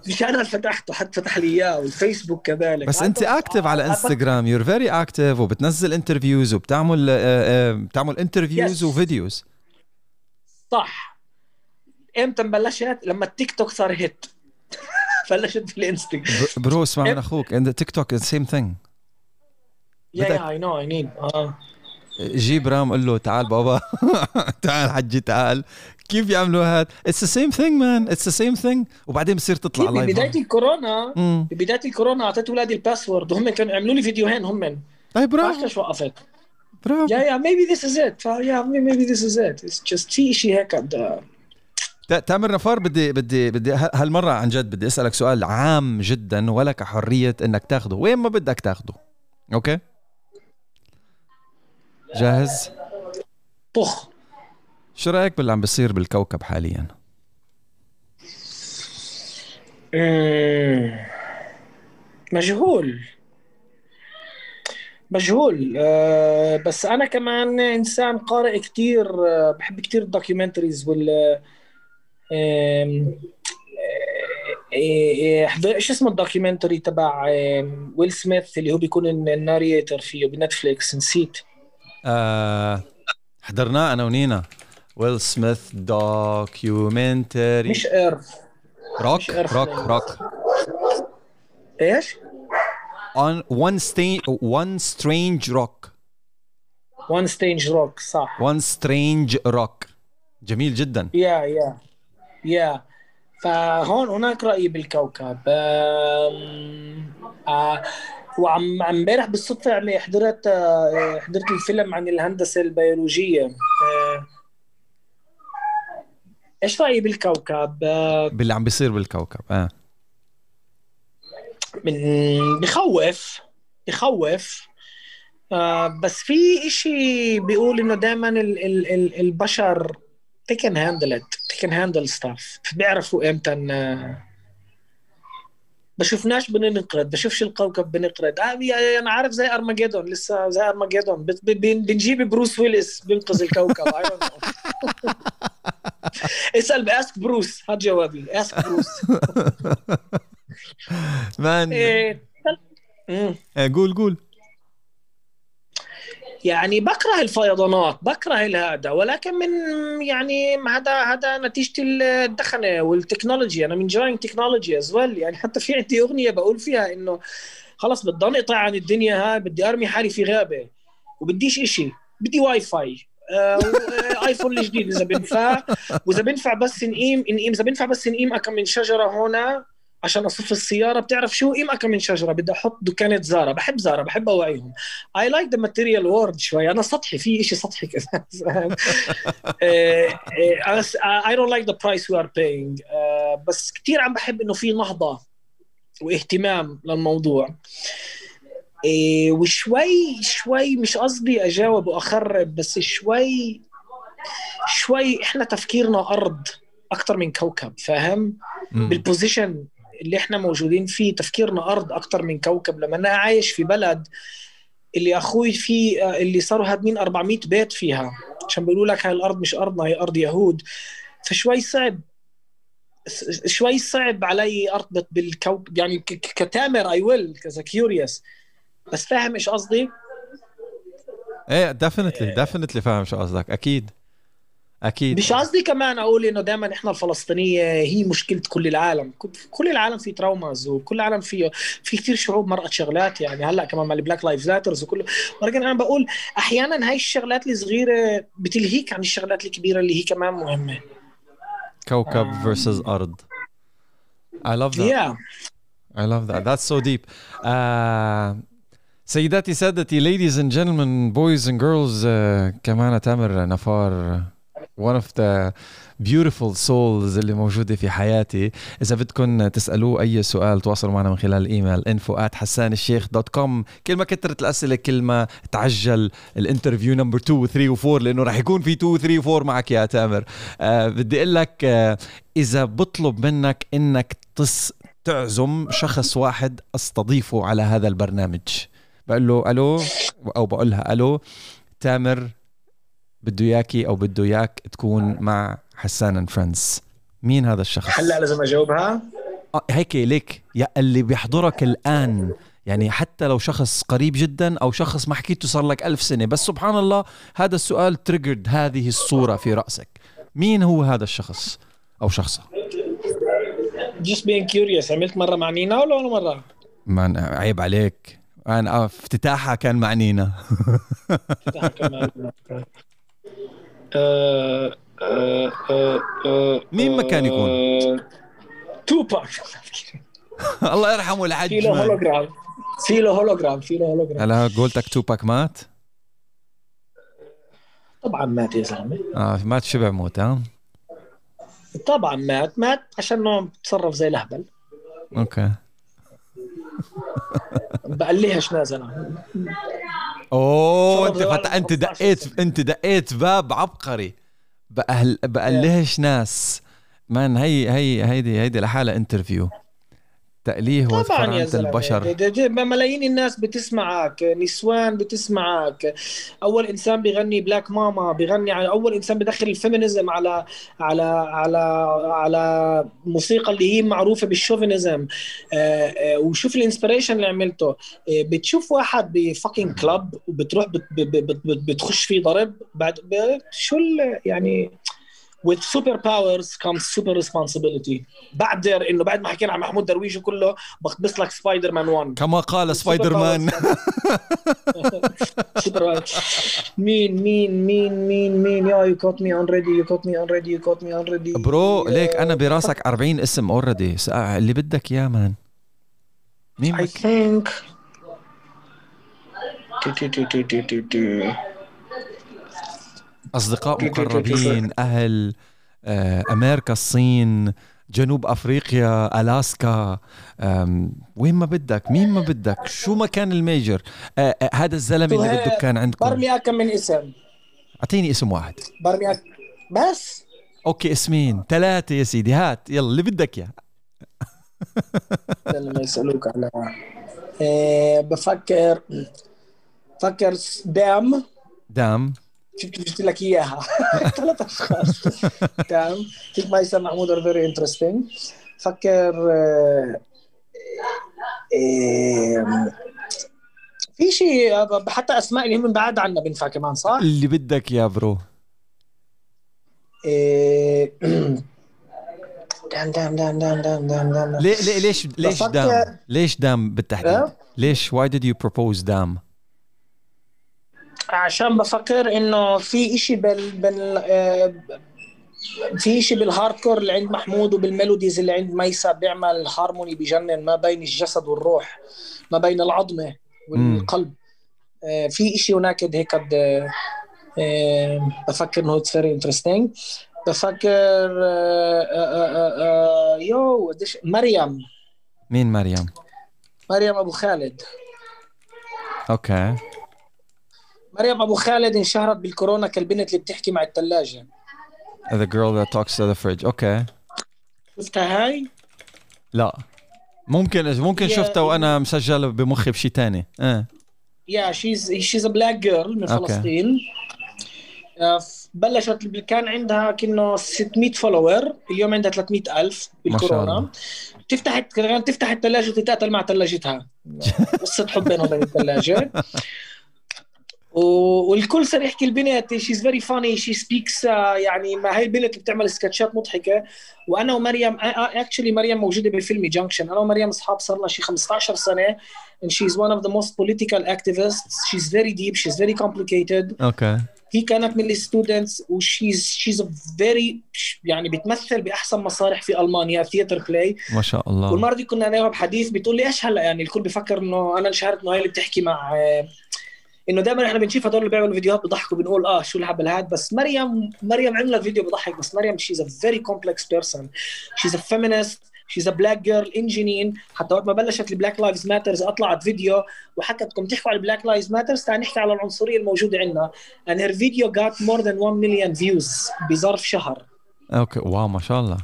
مش أنا اللي فتحته حد فتح لي إياه والفيسبوك كذلك. بس أنت active على انستغرام you're very active وبتنزل interviews وبتعمل آه، آه، بتعمل interviews و videos صح. إمتى بلشت؟ لما التيك توك صار hit (laughs) بلشت في الانستغرام bro اسمع من أخوك. and تيك توك same thing yeah yeah I know I need جيب رام قول له تعال بابا. (laughs) تعال حجي تعال. كيف يعملوا هاد؟ it's the same thing man it's the same thing وبعدين بصير تطلع live ببدايه الكورونا ببدايه الكورونا أعطيت اولادي ال password وهم كانوا يعملوا لي فيديوهين هم طيب برافو. ليش وقفت برافو. yeah yeah maybe this is it yeah maybe this is it it's just في شيء هيك تامر نفار بدي بدي بدي هالمرة عن جد بدي أسألك سؤال عام جدا ولك حرية إنك تاخده. وين ما بدك تاخده. okay جاهز؟ طخ. شو رأيك باللي عم بيصير بالكوكب حاليا؟ مجهول. مجهول. أه بس أنا كمان إنسان قارئ كتير أه بحب كتير ال documentaries وال إيش اسمه ال documentary تبع ويل سميث اللي هو بيكون ال narrator فيه بنتفليكس؟ نسيت. آه حضرناه أنا ونينا. ويل سميث documentary مش earth rock مش rock rock إيش؟ on one stain one strange rock. One strange rock صح. One strange rock. جميل جدا. يا يا يا فهون هناك رايي بالكوكب. آه وعم امبارح بالصدفة يعني حضرت آه، حضرت الفيلم عن الهندسة البيولوجية. آه، إيش رأيي بالكوكب؟ آه، باللي عم بيصير بالكوكب آه. من بخوف بخوف. آه بس في إشي بيقول إنه دائما البشر they can handle it they can handle stuff. بيعرفوا إمتى بشوفناش بننقرض بشوفش الكوكب بنقرض آه يعني أنا عارف زي أرماجيدون لسه زي أرماجيدون. بنجيب بروس ويلس بينقذ الكوكب. (laughs) اسأل ask بروس هات جوابي. ask بروس man قول قول. يعني بكره الفيضانات بكره هذا ولكن من يعني هذا هذا نتيجة الدخنة والتكنولوجيا أنا I'm enjoying technology as well يعني حتى في عندي أغنية بقول فيها إنه خلص بدي انقطع عن الدنيا هاي بدي أرمي حالي في غابة وبديش إشي بدي واي فاي آه iPhone الجديد إذا بينفع وإذا بينفع بس نقيم نقيم إذا بينفع بس نقيم كم من شجرة هنا عشان اصف السيارة بتعرف شو؟ قيمه كم من شجرة؟ بدي أحط دكانة Zara بحب Zara بحب أوعيهم. I like the material world شوي. أنا سطحي في شيء سطحي كذا I don't like the price we are paying بس كثير عم بحب إنه في نهضة واهتمام للموضوع. إيه وشوي شوي مش قصدي أجاوب وأخرب بس شوي شوي إحنا تفكيرنا أرض أكثر من كوكب فاهم؟ بال position اللي إحنا موجودين فيه تفكيرنا أرض أكثر من كوكب. لما أنا عايش في بلد اللي أخوي فيه اللي صاروا هادمين 400 بيت فيها عشان بيقولوا لك هاي الأرض مش أرضنا هي أرض يهود. فشوي صعب شوي صعب علي ارتبط بالكوكب. يعني كتامر I will get curious بس فاهم إيش قصدي؟ إيه definitely definitely فاهم شو قصدك أكيد. أكيد. مش قصدي كمان أقول إنه دائما إحنا الفلسطينية هي مشكلة كل العالم. كل العالم في traumas وكل العالم فيه في كثير شعوب مرقت شغلات. يعني هلأ كمان مع ال Black Lives Matter وكل ولكن أنا بقول أحيانا هاي الشغلات الصغيرة بتلهيك عن الشغلات الكبيرة اللي هي كمان مهمة. كوكب versus أرض. I love that. Yeah. I love that. That's so deep. uh, سيداتي سادتي ladies and gentlemen boys and girls uh, كمان تامر نفار. One of the beautiful souls اللي موجودة في حياتي. إذا بدكم تسألوه أي سؤال تواصلوا معنا من خلال الإيميل info at com كل ما كترت الأسئلة كل ما تعجل ال interview number 2 و 3 و 4 لأنه رح يكون في 2 و 3 و 4 معك يا تامر. آه بدي أقول لك آه إذا بطلب منك إنك تص تعزم شخص واحد أستضيفه على هذا البرنامج. بقول له ألو؟ أو بقول لها ألو؟ تامر بده إياكي أو بده إياك تكون مع حسان and Friends مين هذا الشخص؟ هلا لازم أجاوبها. آه هيك ليك. يا اللي بيحضرك الآن. يعني حتى لو شخص قريب جدا أو شخص ما حكيته صار لك ألف سنة. بس سبحان الله هذا السؤال تريجرد هذه الصورة في رأسك. مين هو هذا الشخص أو شخصة؟ Just being curious. عملت مرة مع نينا ولا ولا مرة؟ ما عيب عليك. أنا افتتاحها كان مع نينا. آه، آه، آه، مين ما كان يكون؟ توباك. (laughs) الله يرحمه الحج في له هولوجرام. في له هولوجرام في له هولوجرام. هلا قولتك توباك مات؟ طبعا مات يا زلمة. آه مات شبع موت ها؟ طبعا مات. مات عشان تصرف زي الأهبل. okay. بقليهش ناس أنا أوه أنت فت... أنت دقيت أنت دقيت باب عبقري. بقل... بقلهش ناس؟ مان هي هي هيدي هيدي لحالها انترفيو تأليه وفرعنة البشر. ملايين الناس بتسمعك. نسوان بتسمعك. أول إنسان بيغني بلاك ماما بيغني على أول إنسان بدخل الفيمينيزم على على على على موسيقى اللي هي معروفة بالشوفينيزم. آه، آه، وشوف ال inspiration اللي عملته. آه، بتشوف واحد ب fucking club وبتروح بتخش فيه ضرب. بعد شو يعني with super powers comes super responsibility. بعدر إنه بعد ما حكينا عن محمود درويش وكله بخبص لك سبايدر مان 1 كما قال سبايدر مان (laughs) مين مين مين مين مين؟ يا you got me already you got me already you got me already برو ليك أنا براسك 40 اسم اوريدي اللي بدك إياه مان مين I think أصدقاء مقربين أهل آه، أمريكا الصين جنوب أفريقيا ألاسكا وين ما بدك مين ما بدك شو ما كان الميجر. آه، آه، هذا الزلمة اللي بده كان عندكم. برمي كم من اسم؟ أعطيني اسم واحد. برمي بس؟ أوكي اسمين. ثلاثة يا سيدي. هات يلا اللي بدك اياه لما يسألوك على بفكر بفكر دام. دام. جبت لك اياها ثلاث اشخاص تمام فيك مايسر محمود ار فيري انترستنج فكر في شيء حتى اسماء اللي هم من بعد عنا بينفع كمان صح؟ اللي بدك يا bro دام دام دام دام دام دام دام ليه ليش ليش دام؟ ليش دام بالتحديد؟ ليش why did you propose دام؟ عشان بفكر إنه في إشي بال, بال آه، في شيء بال hardcore اللي عند محمود وبال melodies اللي عند ميسا بيعمل هارموني بجنن ما بين الجسد والروح ما بين العظمة والقلب. آه، في شيء هناك هيك آه، بفكر إنه it's very interesting بفكر you مريم. مين مريم؟ مريم أبو خالد. okay. مريم أبو خالد انشهرت بالكورونا كالبنت اللي بتحكي مع الثلاجه The girl that talks to the fridge. okay شفتها هاي؟ لا. ممكن ممكن شفتها وأنا مسجل بمخي بشيء ثاني آه يا she's she's black girl من فلسطين. بلشت كان عندها كأنه 600 follower اليوم عندها 300 ألف بالكورونا. تفتح تفتح الثلاجة تتقاتل مع ثلاجتها (laughs) قصة حب بينهم وبين الثلاجة والكل صار يحكي البنت she's very funny she speaks يعني ما هي البنت اللي بتعمل سكتشات مضحكة. وأنا ومريم actually مريم موجودة بفيلم Junction أنا ومريم أصحاب صار لنا شي 15 سنة and she's one of the most political activists. She's very deep she's very complicated. okay okay. هي كانت من ال students و she's she's very يعني بتمثل بأحسن مسارح في ألمانيا theater play ما شاء الله. والمرة دي كنا أنا بحديث بتقول لي إيش هلأ؟ يعني الكل بفكر إنه أنا انشهرت إنه هي اللي بتحكي مع إنه دائما إحنا بنشوف هدول اللي بيعملوا فيديوهات بضحكوا بنقول آه شو الهبل هاد؟ بس مريم مريم عملت فيديو بضحك بس مريم she's a very complex person she's a feminist she's a black girl in جنين حتى وقت ما بلشت ال Black Lives Matters اطلعت فيديو وحكت بدكم تحكوا على ال Black Lives Matters تعال نحكي على العنصرية الموجودة عندنا. And her video got more than 1 million views بظرف شهر. okay. wow ما شاء الله.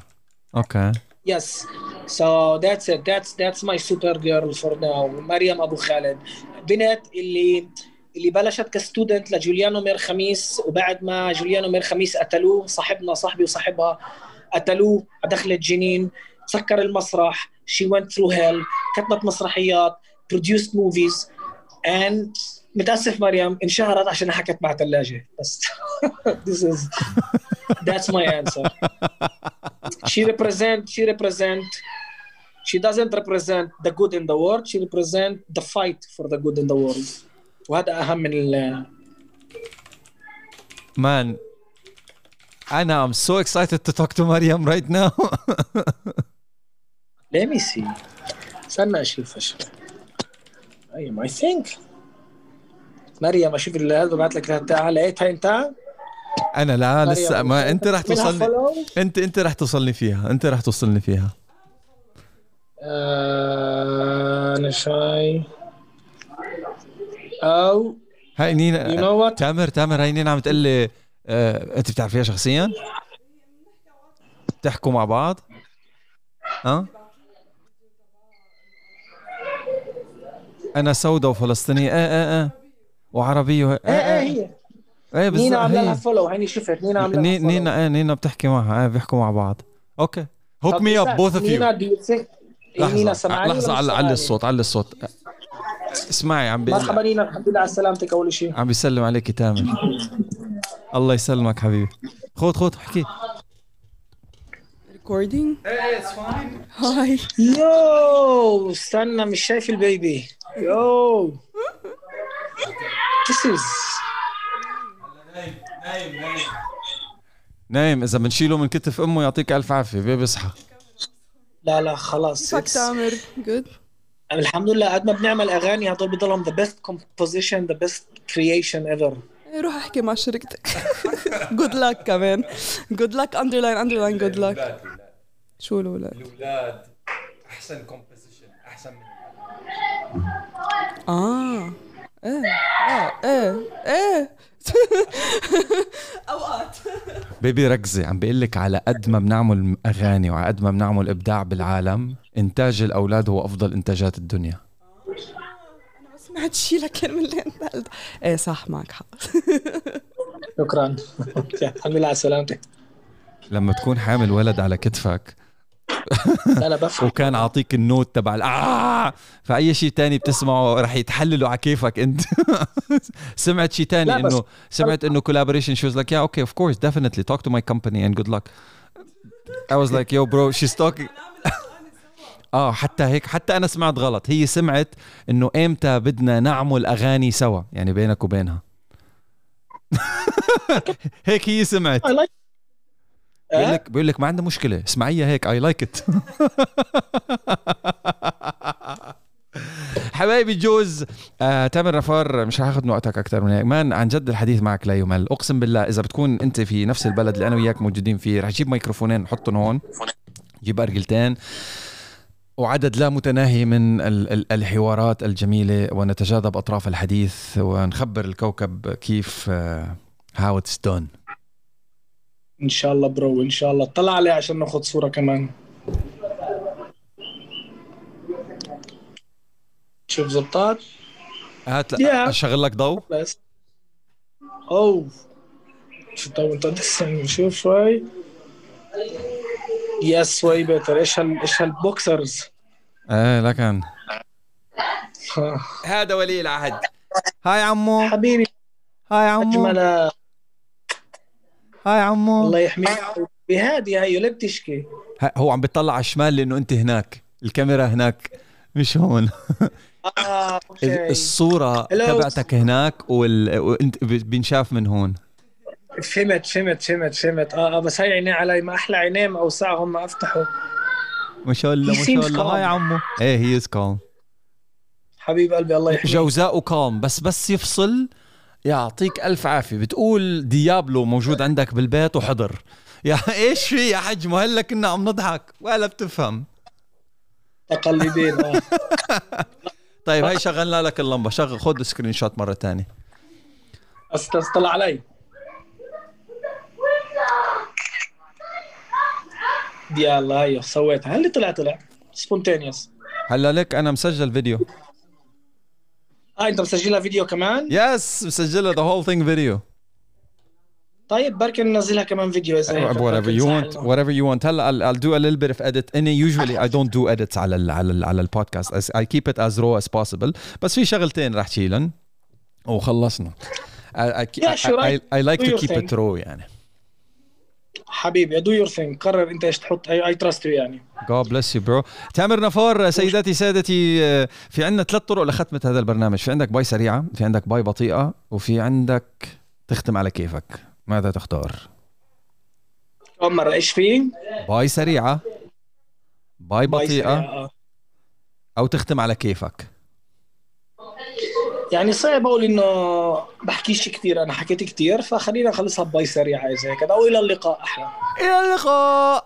okay. Yes. So that's it. That's that's my super girl for now. مريم أبو خالد. بنت اللي اللي بلشت ك student لجوليانو مير خميس وبعد ما جوليانو مير خميس قتلوه صاحبنا صاحبي وصاحبها قتلوه دخلت جنين سكر المسرح she went through hell كتبت مسرحيات produced movies and متاسف مريم انشهرت عشان حكت مع ثلاجه بس this is that's my answer she represent she represent she doesn't represent the good in the world she represent the fight for the good in the world وهذا أهم من ال Man, Anna, I'm so excited to talk to Mariam right now. (laughs) let me see. استنى أشوف أشوف. أيوه I think. مريم أشوف اللي هذا بعت لك هذا لقيتها انت أنا لا لسه ما أنت رح توصلني؟ انت أنت رح توصلني فيها أنت رح توصلني فيها. آه، أنا شاي أو هاي نينا You know what? تامر تامر هاي نينا عم تقول لي آه، أنت بتعرفيها شخصيا؟ بتحكوا مع بعض؟ ها؟ أنا سودة وفلسطينية إيه إيه إيه وعربية وه- إيه إيه هي إيه بالظبط نينا عاملة لها follow هيني شفت نينا ني- لها. نينا إيه نينا بتحكي معها إيه بيحكوا مع بعض okay hook me up both of you نينا لحظة ولا علي؟ الصوت علي الصوت اسمعي عم بيقول مرحبا نينا الحمد لله على سلامتك أول شيء عم بيسلم عليك تامر الله يسلمك حبيبي. خذ خذ احكي. Recording. hi you استنى مش شايف ال baby. you This is نايم إذا بنشيله من كتف أمه يعطيك ألف عافية baby اصحى لا لا خلاص كيفك تامر good الحمد لله قد ما بنعمل أغاني هدول بضلهم the best composition the best creation ever. روح أحكي مع شركتك. (laughs) good luck كمان. good luck underline underline good luck شو الأولاد؟ الأولاد أحسن composition أحسن من آه. إيه لا إيه إيه. (laughs) أوقات. بيبي ركزي عم بقول لك على قد ما بنعمل أغاني وعلى قد ما بنعمل إبداع بالعالم. إنتاج الأولاد هو أفضل إنتاجات الدنيا. أنا ما سمعت شيء لكن من اللي انت قلت إيه صح معك حق. (laughs) شكرا. الحمد لله على سلامتك. لما تكون حامل ولد على كتفك. لا أنا بفهم وكان عاطيك النوت تبع ال- آه! فأي شيء تاني بتسمعه رح يتحللوا على كيفك أنت. (laughs) سمعت شيء تاني لا انه سمعت إنه collaboration she was like yeah okay of course definitely. Talk to my company and good luck. I was like yo bro she's talking (laughs) آه حتى هيك حتى أنا سمعت غلط. هي سمعت إنه إمتى بدنا نعمل أغاني سوا يعني بينك وبينها. (laughs) هيك هي سمعت. Like بيقول أه؟ لك بيقول لك ما عندها مشكلة اسمعيها هيك اي لايك ات حبايبي جوز آه، تامر نفار مش هاخذ من وقتك أكثر من هيك. man عن جد الحديث معك لا يمل. أقسم بالله إذا بتكون أنت في نفس البلد اللي أنا وياك موجودين فيه رح جيب ميكروفونين نحطهم هون. جيب أرجلتين. وعدد لا متناهي من ال- ال- الحوارات الجميلة ونتجاذب أطراف الحديث ونخبر الكوكب كيف how it's done إن شاء الله bro إن شاء الله. طلع عليه عشان ناخذ صورة كمان. شوف زبطات هات Yeah. أشغل لك ضوء. بس. أوه. شو تو انت شوف شوي. يس شوي بيتر إيش هال إيش هالبوكسرز إيه لكن (laughs) هذا ولي العهد. هاي عمو. حبيبي. هاي عمو. أجمل. هاي عمو. الله يحميك. بهادي هي ليه بتشكي. هو عم بيطلع على الشمال لأنه أنت هناك. الكاميرا هناك. مش هون. آه (laughs) ال- أوكي. الصورة Hello. تبعتك هناك وال... وأنت ب- بينشاف من هون. فهمت فهمت فهمت فهمت. آه آه بس هاي عينيه علي ما أحلى عينيه ما اوسعهم ما أفتحوا. ما شاء الله ما شاء الله. هاي عمو. إيه هي از كالم حبيب قلبي الله يحميك. جوزاء كالم بس بس يفصل يعطيك ألف عافية. بتقول ديابلو موجود عندك بالبيت وحضر. يا (laughs) إيش في يا حج ما هلا كنا عم نضحك. ولا بتفهم. تقليدين آه. (laughs) طيب هاي شغلنا لك اللمبة. شغل خذ screenshot مرة بس طلع علي. يلا هي سويتها هل طلع طلع؟ spontaneous هلا لك أنا مسجل فيديو. آه أنت مسجلها فيديو كمان؟ yes مسجلها the whole thing فيديو طيب بركي ننزلها كمان فيديو إذا هيك whatever you want whatever you want. هلا I'll, I'll do a little bit of edit. and usually I don't do edits على ال على ال على البودكاست I keep it as raw as possible. بس في شغلتين رح شيلن وخلصنا. I, I, I, I, I like to keep it raw يعني. حبيبي do your thing قرر انت إيش تحط. I trust you يعني. God bless you bro. تامر نفار سيداتي سادتي آه، في عندنا ثلاث طرق لختمة هذا البرنامج. في عندك bye سريعة في عندك bye بطيئة وفي عندك تختم على كيفك. ماذا تختار؟ كم مره إيش في؟ bye سريعة bye bye بطيئة سريعة، آه. أو تختم على كيفك. يعني صعب أقول إنه بحكيش كثير أنا حكيت كثير فخلينا نخلصها ب bye سريعة إذا هيك. أو إلى اللقاء أحلى. إلى اللقاء.